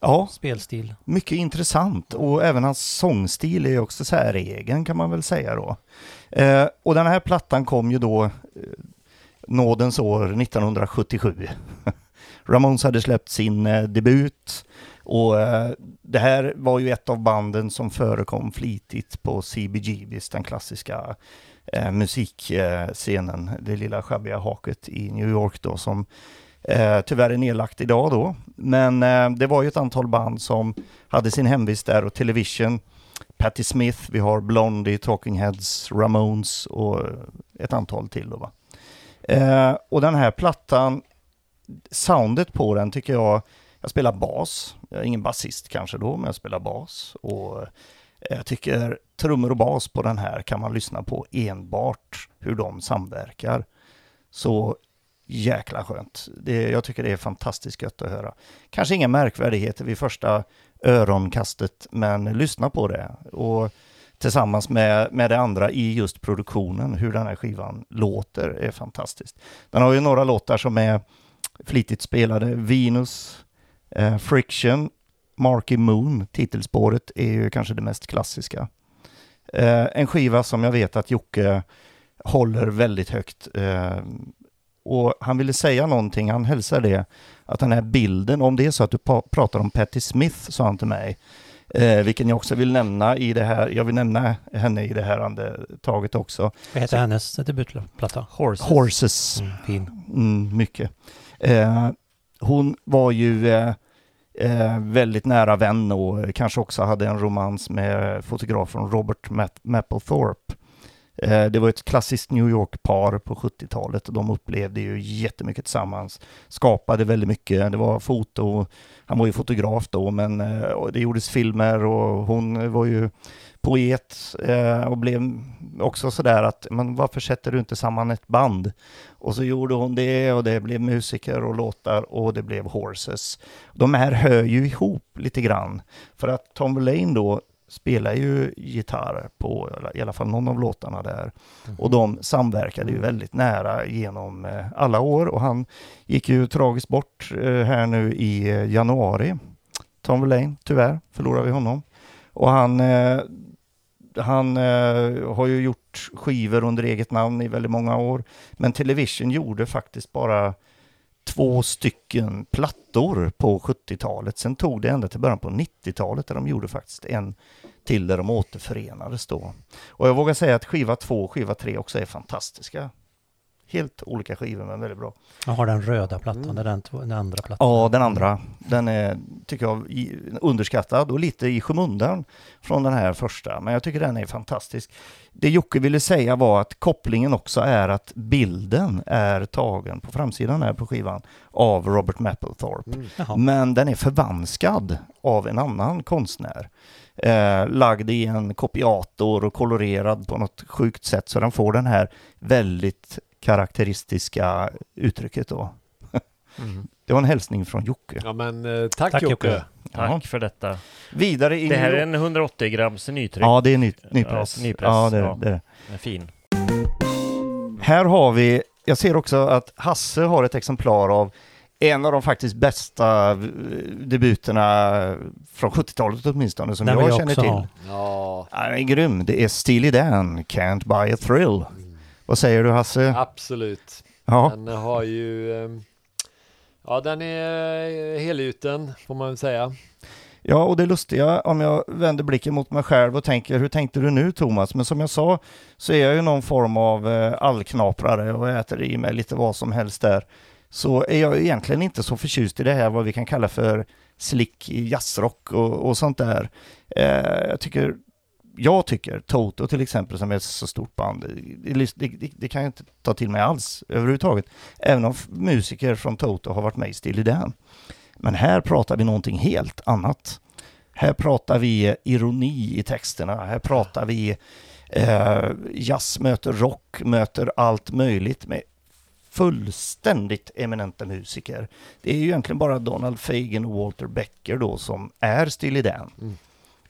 Ja, spelstil. mycket intressant. Och även hans sångstil är också säregen kan man väl säga då. Eh, och den här plattan kom ju då eh, nådens år 1977. Ramones hade släppt sin eh, debut och eh, det här var ju ett av banden som förekom flitigt på CBGBs, den klassiska eh, musikscenen, det lilla sjabbiga haket i New York då som eh, tyvärr är nedlagt idag då. Men eh, det var ju ett antal band som hade sin hemvist där och Television, Patti Smith, vi har Blondie, Talking Heads, Ramones och ett antal till då va. Eh, och den här plattan, soundet på den tycker jag, jag spelar bas, jag är ingen basist kanske då, men jag spelar bas. Och eh, jag tycker trummor och bas på den här kan man lyssna på enbart hur de samverkar. Så jäkla skönt. Det, jag tycker det är fantastiskt gött att höra. Kanske inga märkvärdigheter vid första öronkastet, men lyssna på det. Och tillsammans med, med det andra i just produktionen, hur den här skivan låter, är fantastiskt. Den har ju några låtar som är flitigt spelade. Venus, eh, Friction, Marky Moon, titelspåret är ju kanske det mest klassiska. Eh, en skiva som jag vet att Jocke håller väldigt högt. Eh, och han ville säga någonting, han hälsar det, att den här bilden, om det är så att du pratar om Patti Smith, sa han till mig, eh, vilken jag också vill nämna i det här, jag vill nämna henne i det här andetaget också. Vad heter hennes debutplatta? Horses. Horses. Mm, fin. Mm, mycket. Eh, hon var ju eh, eh, väldigt nära vän och kanske också hade en romans med fotografen Robert Mapp- Mapplethorpe. Eh, det var ett klassiskt New York-par på 70-talet och de upplevde ju jättemycket tillsammans. Skapade väldigt mycket, det var foto, han var ju fotograf då men eh, det gjordes filmer och hon var ju poet eh, och blev också sådär att men varför sätter du inte samman ett band? Och så gjorde hon det och det blev musiker och låtar och det blev Horses. De här hör ju ihop lite grann. För att Tom Verlaine då spelar ju gitarr på i alla fall någon av låtarna där. Och de samverkade ju väldigt nära genom eh, alla år och han gick ju tragiskt bort eh, här nu i eh, januari. Tom Verlaine, tyvärr förlorade vi honom. Och han, han har ju gjort skivor under eget namn i väldigt många år. Men Television gjorde faktiskt bara två stycken plattor på 70-talet. Sen tog det ända till början på 90-talet där de gjorde faktiskt en till där de återförenades då. Och jag vågar säga att skiva två och skiva tre också är fantastiska. Helt olika skivor men väldigt bra. Jag har den röda plattan, Mm. den, den andra plattan. Ja, den andra, den är, tycker jag, underskattad och lite i skymundan från den här första. Men jag tycker den är fantastisk. Det Jocke ville säga var att kopplingen också är att bilden är tagen på framsidan här på skivan av Robert Mapplethorpe. Mm. Men den är förvanskad av en annan konstnär. Eh, lagd i en kopiator och kolorerad på något sjukt sätt så den får den här väldigt karaktäristiska uttrycket då. Mm. Det var en hälsning från Jocke. Ja men eh, tack, Tack, Jocke. Jocke. Tack Ja. för detta. Vidare i Det här är en 180 grams nytryck. Ja, det är ny, nypress. Ja, nypress, Ja, det är ja. det. är det. Den är fin. Här har vi, jag ser också att Hasse har ett exemplar av en av de faktiskt bästa eh, debuterna från 70-talet åtminstone som Den jag, jag känner också till. Ja, den är grym. Det är Steely Dan, Can't Buy a Thrill. Vad säger du Hasse? absolut. Ja, Den har ju... ehm, Ja, den är eh, helgjuten får man väl säga. ja, och det lustiga om jag vänder blicken mot mig själv och tänker hur tänkte du nu Thomas? Men som jag sa så är jag ju någon form av eh, allknaprare och äter i mig lite vad som helst där. Så är jag egentligen inte så förtjust i det här vad vi kan kalla för slick jazzrock och, och sånt där. Eh, jag tycker jag tycker Toto till exempel som är ett så stort band, det, det, det, kan jag inte ta till mig alls överhuvudtaget. Även om musiker från Toto har varit med i Steely Dan. Men här pratar vi någonting helt annat. Här pratar vi ironi i texterna, här pratar vi eh, jazz möter rock, möter allt möjligt med fullständigt eminenta musiker. Det är ju egentligen bara Donald Fagen och Walter Becker då som är Steely Dan. Mm.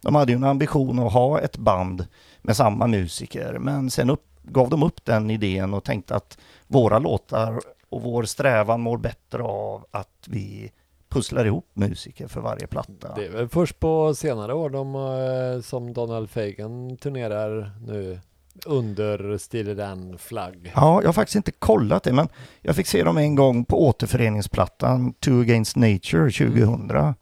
De hade ju en ambition att ha ett band med samma musiker, men sen upp, gav de upp den idén och tänkte att våra låtar och vår strävan mår bättre av att vi pusslar ihop musiker för varje platta. Det är väl först på senare år de, eh, som Donald Fagan turnerar nu under Steely Dan-flagg. Ja, jag har faktiskt inte kollat det, men jag fick se dem en gång på återföreningsplattan Two Against Nature 2000.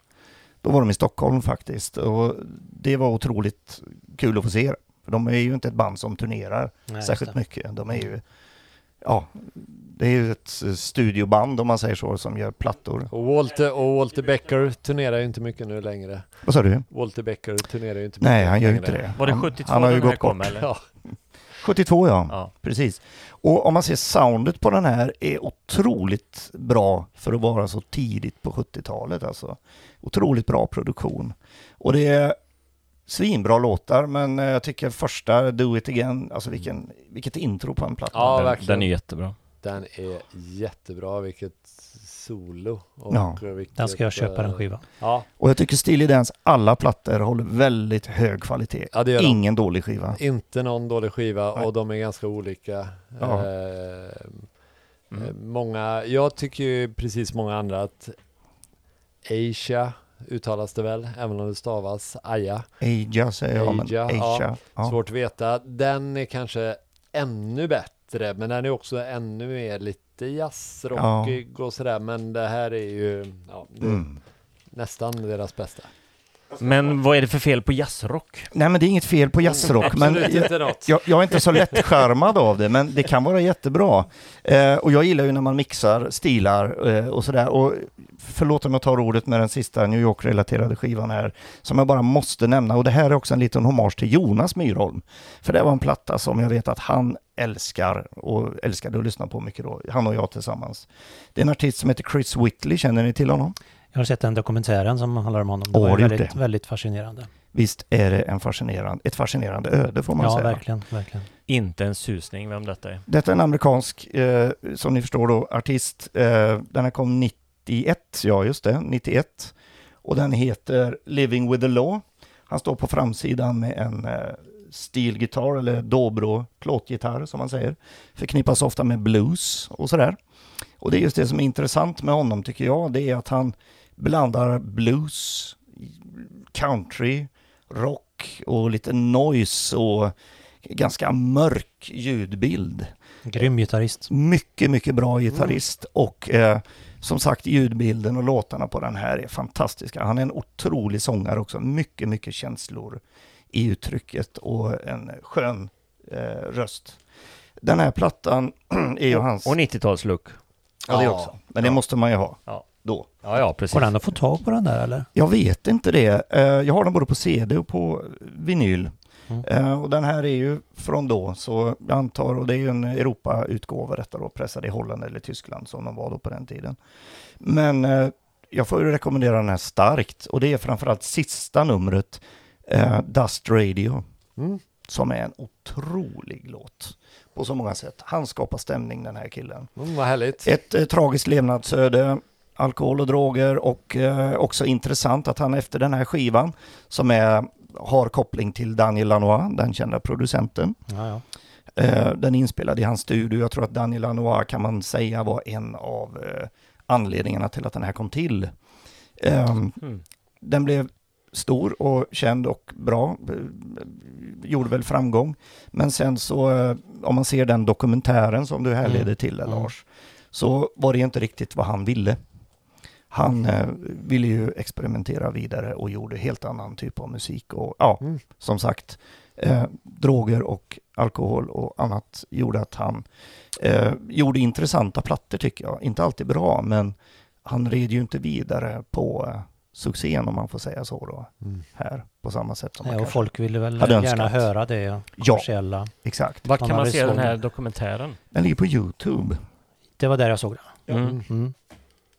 Då var de i Stockholm faktiskt och det var otroligt kul att få se. För de är ju inte ett band som turnerar Nej, särskilt det. mycket. De är ju, ja, det är ju ett studioband om man säger så som gör plattor. Och Walter, och Walter Becker turnerar ju inte mycket nu längre. Vad sa du? Walter Becker turnerar ju inte mycket Nej, han gör ju inte det. Var det Han- 72 han har ju den här gått kom bort. eller? Ja, 72 ja. Ja. Precis. Och om man ser soundet på den här är otroligt bra för att vara så tidigt på 70-talet alltså. Otroligt bra produktion. Och det är svinbra låtar men eh, jag tycker första Do It Again, alltså vilken, vilket intro på en platta. Ja, den, verkligen. den är jättebra. den är jättebra. Vilket solo. Och Ja, vilket, Den ska jag köpa den eh, skivan. Ja, Och jag tycker Steely Dans alla plattor håller väldigt hög kvalitet. ja det gör de. Ingen dålig skiva. Inte någon dålig skiva Nej. och de är ganska olika. Ja. Eh, Mm. eh, Många, jag tycker ju precis många andra att Asia uttalas det väl, även om det stavas Aja. Aja säger jag, men Aja, ja. Asia. Ja. Svårt att veta. Den är kanske ännu bättre, men den är också ännu mer lite jazzrockig och sådär. Men det här är ju ja, det är Mm. nästan deras bästa. Men vad är det för fel på jazzrock? Nej men det är inget fel på jazzrock, men något. Jag, jag är inte så lättskärmad av det, men det kan vara jättebra. Eh, och jag gillar ju när man mixar stilar eh, och sådär. Och förlåt om jag tar ordet med den sista New York-relaterade skivan här, som jag bara måste nämna. Och det här är också en liten hommage till Jonas Myrholm. För det var en platta som jag vet att han älskar och älskade att lyssna på mycket då, han och jag tillsammans. Det är en artist som heter Chris Whitley, känner ni till honom? Jag har sett den dokumentären som handlar om honom. Det var väldigt, det? väldigt fascinerande. Visst är det en fascinerande, ett fascinerande öde får man Ja, säga. verkligen, verkligen. Inte en susning vem detta är. Detta är en amerikansk, eh, som ni förstår då, artist. Eh, den här kom 91, ja just det, 91. Och den heter Living with the Law. Han står på framsidan med en eh, stilgitarr eller dobro plåtgitarr som man säger. Förknippas ofta med blues och sådär. Och det är just det som är intressant med honom tycker jag, det är att han blandar blues, country, rock och lite noise och ganska mörk ljudbild. Grym gitarrist. Mycket, mycket bra gitarrist och eh, som sagt ljudbilden och låtarna på den här är fantastiska. Han är en otrolig sångare också. Mycket, mycket känslor i uttrycket och en skön eh, röst. Den här plattan är ju hans... Och 90-talslook. ja, det också. Men det Ja. måste man ju ha. Ja. Då. Ja, ja, precis. Går den att få tag på den där eller? Jag vet inte det. Eh, Jag har den både på CD och på vinyl. Mm. Eh, Och den här är ju från då, så jag antar, och det är ju en Europa-utgåva detta då, pressad i Holland eller Tyskland som de var då på den tiden. Men eh, jag får ju rekommendera den här starkt och det är framförallt sista numret, eh, Dust Radio, Mm. som är en otrolig låt på så många sätt. Han skapar stämning den här killen. Mm, vad härligt. Ett eh, tragiskt levnadsöde, alkohol och droger och eh, också intressant att han efter den här skivan som är, har koppling till Daniel Lanois, den kända producenten. Ja, ja. Eh, den är inspelad i hans studio. Jag tror att Daniel Lanois kan man säga var en av eh, anledningarna till att den här kom till. Ehm, Mm. den blev stor och känd och bra, gjorde väl framgång. Men sen så, om man ser den dokumentären som du härleder Mm. till, Mm. Lars, så var det inte riktigt vad han ville. Han eh, ville ju experimentera vidare och gjorde helt annan typ av musik. Och ja, Mm. som sagt, eh, droger och alkohol och annat gjorde att han eh, gjorde intressanta plattor tycker jag. Inte alltid bra, men han red ju inte vidare på eh, succén om man får säga så då, Mm. här på samma sätt som man Ja, och kanske... folk ville väl gärna önskat. höra det Ja. kommersiella. Exakt. Var kan man se den här dokumentären? Den ligger på Youtube. Det var där jag såg den. Mm.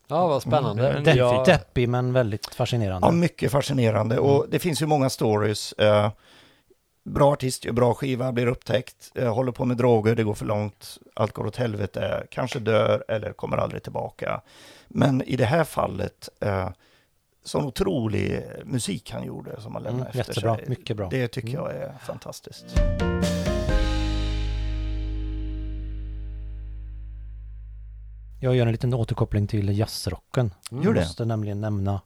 Mm. Ja, vad spännande. Mm, Depp, Ja, Deppig men väldigt fascinerande. Ja, mycket fascinerande och det finns ju många stories. Eh, bra artist, bra skiva, blir upptäckt, eh, håller på med droger, det går för långt, allt går åt helvete, kanske dör eller kommer aldrig tillbaka. Men i det här fallet, eh, sån otrolig musik han gjorde som han Mm, lämnade efter jättebra, sig. mycket bra. Det tycker Mm. jag är fantastiskt. Jag gör en liten återkoppling till jazzrocken. Mm. Jag måste nämligen nämna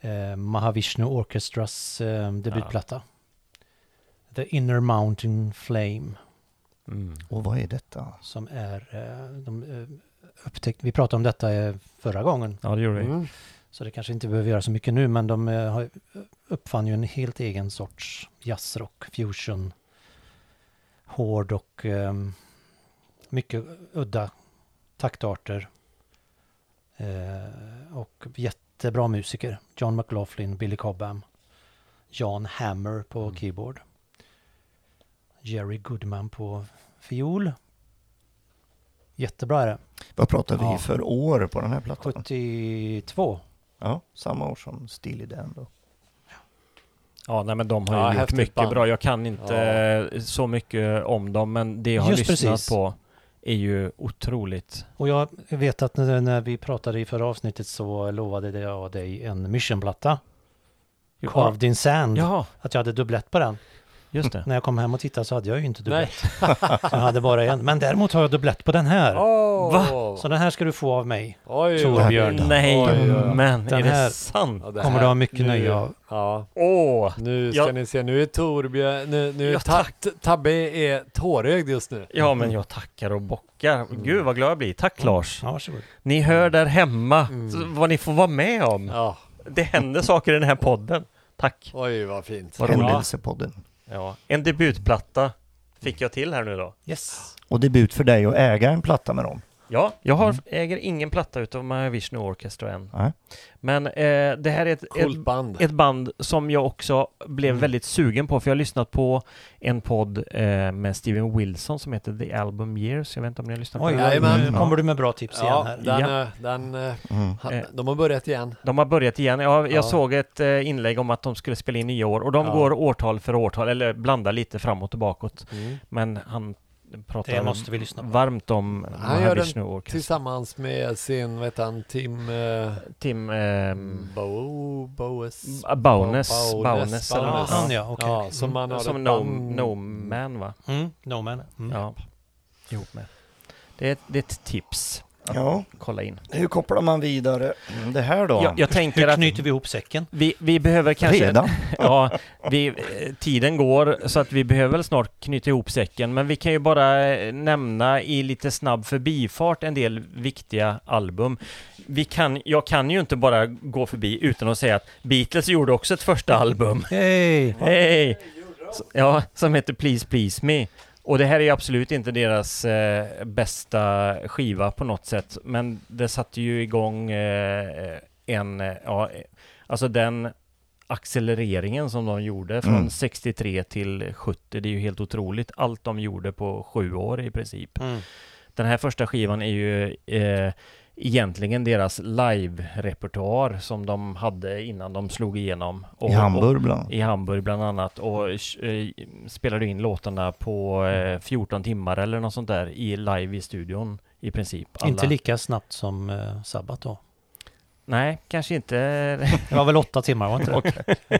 eh, Mahavishnu Orchestras eh, debutplatta. The Inner Mountain Flame. Mm. Och vad är detta? Som är, eh, de, eh, upptäckt, vi pratade om detta eh, förra gången. Ja, det gjorde vi. Mm. Så det kanske inte behöver göra så mycket nu, men de eh, har- uppfann ju en helt egen sorts jazzrock, fusion, hård och eh, mycket udda taktarter. Eh, och jättebra musiker. John McLaughlin, Billy Cobham, Jan Hammer på Mm. keyboard. Jerry Goodman på fiol. Jättebra är det. Vad pratar vi Ja. för år på den här plattan? 72. Ja, samma år som Steely Dan då. Ja, nej, men de har ju Ja, gjort häftigt mycket band. bra. Jag kan inte eh, så mycket om dem, men det jag har Just lyssnat precis. på är ju otroligt. Och jag vet att när, vi pratade i förra avsnittet så lovade jag dig en missionplatta. Carved in Sand. Jaha, Att jag hade dubblett på den. Just det. När jag kom hem och tittade så hade jag ju inte dubblett. jag hade bara en. Men däremot har jag dubblett på den här. Åh! Va? Så den här ska du få av mig. Oj, Torbjörn. Nej, Oj, oj, oj. men Den är det här- sant? Ja, det Kommer här- du ha mycket nu- nöje av. Ja, Åh! nu ska Ja. ni se. Nu är Torbjörn, nu, nu Ja, ta, Tabbe är tårögd just nu. Ja, men jag tackar och bockar. Gud vad glad jag blir. Tack Lars. Ja, varsågod. Ni hör där hemma Mm. vad ni får vara med om. Ja, Det händer saker i den här podden. Tack. oj vad fint. Vad roligt. Händelsepodden. Ja, en debutplatta fick jag till här nu då. Yes. Och debut för dig att äga en platta med dem. Ja, jag har, Mm. äger ingen platta utav Mahavishnu Orchestra än. Nej. Men eh, det här är ett, ett, band. ett band som jag också blev Mm. väldigt sugen på, för jag har lyssnat på en podd eh, med Steven Wilson som heter The Album Years. Jag vet inte om ni har lyssnat på Oj, den? Ja, Jajamän. nu kommer du med bra tips igen Ja, här. den, Ja. eh, den, eh, Mm. ha- Eh. de har börjat igen. De har börjat igen. Jag, jag Ja. såg ett eh, inlägg om att de skulle spela in nya år och de Ja. går årtal för årtal, eller blandar lite framåt och bakåt. Mm. Men han pratar Det måste vi lyssna på. varmt om Han gör den Orchestra. Tillsammans med sin, vad heter han, Tim... Eh, Tim ehm, Bo, Boes. Något. Han ja, okej. Ja, som man har Som no, no Man va? Mm, no man. Mm. Ja, ihop med. Det är, det är ett tips. Ja, Kolla in. hur kopplar man vidare Mm, det här då? Jag, jag tänker Hur att knyter vi ihop säcken? vi, vi behöver kanske... Redan? Ja, vi, eh, tiden går så att vi behöver väl snart knyta ihop säcken. Men vi kan ju bara eh, nämna i lite snabb förbifart en del viktiga album. Vi kan, jag kan ju inte bara gå förbi utan att säga att Beatles gjorde också ett första album. Hej! Hej! Ja, som heter Please Please Me. Och det här är absolut inte deras eh, bästa skiva på något sätt. Men det satte ju igång eh, en, eh, ja, eh, alltså den accelereringen som de gjorde från Mm. 63 till 70. Det är ju helt otroligt. Allt de gjorde på sju år i princip. Mm. Den här första skivan är ju eh, egentligen deras live-repertoar som de hade innan de slog igenom. Och, I Hamburg bland i Hamburg bland annat och eh, spelade in låtarna på eh, 14 timmar eller något sånt där i live i studion i princip. Alla. Inte lika snabbt som uh, Sabbat då. Nej, kanske inte. Det var väl åtta timmar, var inte det?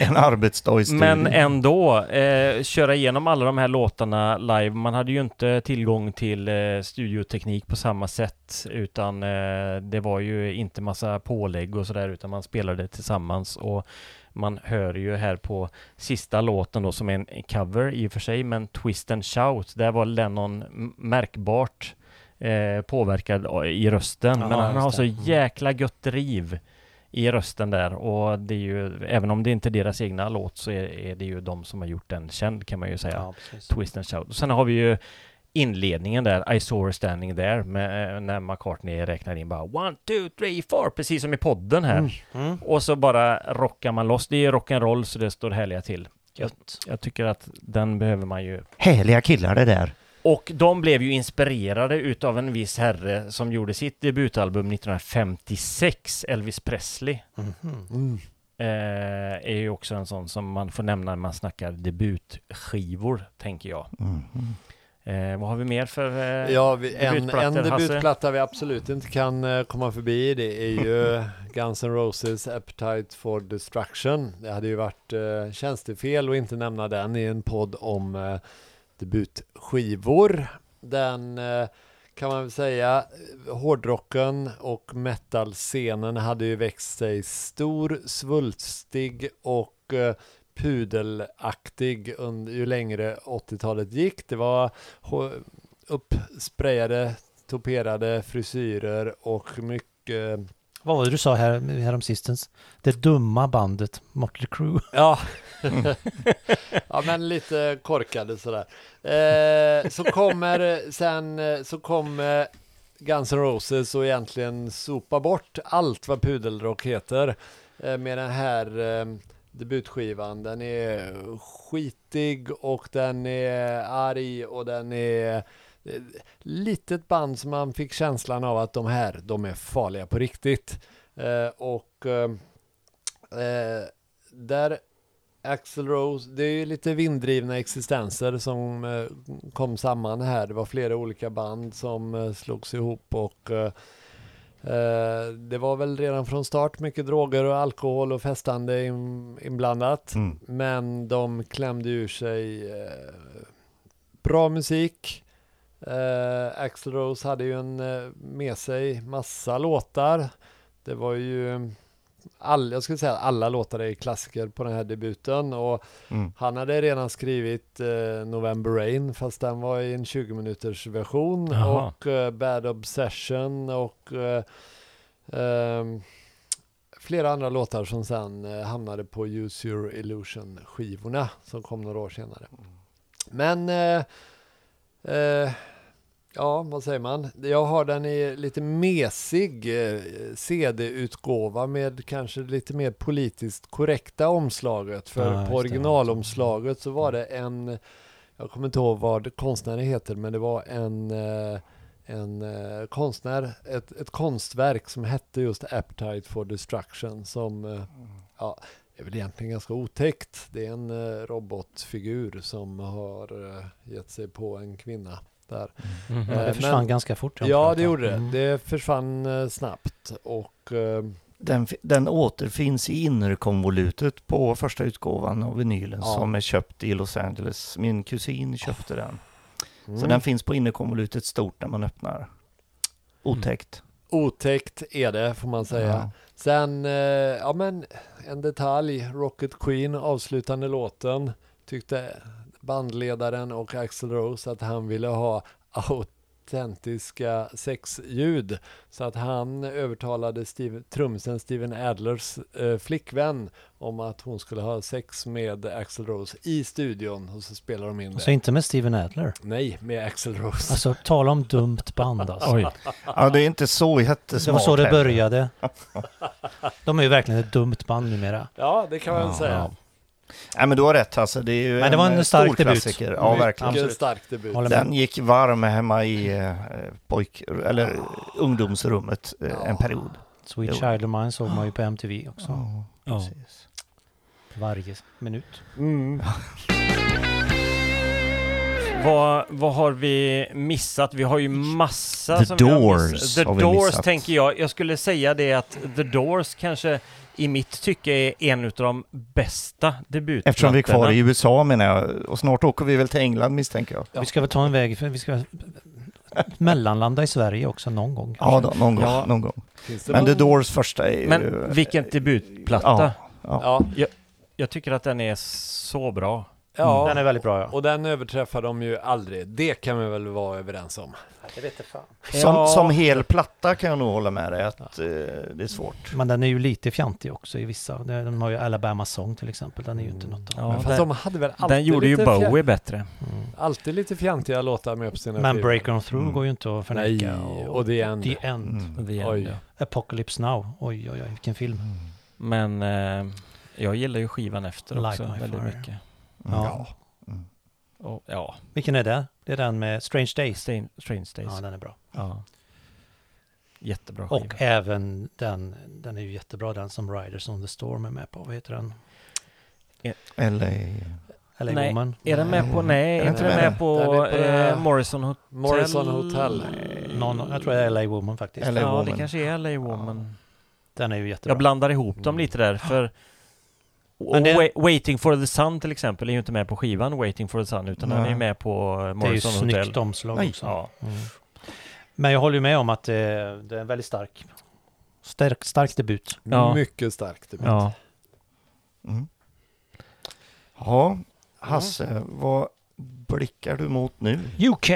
En arbetsdag i studion. Men ändå, eh, köra igenom alla de här låtarna live. Man hade ju inte tillgång till eh, studioteknik på samma sätt, utan eh, det var ju inte massa pålägg och sådär, utan man spelade tillsammans. Och man hör ju här på sista låten då, som är en cover i och för sig, men Twist and Shout, där var Lennon märkbart eh, påverkad i rösten. Ja, men han har det. så Mm. jäkla gött driv i rösten där och det är ju, även om det inte är deras egna låt så är, är det ju de som har gjort den känd kan man ju säga. Ja. Twist and shout. Och sen har vi ju inledningen där, I saw her standing there, med, eh, när McCartney räknar in bara one, two, three, four, precis som i podden här. Mm. Mm. Och så bara rockar man loss. Det är rock'n'roll så det står härliga till. Gött. Jag tycker att den behöver man ju Härliga killar det där. Och de blev ju inspirerade utav en viss herre som gjorde sitt debutalbum 1956, Elvis Presley. Mhm. Eh, är ju också en sån som man får nämna när man snackar debutskivor, tänker jag. Mm. Eh, vad har vi mer för eh, Ja, vi, en, en Hasse? debutplatta vi absolut inte kan eh, komma förbi det är ju Guns N' Roses Appetite for Destruction. Det hade ju varit uh, tjänstefel att inte nämna den i en podd om eh, debutskivor. Den eh, kan man väl säga, hårdrocken och metalscenen hade ju växt sig stor, svulstig och eh, pudelaktig under, ju längre 80-talet gick. Det var uppsprejade, uppsprayade, toperade frisyrer och mycket vad var det du sa här, härom sistens? Det dumma bandet Motley Crue. Ja. ja, men lite korkade sådär. Eh, så kommer sen så kommer Guns N' Roses och egentligen sopa bort allt vad pudelrock heter eh, med den här eh, debutskivan. Den är skitig och den är arg och den är litet band som man fick känslan av att de här, de är farliga på riktigt. Eh, och eh, eh, där Axl Rose, det är ju lite vinddrivna existenser som eh, kom samman här. Det var flera olika band som eh, slogs ihop och eh, eh, det var väl redan från start mycket droger och alkohol och festande in, inblandat. Mm. Men de klämde ur sig bra musik. Eh, Axl Rose hade ju en, eh, med sig massa låtar. Det var ju all, jag skulle säga att alla låtar är klassiker på den här debuten och Mm. han hade redan skrivit eh, November Rain fast den var i en 20 minuters version Jaha. och eh, Bad Obsession och eh, ehm, flera andra låtar som sen eh, hamnade på Use Your Illusion skivorna som kom några år senare. Men eh, Ja, vad säger man? Jag har den i lite mesig eh, CD-utgåva med kanske lite mer politiskt korrekta omslaget. För just på originalomslaget så var det en, jag kommer inte ihåg vad konstnären heter, men det var en, eh, en eh, konstnär, ett, ett konstverk som hette just Appetite for Destruction som, eh, ja, är väl egentligen ganska otäckt. Det är en eh, robotfigur som har eh, gett sig på en kvinna där. Mhm. Ja, det Eh, försvann men- ganska fort. Ja, det gjorde det. Mm. Det försvann eh, snabbt och eh, Den, den återfinns i innerkonvolutet på första utgåvan av vinylen Ja. som är köpt i Los Angeles. Min kusin köpte den. Så mm, den finns på innerkonvolutet stort när man öppnar. Otäckt. otäckt är det får man säga. Ja. Sen, eh, ja men en detalj, Rocket Queen, avslutande låten, tyckte bandledaren och Axl Rose att han ville ha out autentiska sexljud. Så att han övertalade Steve, trummisen Steven Adlers eh, flickvän om att hon skulle ha sex med Axl Rose i studion och så spelar de in det. Så inte med Steven Adler. Nej, med Axl Rose. Alltså, tala om dumt band alltså. Oj. ja, det är inte så jättesmart. Det var så det började. De är ju verkligen ett dumt band numera. Ja, det kan man Ja. säga. Nej, men du har rätt Hasse. Det är ju Men det var en eh, stark debut. klassiker. Ja, Mycket verkligen. stark debut. Den gick varm hemma i eh, pojk... eller ungdomsrummet eh, en period. Sweet. Child of Mine såg man ju på MTV också. Precis. Varje minut. Mm. Vad, vad har vi missat? Vi har ju massa The som vi har Doors missat. The har Doors missat. tänker jag. Jag skulle säga det att The Doors kanske i mitt tycke är en av de bästa debutplattorna. Eftersom vi är kvar i USA menar jag, och snart åker vi väl till England misstänker jag. Vi ska väl ta en väg, för vi ska mellanlanda i Sverige också någon gång. Ja, kanske. då, någon gång. Ja. Någon gång. Men The Doors första är ju... Men vilken debutplatta. Ja, ja. Ja, Jag tycker att den är så bra. Ja. Den är väldigt bra ja. och den överträffar de ju aldrig. Det kan vi väl vara överens om. Det vet jag fan. Som, Ja. som hel platta kan jag nog hålla med dig att eh, det är svårt. Men den är ju lite fjantig också i vissa. Det- De har ju Alabama Song till exempel. Den är ju inte något av. Ja, Men fast den, de hade väl alltid den gjorde ju lite Bowie fjant- bättre. Mm. Alltid lite fjantiga låtar med på sina Men skivor. Break On Through Mm. går ju inte att Nej, förneka. och The End. The End. Mm. The End, Oj. ja. Apocalypse Now. Oj, oj, oj, vilken film. Men eh, jag gillar ju skivan efter Light också My väldigt Fire. mycket. Mm. Ja. Mm. Och, ja, Vilken är det? Det är den med Strange Days. Strange, Strange Days. Ja, den är bra. Ja. Jättebra skiva. Och även den, den är ju jättebra den som Riders on the Storm är med på. Vad heter den? Eller... LA Nej, Woman. Är den med på, nej, Är den inte den med med på, Den är på eh, Morrison Hotel? Morrison Hotel. Någon, jag tror det är LA Woman faktiskt. LA ja, Woman. det kanske är LA Woman. Den är ju jättebra. Jag blandar ihop dem lite där, för Men det- Wa- Waiting for the Sun till exempel är ju inte med på skivan Waiting for the Sun, utan den är Nej. med på eh, det är ju Morrison snyggt Hotel. omslag Nej. också. Ja. Mm. Men jag håller ju med om att det, det är en väldigt stark, stark, stark debut. Ja. Mycket starkt. debut. Ja. Mm. Ja, Hasse, vad blickar du mot nu? UK!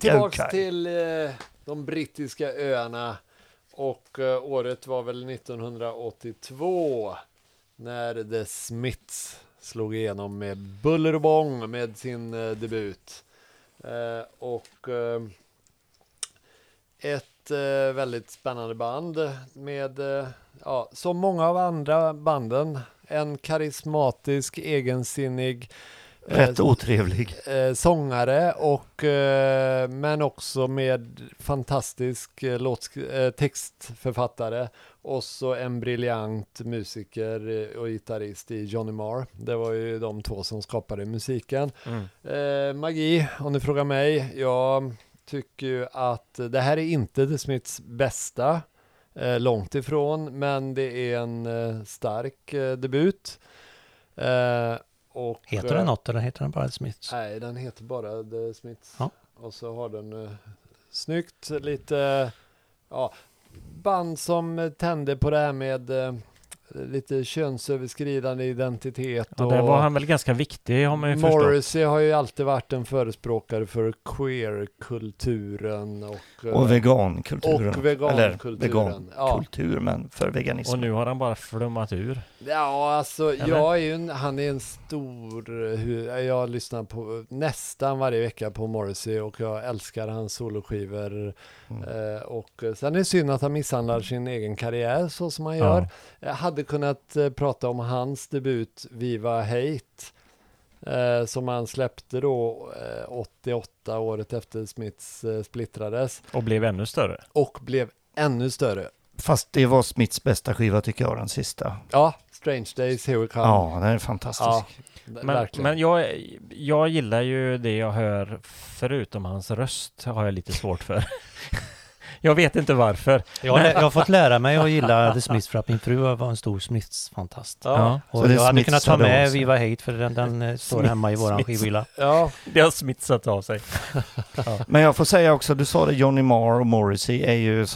Tillbaks Okej. till eh, de brittiska öarna. Och eh, året var väl 1982. När The Smiths slog igenom med buller och bång med sin eh, debut. Eh, och eh, ett eh, väldigt spännande band med, eh, ja, som många av andra banden, en karismatisk, egensinnig eh, Rätt otrevlig. eh, sångare och eh, men också med fantastisk eh, eh, textförfattare och så en briljant musiker eh, och gitarrist i Johnny Marr. Det var ju de två som skapade musiken. Mm. Eh, magi, om du frågar mig. Jag tycker ju att det här är inte The Smiths bästa. Eh, långt ifrån, men det är en eh, stark eh, debut. Eh, och, Heter eh, den något eller heter den bara The Smiths? Nej, den heter bara The Smiths. Ja. Och så har den eh, snyggt lite, ja, band som tände på det här med eh, lite könsöverskridande identitet. Ja, och där var han väl ganska viktig har man ju förstått. Morrissey har ju alltid varit en förespråkare för queer-kulturen och, eh, Och vegankulturen. och vegankulturen. Eller Ja. vegankultur, men för veganism. Och nu har han bara flummat ur. Ja, alltså Eller? jag är ju en, han är en stor, eh, hu- jag lyssnar på nästan varje vecka på Morrissey och jag älskar hans soloskivor. Mm. Eh, och sen är det synd att han misshandlar sin egen karriär så som han gör. Jag hade kunnat eh, prata om hans debut Viva Hate. Eh, som han släppte då eh, 88 året efter Smiths eh, splittrades. Och blev ännu större. Och blev ännu större. Fast det var Smiths bästa skiva tycker jag, den sista. Ja, Strange Days, Here We Come. Ja, den är fantastisk. Ja, Men, verkligen. men jag, jag gillar ju det jag hör förutom hans röst har jag lite svårt för. jag vet inte varför. Jag har, jag har fått lära mig att gilla The Smiths för att min fru var en stor Smiths-fantast. Ja. Och jag hade kunnat ta med. Viva Hate för den, den eh, står hemma i våran skivhylla. Ja, Det har smittat av sig. Men jag får säga också, du sa det, Johnny Marr och Morrissey är ju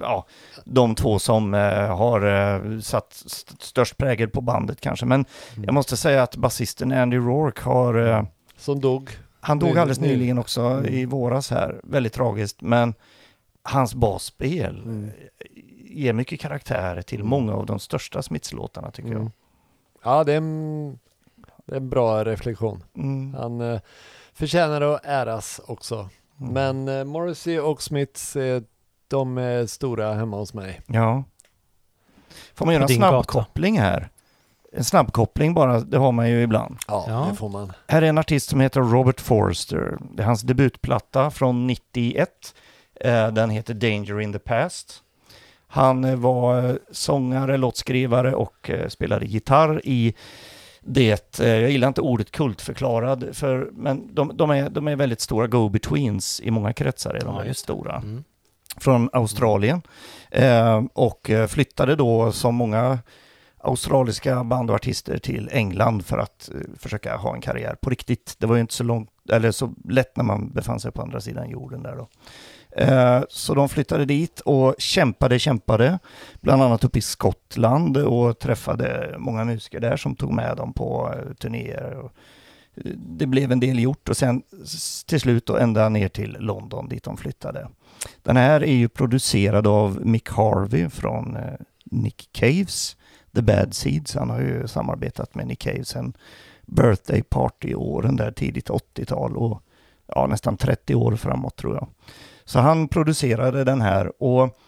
ja, de två som eh, har eh, satt st- störst prägel på bandet kanske. Men Mm. jag måste säga att basisten Andy Rourke har, eh, som dog. han dog alldeles nyligen också Mm. i våras här, väldigt tragiskt. Men hans basspel Mm. ger mycket karaktär till många av de största Smiths-låtarna tycker Mm. Ja, det är, en, det är en bra reflektion. jag. Mm. Han eh, förtjänar att äras också. Mm. Men eh, Morrissey och Smiths, eh, de är stora hemma hos mig. Ja. Får man göra en snabbkoppling här? En snabbkoppling bara, det har man ju ibland. Ja, Ja. det får man. Här är en artist som heter Robert Forster. Det är hans debutplatta från 91. Eh, Den heter Danger in the Past. Han eh, var eh, sångare, låtskrivare och spelade gitarr i det, jag gillar inte ordet kultförklarad, för, men de, de, är, de är väldigt stora go-betweens i många kretsar, är de Ja, väldigt stora. Mm. Från Australien. Eh, och flyttade då som många australiska band och artister till England för att eh, försöka ha en karriär på riktigt. Det var ju inte så långt, eller så lätt när man befann sig på andra sidan jorden där då. Eh, så de flyttade dit och kämpade, kämpade, bland annat uppe i Skottland och träffade många musiker där som tog med dem på eh, turnéer. Eh, det blev en del gjort och sen till slut då ända ner till London dit de flyttade. Den här är ju producerad av Mick Harvey från Nick Caves, The Bad Seeds. Han har ju samarbetat med Nick Cave sen Birthday Party-åren där tidigt 80-tal och ja, nästan 30 år framåt tror jag. Så han producerade den här och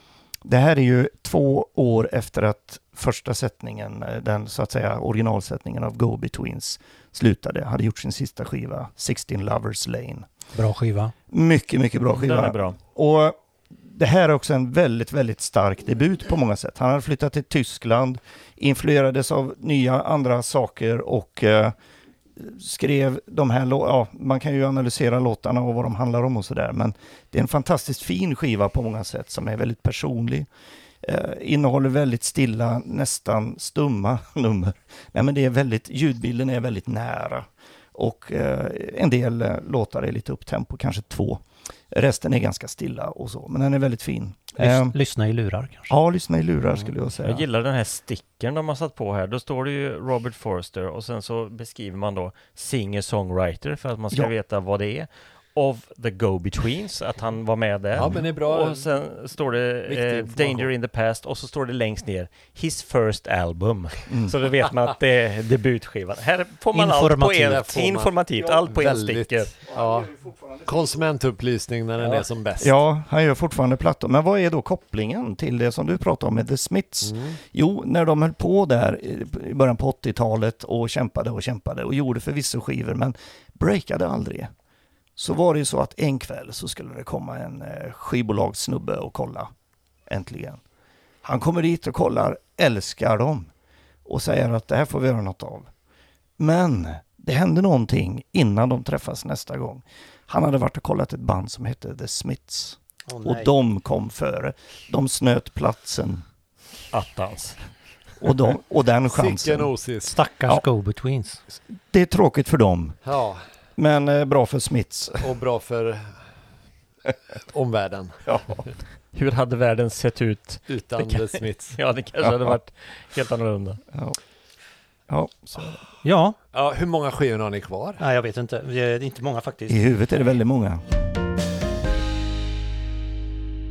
det här är ju två år efter att första sättningen, eh, den så att säga originalsättningen av Go-Betweens slutade, hade gjort sin sista skiva, 16 Lovers Lane. Bra skiva. Mycket, mycket bra Den skiva. är bra. Och det här är också en väldigt, väldigt stark debut på många sätt. Han hade flyttat till Tyskland, influerades av nya andra saker och eh, skrev de här ja, man kan ju analysera låtarna och vad de handlar om och sådär, men det är en fantastiskt fin skiva på många sätt som är väldigt personlig. Eh, innehåller väldigt stilla, nästan stumma nummer. Nej, men det är väldigt, ljudbilden är väldigt nära. Och eh, en del eh, låtar är lite upptempo, kanske två. Resten är ganska stilla och så, men den är väldigt fin. Lys- Eh, lyssna i lurar kanske. ja, lyssna i lurar skulle jag säga. Jag gillar den här stickern de har satt på här. Då står det ju Robert Forster och sen så beskriver man då singer-songwriter för att man ska Ja. veta vad det är. Of the Go-Betweens, att han var med där. Ja, men det är bra. Och sen står det eh. Danger in the past och så står det längst ner His first album. Mm. Så då vet man att det är debutskivan. Här får man allt på Informativt. en, Där får man- informativt, allt på en sticker. Ja, konsumentupplysning när den Ja. är som bäst. Ja, han gör fortfarande plattor. Men vad är då kopplingen till det som du pratar om med The Smiths? Mm. Jo, när de höll på där i- i början på 80-talet och kämpade och kämpade och gjorde förvisso skivor men breakade aldrig. Så var det ju så att en kväll så skulle det komma en eh, skivbolagssnubbe och kolla. Äntligen. Han kommer dit och kollar, älskar dem och säger att det här får vi göra något av. Men det hände någonting innan de träffas nästa gång. Han hade varit och kollat ett band som hette The Smiths. Åh, Och de kom före. De snöt platsen. Attans. Och, de, och den Sicken chansen. osis. Stackars Ja. go-betweens. Det är tråkigt för dem, Ja, men eh, bra för Smiths. och bra för omvärlden. Ja. Hur hade världen sett ut? Utan Det kan- Smiths. Ja, det kanske hade varit helt annorlunda. Ja. Ja, så. Ja, Ja, hur många skivor har ni kvar? nej, jag vet inte. Det är inte många faktiskt. I huvudet är det väldigt många.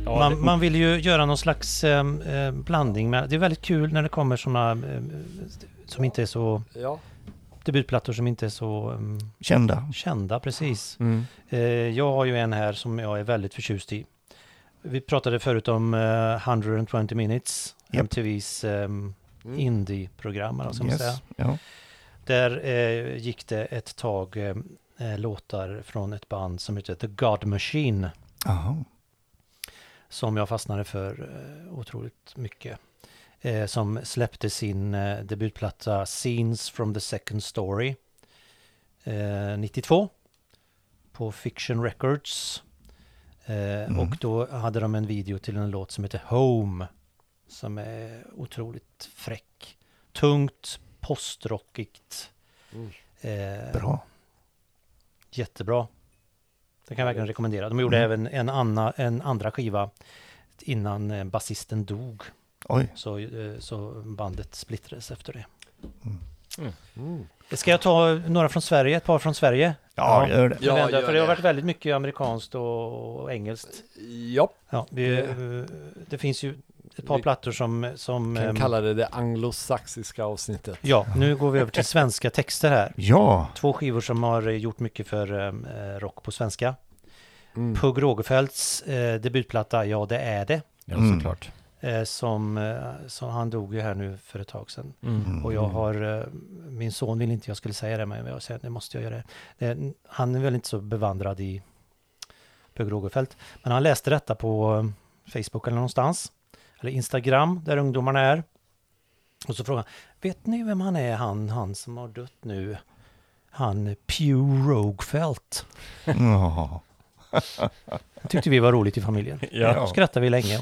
Ja, man, det- man vill ju göra någon slags eh, eh, blandning. Med, det är väldigt kul när det kommer sådana eh, som inte är så... Ja. Debutplattor som inte är så em, Kända. kända precis. Mm. Eh, jag har ju en här som jag är väldigt förtjust i. Vi pratade förut om eh, 120 minutes, Japp. MTVs um, Mm. indie-program, eller vad ska man säga. Ja. Där eh, gick det ett tag låtar från ett band som heter The God Machine. Aha. som jag fastnade för otroligt mycket. Eh, som släppte sin eh, debutplatta Scenes from the Second Story eh, 92 på Fiction Records. Eh, Mm. Och då hade de en video till en låt som heter Home som är otroligt fräck. Tungt, postrockigt. Mm. Eh, Bra. Jättebra. Det kan jag verkligen rekommendera. De gjorde Mm. även en, anna, en andra skiva innan eh, basisten dog. Oj. Så, eh, så bandet splittrades efter det. Mm. Ska jag ta några från Sverige? Ett par från Sverige? Ja, gör det. Ja, gör för det har varit väldigt mycket amerikanskt och, engelskt. Ja, Ja, vi, Det- eh, det finns ju ett par Vi plattor som... som kan ehm, kalla det det anglosaxiska avsnittet. Ja, nu går vi över till svenska texter här. Ja. Två skivor som har eh, gjort mycket för ehm, eh, rock på svenska. Mm. Pugh Rogefeldts eh, debutplatta Ja, det är det. Ja, Mm. såklart. Eh, som, eh, som han dog ju här nu för ett tag sedan. Mm. Och jag har, eh, min son ville inte jag skulle säga det, men jag säger det måste jag göra. Det, han är väl inte så bevandrad i Pugh Rogefeldt. Men han läste detta på eh, Facebook eller någonstans. Eller Instagram, där ungdomarna är. Och så frågade han, vet ni vem han är, han, han som har dött nu? Han Pew Rogefelt. Ja. Det tyckte vi var roligt i familjen. Ja. Skrattade vi länge.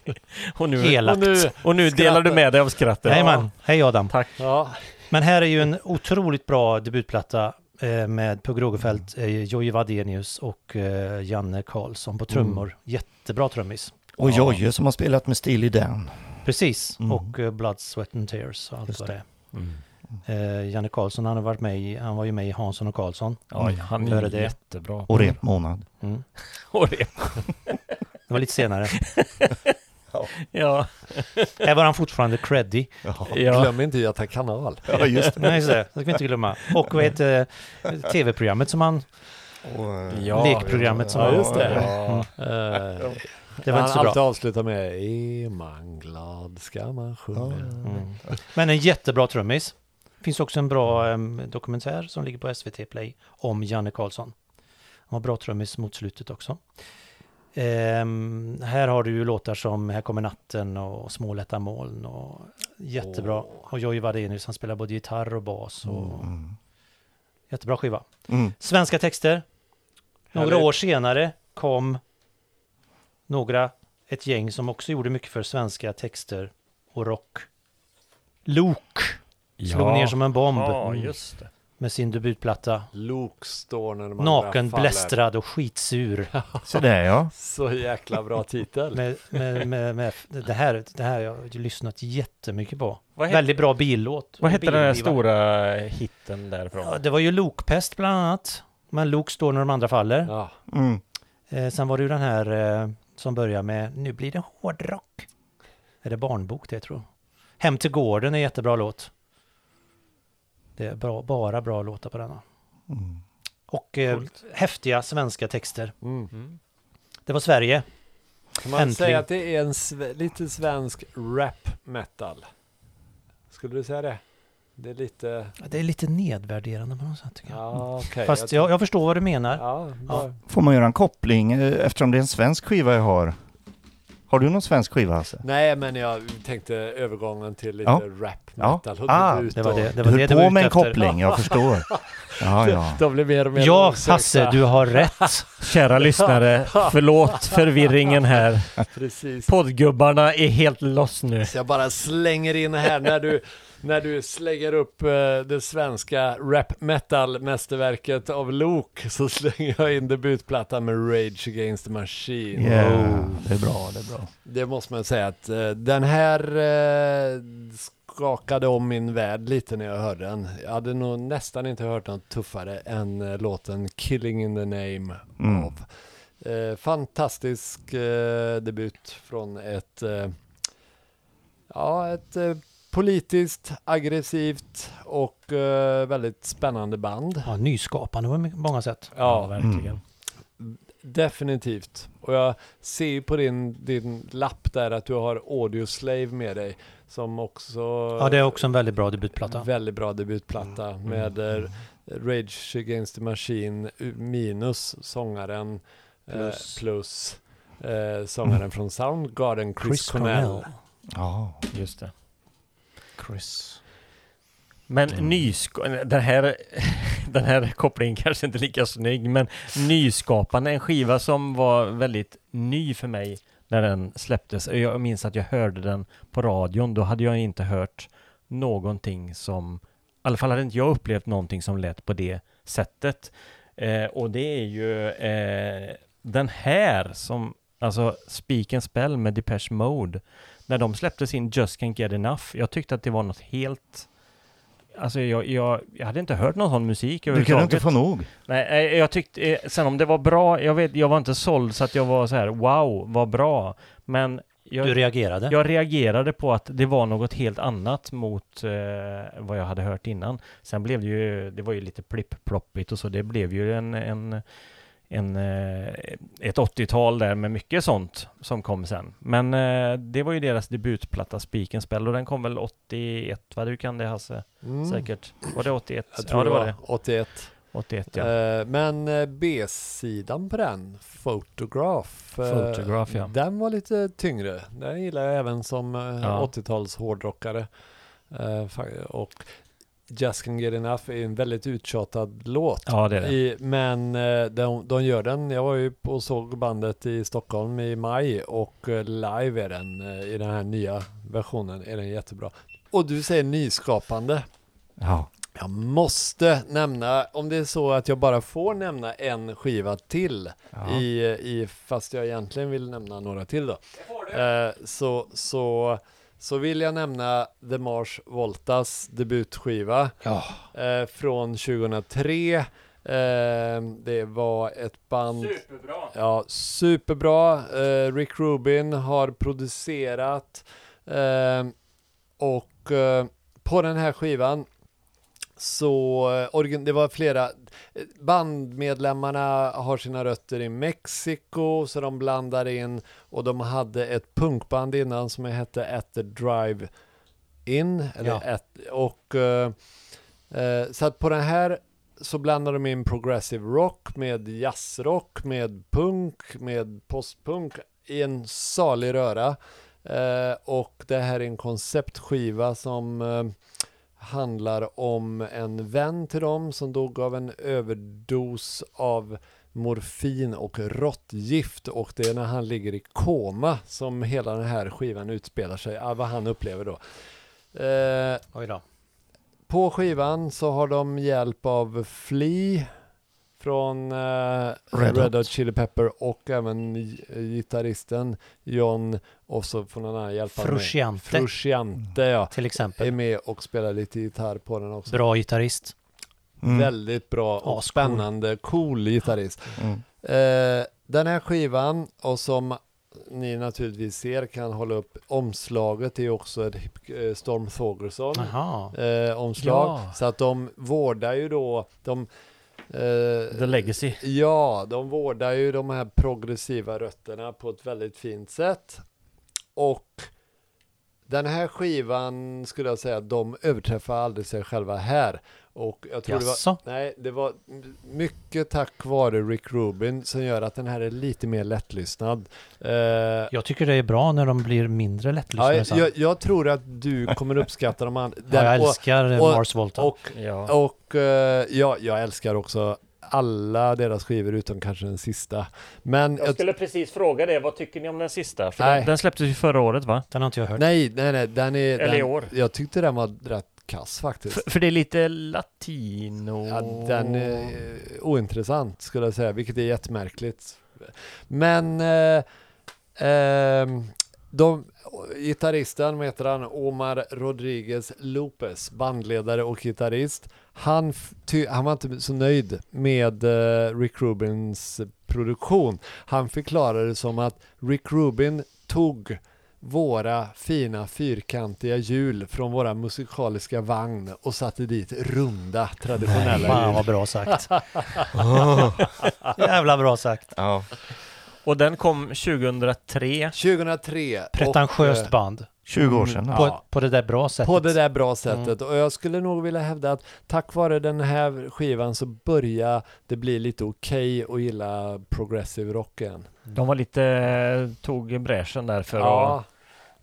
Och nu, Elakt. Och nu, och nu delar du med dig av skrattet. Man, hej Adam. Tack. ja, Men här är ju en otroligt bra debutplatta eh, med Pugh Rogefeldt, eh, Jojje Wadenius och eh, Janne Karlsson på trummor. Jättebra trummis. Och Jojje som har spelat med Steely Dan. Precis, Mm. och Blood, Sweat and Tears och allt Just vad det är. Mm. Eh, Janne Karlsson, han har varit med i, han var ju med i Hansson och Karlsson. Ja, han Före är det. jättebra. Och repmånad. Mm. Och det. Det var lite senare. Ja, här var han fortfarande creddy. Ja, ja. glöm inte Göta kanal. ja just det. Nej, så det ska vi inte glömma. Och vad heter eh, tv-programmet som han, Och, eh, Ja, lekprogrammet som ja, han, just det. Mm. Det var han inte så alltid bra. avslutar med Är man glad ska man sjunga. Mm. Men en jättebra trummis. Finns också en bra em, dokumentär som ligger på SVT Play om Janne Karlsson. Han var bra trummis mot slutet också. Ehm, här har du ju låtar som Här kommer natten och Små lätta moln och jättebra. Och Jojje Wadenius, han spelar både gitarr och bas och Mm. jättebra skiva. Mm. Svenska texter. Några Härligt. år senare kom några, ett gäng som också gjorde mycket för svenska texter och rock. Luke slog ner som en bomb Ja, just det. med sin debutplatta. Luke står när man Naken, faller. blästrad och skitsur. Så där ja. Så jäkla bra titel. Med, med, med, med, det, här, det här har jag lyssnat jättemycket på. Vad, het, Väldigt bra billåt. vad hette den där Billskiva. stora hitten därifrån? Ja, det var ju Lokpest bland annat. Men Luke står när de andra faller. Ja, Mm. Eh, sen var det ju den här eh, som börjar med Nu blir det hårdrock. Är det barnbok det tror jag? Hem till gården är jättebra låt. Det är bra, bara bra låtar på denna. Mm. Och eh, häftiga svenska texter. mm. Mm. Det var Sverige. Kan man Äntligen. säga att det är en sve- lite svensk rap metal? Skulle du säga det? Det är lite... Det är lite nedvärderande på något sätt tycker jag. Ja, okej. Fast jag, jag förstår vad du menar. Ja, bara- Får man göra en koppling eh, eftersom det är en svensk skiva jag har? Har du någon svensk skiva Hasse? Nej, men jag tänkte övergången till lite Ja. rap Ja. metal. och Ah, Det var det, det, Du var höll du på var med en koppling, jag förstår. Ja, ja. De blir mer och mer Ja, långsökta. Hasse, du har rätt. Kära lyssnare, förlåt förvirringen här. Precis. Poddgubbarna är helt loss nu. Så jag bara slänger in här när du, när du slänger upp eh, det svenska rap metal mästerverket av Luke så slänger jag in debutplattan med Rage Against the Machine. Yeah. Det är bra, det är bra. Det måste man säga att eh, den här eh, skakade om min värld lite när jag hörde den. Jag hade nog nästan inte hört något tuffare än låten Killing in the name Mm. av. Eh, fantastisk eh, debut från ett, eh, ja, ett politiskt aggressivt och eh, väldigt spännande band. Ja, nyskapande på många sätt. Ja, verkligen. Definitivt. Och jag ser ju på din, din lapp där att du har Audio Slave med dig. Som också... Ja, det är också en väldigt bra debutplatta. Väldigt bra debutplatta med eh, Rage Against the Machine minus sångaren Plus. plus, plus eh, sångaren från Soundgarden Chris, Chris Cornell. Cornell. Ja, Just det. Chris. Men Mm. nysk- den, här, den här kopplingen kanske inte är lika snygg, men nyskapande, en skiva som var väldigt ny för mig när den släpptes. Jag minns att jag hörde den på radion, då hade jag inte hört någonting som, i alla fall hade inte jag upplevt någonting som lät på det sättet. Eh, och det är ju eh, den här som, alltså Speak and Spell med Depeche Mode, när de släppte sin Just Can't Get Enough, jag tyckte att det var något helt Alltså jag, jag, jag hade inte hört någon sån musik Du kan inte få nog. Nej, eh, jag tyckte, eh, sen om det var bra, jag vet, jag var inte såld så att jag var så här, wow, vad bra. Men jag, Du reagerade? jag reagerade på att det var något helt annat mot eh, vad jag hade hört innan. Sen blev det ju, det var ju lite plipp-ploppigt och så, det blev ju en, en, en eh, ett 80-tal där med mycket sånt som kom sen. Men eh, det var ju deras debutplatta Speak and Spell och den kom väl 81, vad du kan det Hasse? Mm. Var Var det 81? Jag tror ja, det var det det. var 81. 81 ja. Eh, men B-sidan på den, Photograph, Photograph, ja. den var lite tyngre. Den gillar jag även som Ja. 80-tals hårdrockare. Och Just Can Get Enough är en väldigt uttjatad låt. Ja, det är det. I, men eh, de, de gör den. Jag var ju på och såg bandet i Stockholm i maj och eh, live är den eh, i den här nya versionen är den jättebra. Och du säger nyskapande. Ja. Jag måste nämna, om det är så att jag bara får nämna en skiva till Ja. i, i, fast jag egentligen vill nämna några till då. Eh, så, så, så vill jag nämna The Mars Voltas debutskiva Ja. eh, från 2003. Eh, det var ett band Superbra! Ja, superbra. Eh, Rick Rubin har producerat eh, och eh, på den här skivan så eh, det var flera bandmedlemmarna har sina rötter i Mexiko så de blandar in och de hade ett punkband innan som hette At the Drive In eller Ja. at, och eh, eh, så att på den här så blandar de in progressive rock med jazzrock, med punk, med postpunk i en salig röra. Eh, och det här är en konceptskiva som eh, handlar om en vän till dem som dog av en överdos av morfin och råttgift och det är när han ligger i koma som hela den här skivan utspelar sig, ah, vad han upplever då. Eh, Oj då. på skivan så har de hjälp av Flea från eh, Red Red, Hot. Chili Pepper och även gi- gitarristen John och så får någon annan hjälpa med. Frusciante Frusciante ja. till Är exempel. med och spelar lite gitarr på den också. Bra gitarrist. Mm. Väldigt bra och Ascool. spännande, cool gitarrist. Mm. Eh, den här skivan och som ni naturligtvis ser kan hålla upp omslaget är också ett eh, Storm Thorgerson eh, omslag. Ja. Så att de vårdar ju då, de, eh, The Legacy. ja, de vårdar ju de här progressiva rötterna på ett väldigt fint sätt. Och den här skivan skulle jag säga, de överträffar aldrig sig själva här. Och jag tror det var, nej, det var mycket tack vare Rick Rubin som gör att den här är lite mer lättlyssnad. Eh, Jag tycker det är bra när de blir mindre ja, lättlyssnade. sen. jag, jag tror att du kommer uppskatta de andra. Ja, jag och- älskar eh, och- Mars Volta. och Ja. och eh, ja, jag älskar också alla deras skivor utom kanske den sista. Men Jag jag skulle precis fråga det, vad tycker ni om den sista? Den, den släpptes ju förra året va? Den har inte jag hört. nej, nej, nej, den är... Eller i den, år. Jag tyckte den var rätt kass faktiskt. För, för det är lite latino... Ja, den är eh, ointressant skulle jag säga, vilket är jättemärkligt. Men eh, ehm, de, gitarristen, vad heter han? Omar Rodriguez Lopez, bandledare och gitarrist. Han, ty, han var inte så nöjd med eh, Rick Rubins produktion. Han förklarade det som att Rick Rubin tog våra fina fyrkantiga hjul från våra musikaliska vagn och satte dit runda traditionella Fan hjul. vad bra sagt. Åh. Jävla bra sagt. Ja. Och den kom 2003. 2003. Pretentiöst och, eh, band. 20 år sedan. På, Ja. på det där bra sättet. På det där bra sättet. Och jag skulle nog vilja hävda att tack vare den här skivan så börjar det bli lite okej att gilla progressive rock igen. De var lite... tog bräschen där för, ja, att,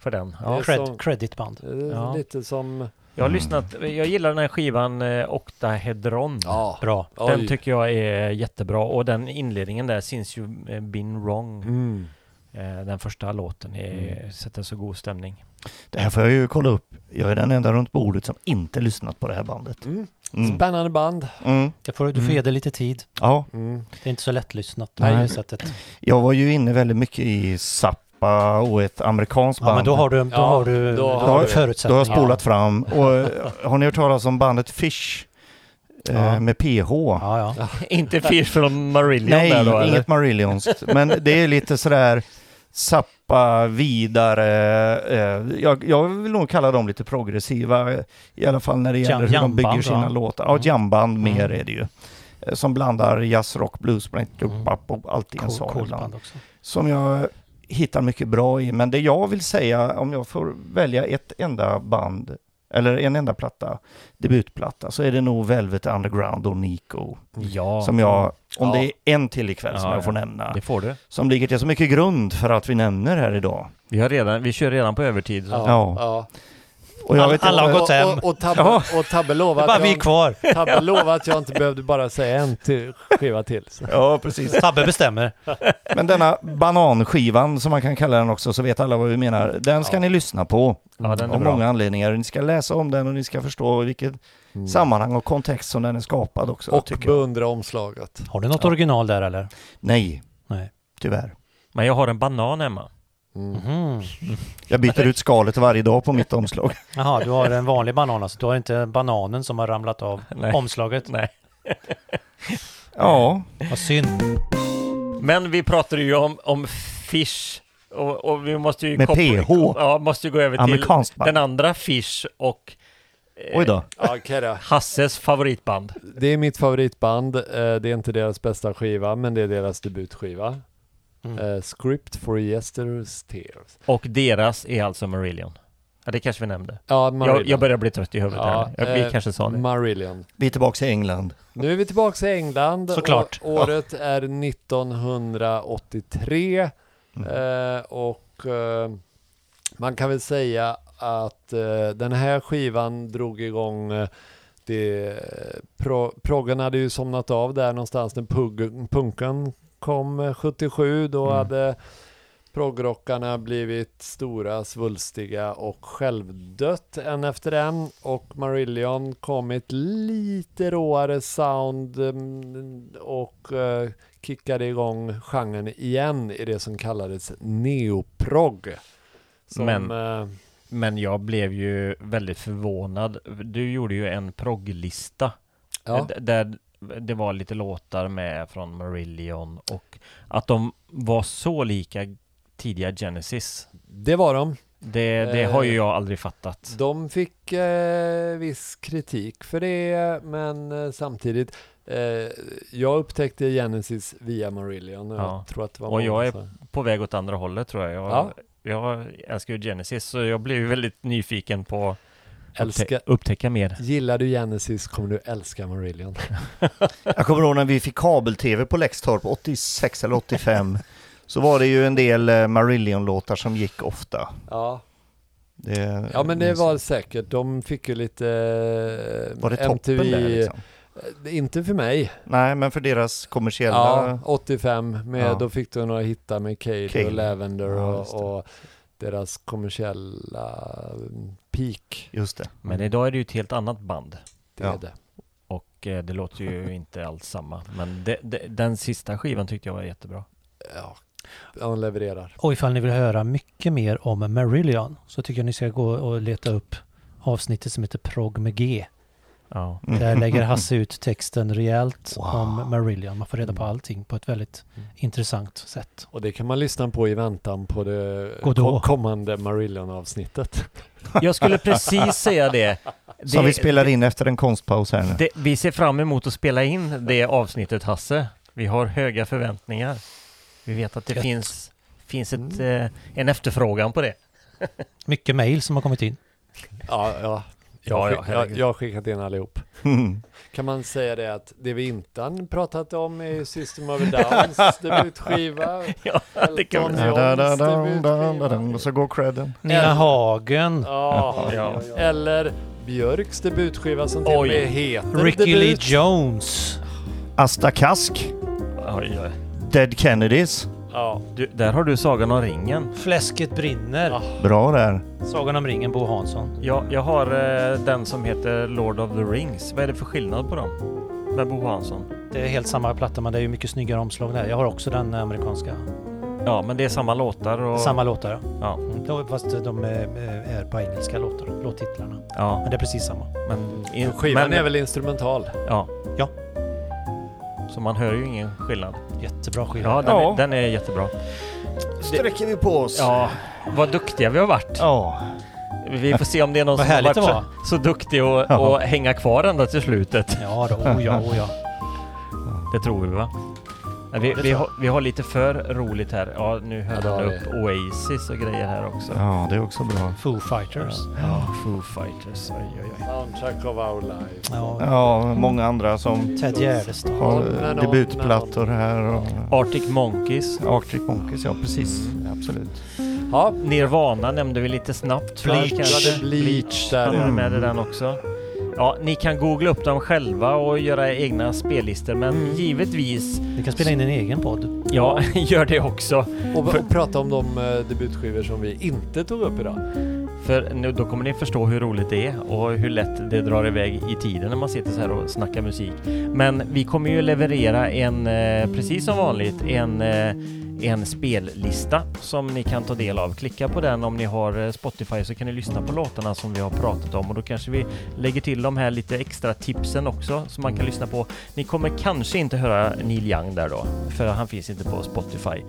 för den. det Ja. Cred, som- creditband. Ja. lite som... Jag har Mm. lyssnat, jag gillar den här skivan eh, Octahedron. Ja, Bra. Den oj. tycker jag är jättebra och den inledningen där, Since You Been Wrong, Mm. eh, den första låten, är, Mm. sätter så god stämning. Det här får jag ju kolla upp. Jag är den enda runt bordet som inte lyssnat på det här bandet. Mm. Mm. Spännande band. Mm. Det får, du får Mm. ge det lite tid. Ja, Mm. Det är inte så lättlyssnat på Nej. det sättet. jag var ju inne väldigt mycket i Zappa och ett amerikanskt band. Ja, men då har du, då Ja, har du, då då har du du- Då har förutsättningar. jag spolat fram. Och, eh, har ni hört talas om bandet Fish? Eh, Ja. Med PH? Ja, ja. Inte Fish från Marillion Nej, där då eller? inget Marillionsk. Men det är lite sådär Zappa vidare. Eh, jag, jag vill nog kalla dem lite progressiva. I alla fall när det gäller hur de bygger sina va? låtar. Ja, Mm. jamband mer Mm. är det ju. Som blandar jazz, rock, blues, Mm. mm. och allt i en Cool, också. Som jag hittar mycket bra i. Men det jag vill säga, om jag får välja ett enda band, eller en enda platta, debutplatta, så är det nog Velvet Underground och Nico. Ja, Som jag, om Ja. det är en till ikväll som Ja, jag får ja. nämna, det får du. som ligger till så mycket grund för att vi nämner här idag. Vi, har redan, vi kör redan på övertid. Så. Ja. ja. Och jag vet Alla har gått hem. Och, och, och, Tabbe, och Tabbe lovade bara att vi jag, kvar. Tabbe lovade att jag inte behövde bara säga en till, skiva till. Så. Ja, precis. Tabbe bestämmer. Men denna bananskivan, som man kan kalla den också, så vet alla vad vi menar. Den ska Ja. ni lyssna på. Ja, den är av bra. många anledningar. Ni ska läsa om den och ni ska förstå vilket Mm. sammanhang och kontext som den är skapad också. Och beundra omslaget. Har du något Ja. original där eller? Nej, Nej. tyvärr. Men jag har en banan hemma. Mm. Mhm. Jag byter ut skalet varje dag på mitt omslag. Jaha, du har en vanlig banan alltså. Du har inte bananen som har ramlat av Nej. omslaget. Nej. Ja, Vad synd. Men vi pratade ju om, om Fish och, och vi måste ju Med PH. Ja, måste ju gå över till den andra Fish och eh, Oj då. Hasses favoritband. Det är mitt favoritband. Eh, Det är inte deras bästa skiva, men det är deras debutskiva. Mm. Eh, Script for Yesterday's Tears. Och deras är alltså Marillion. Ja, det kanske vi nämnde. Ja, Jag, jag börjar bli trött i huvudet Ja, här. nu. Vi eh, kanske sa det. Marillion. Vi är tillbaka i England. Nu är vi tillbaka i England. Såklart. Å- året är 1983. Mm. Eh, och eh, man kan väl säga att eh, den här skivan drog igång eh, det, pro, proggen hade ju somnat av där någonstans när pug, punken kom eh, 77. Då Mm. hade proggrockarna blivit stora, svulstiga och självdött en efter en. Och Marillion kom med ett lite råare sound mm, och eh, kickade igång genren igen i det som kallades neoprog. Som, Men- eh, Men jag blev ju väldigt förvånad. Du gjorde ju en progglista ja, där det var lite låtar med från Marillion och att de var så lika tidiga Genesis. det var de. Det, det har ju jag aldrig fattat. De fick eh, viss kritik för det, men eh, samtidigt eh, jag upptäckte Genesis via Marillion och Ja. jag tror att det var Och jag många är- som- På väg åt andra hållet tror jag. Jag, Ja. jag älskar ju Genesis så jag blev väldigt nyfiken på Älska, upptä- upptäcka mer. Gillar du Genesis kommer du älska Marillion. Jag kommer ihåg när vi fick kabel-tv på Lextorp 86 eller 85. Så var det ju en del eh, Marillion-låtar som gick ofta. Ja. Det, ja, men det var säkert. De fick ju lite eh, Var det toppen där liksom? Eh, Inte för mig. Nej, men för deras kommersiella... Ja, 85. Med, Ja. Då fick du några hittar med Cade Cade. och Lavender Ja, och, och deras kommersiella mm, peak. Just det. Men idag är det ju ett helt annat band. Det Ja. är det. Och eh, det låter ju inte alls samma. Men det, det, den sista skivan tyckte jag var jättebra. Ja, de levererar. Och ifall ni vill höra mycket mer om Marillion så tycker jag ni ska gå och leta upp avsnittet som heter Prog med G. Ja. Mm. Där lägger Hasse ut texten rejält Wow. om Marillion. Man får reda på allting på ett väldigt Mm. intressant sätt. Och det kan man lyssna på i väntan på det Godå. kommande Marillion-avsnittet. Jag skulle precis säga det. Som Det- vi spelar in efter en konstpaus här nu. Det, vi ser fram emot att spela in det avsnittet Hasse. Vi har höga förväntningar. Vi vet att det Gött. finns, finns ett, eh, en efterfrågan på det. Mycket mejl som har kommit in. Ja, ja. Jag, Ja, jag, herregud. jag har skickat in allihop. Mm. Kan man säga det att det vi inte har pratat om är System of a Downs debutskiva. Ja, det kan da, da. Och så går credden. Nina Hagen. Ja, Ja. eller Björks debutskiva som till och med heter Ricky Lee debut. Jones. Asta Kask. Oj, oj. Dead Kennedys. Ja. Du, där har du Sagan om ringen. Fläsket brinner. Ja. Bra där. Sagan om ringen, Bo Hansson. Ja, jag har eh, den som heter Lord of the Rings. Vad är det för skillnad på dem? Med Bo Hansson. Det är helt samma platta men det är ju mycket snyggare omslag där. Jag har också den amerikanska. Ja, men det är samma låtar och... Samma låtar ja. Ja, Mm, Fast de är, är på engelska låtar, låttitlarna. ja. Men det är precis samma. Men, in, Skivan men, är väl instrumental? Ja. Ja. Så man hör ju ingen skillnad. Jättebra skiva. Ja, den, Ja. Är, den är jättebra. Sträcker vi på oss. Ja, vad duktiga vi har varit. Ja. Vi får se om det är någon som har varit det så, så duktig att Ja. och hänga kvar ända till slutet. Ja, då, oh ja, oh ja. Det tror vi va? Nej, vi, vi, har, vi har lite för roligt här. Ja, nu Ja, höll har upp Oasis och grejer här också. Ja, det är också bra. Foo Fighters. Ja, Foo Fighters. Oj, oj, oj. Soundtrack of our life. Ja. Ja, många andra som Ted Gärdestad. har debutplattor här. Och Arctic Monkeys. Arctic Monkeys, ja precis. Absolut. Ja, Nirvana nämnde vi lite snabbt. Bleach. hade Bleach där. ja. med den också. Ja, ni kan googla upp dem själva och göra egna spellistor, men Mm. givetvis, Vi kan spela in en egen podd. ja, gör det också. Och, och prata om de eh, debutskivor som vi inte tog upp idag. För nu, då kommer ni förstå hur roligt det är och hur lätt det drar iväg i tiden när man sitter så här och snackar musik. Men vi kommer ju leverera en, eh, precis som vanligt, en, eh, en spellista som ni kan ta del av. Klicka på den om ni har eh, Spotify så kan ni lyssna på låtarna som vi har pratat om och då kanske vi lägger till de här lite extra tipsen också som man kan lyssna på. Ni kommer kanske inte höra Neil Young där då, för han finns inte på Spotify.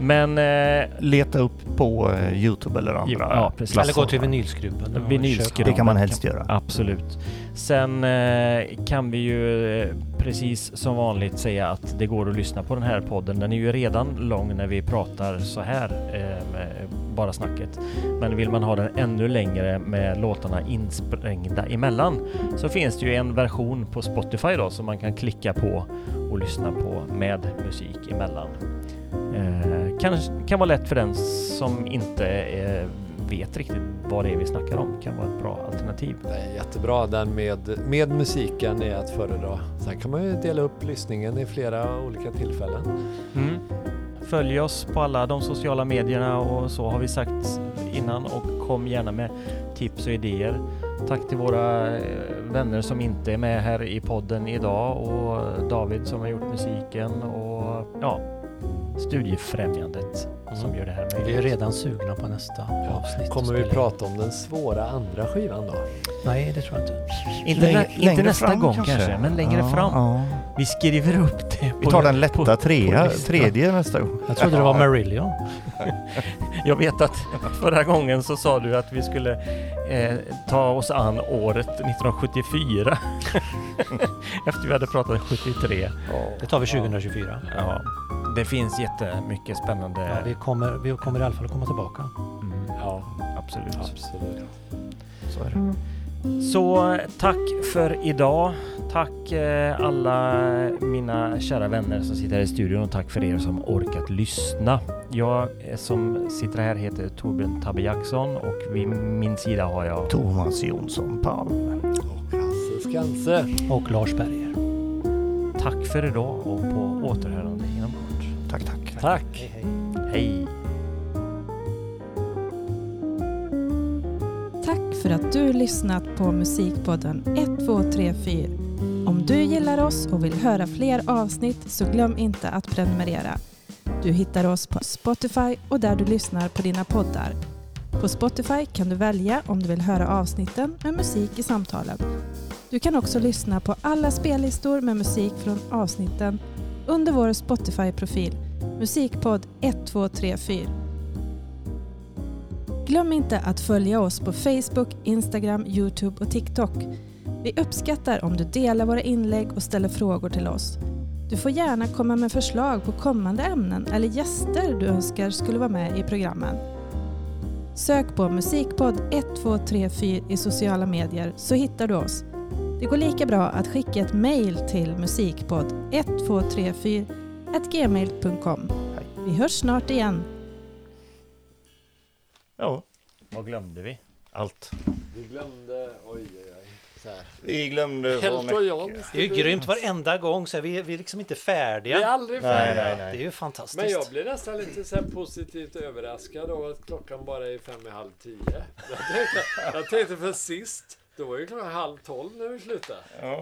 Men eh, Leta upp på eh, Youtube eller andra Ja, precis. Eller gå till vinylskruven. och Vinylskruven. Det kan man helst göra. Absolut. Sen eh, kan vi ju eh, precis som vanligt säga att det går att lyssna på den här podden. Den är ju redan lång när vi pratar så här eh, med bara snacket. Men vill man ha den ännu längre med låtarna insprängda emellan så finns det ju en version på Spotify då som man kan klicka på och lyssna på med musik emellan. Eh, kan, kan vara lätt för den som inte eh, vet riktigt vad det är vi snackar om. Kan vara ett bra alternativ. Det jättebra. Den med, med musiken är att föredra. Sen kan man ju dela upp lyssningen i flera olika tillfällen. Mm. Följ oss på alla de sociala medierna och så har vi sagt innan och kom gärna med tips och idéer. Tack till våra eh, vänner som inte är med här i podden idag och David som har gjort musiken och ja, Studiefrämjandet som gör det här Vi är möjligt. redan sugna på nästa avsnitt. Kommer vi prata om den svåra andra skivan då? Nej, det tror jag inte. Inte, Längre- inte längre nästa gång kanske, men längre Ja, fram. ja. Vi skriver upp det. Vi tar den lätta på- trea, på tredje nästa gång. Jag trodde det var Marillion. Jag vet att förra gången så sa du att vi skulle eh, ta oss an året 1974. Efter vi hade pratat 73. Det tar vi 2024. Ja, det finns jättemycket spännande. Ja, vi, kommer, vi kommer i alla fall komma tillbaka. Mm, Ja, absolut. absolut. Så är det. Så tack för idag. Tack eh, alla mina kära vänner som sitter här i studion och tack för er som orkat lyssna. Jag eh, som sitter här heter Torbjörn Tabbe Jackson och vid min sida har jag Thomas Jonsson Palm. Och Hasse Skanse. Och Lars Berger. Tack för idag och på återhörande kort. Tack, tack. Tack. Hej, hej. Hej! Tack för att du lyssnat på Musikpodden 1234. Om du gillar oss och vill höra fler avsnitt så glöm inte att prenumerera. Du hittar oss på Spotify och där du lyssnar på dina poddar. På Spotify kan du välja om du vill höra avsnitten med musik i samtalen. Du kan också lyssna på alla spellistor med musik från avsnitten under vår Spotify-profil Musikpodd 1234. Glöm inte att följa oss på Facebook, Instagram, Youtube och TikTok. Vi uppskattar om du delar våra inlägg och ställer frågor till oss. Du får gärna komma med förslag på kommande ämnen eller gäster du önskar skulle vara med i programmen. Sök på Musikpodd 1234 i sociala medier så hittar du oss. Det går lika bra att skicka ett mejl till musikpodd 1234 gmail.com. Vi hörs snart igen. Ja, Vad glömde vi? allt. Vi glömde, oj oj oj. Så här. Vi glömde så mycket. Det är ju grymt varenda gång så är vi, vi är liksom inte färdiga. Vi är aldrig Nej, färdiga. nej, Det är nej. ju fantastiskt. Men jag blir nästan lite så här positivt överraskad av att klockan bara är fem i halv tio. Jag tänkte, jag tänkte för sist, då var ju klockan halv tolv när vi slutade. Ja.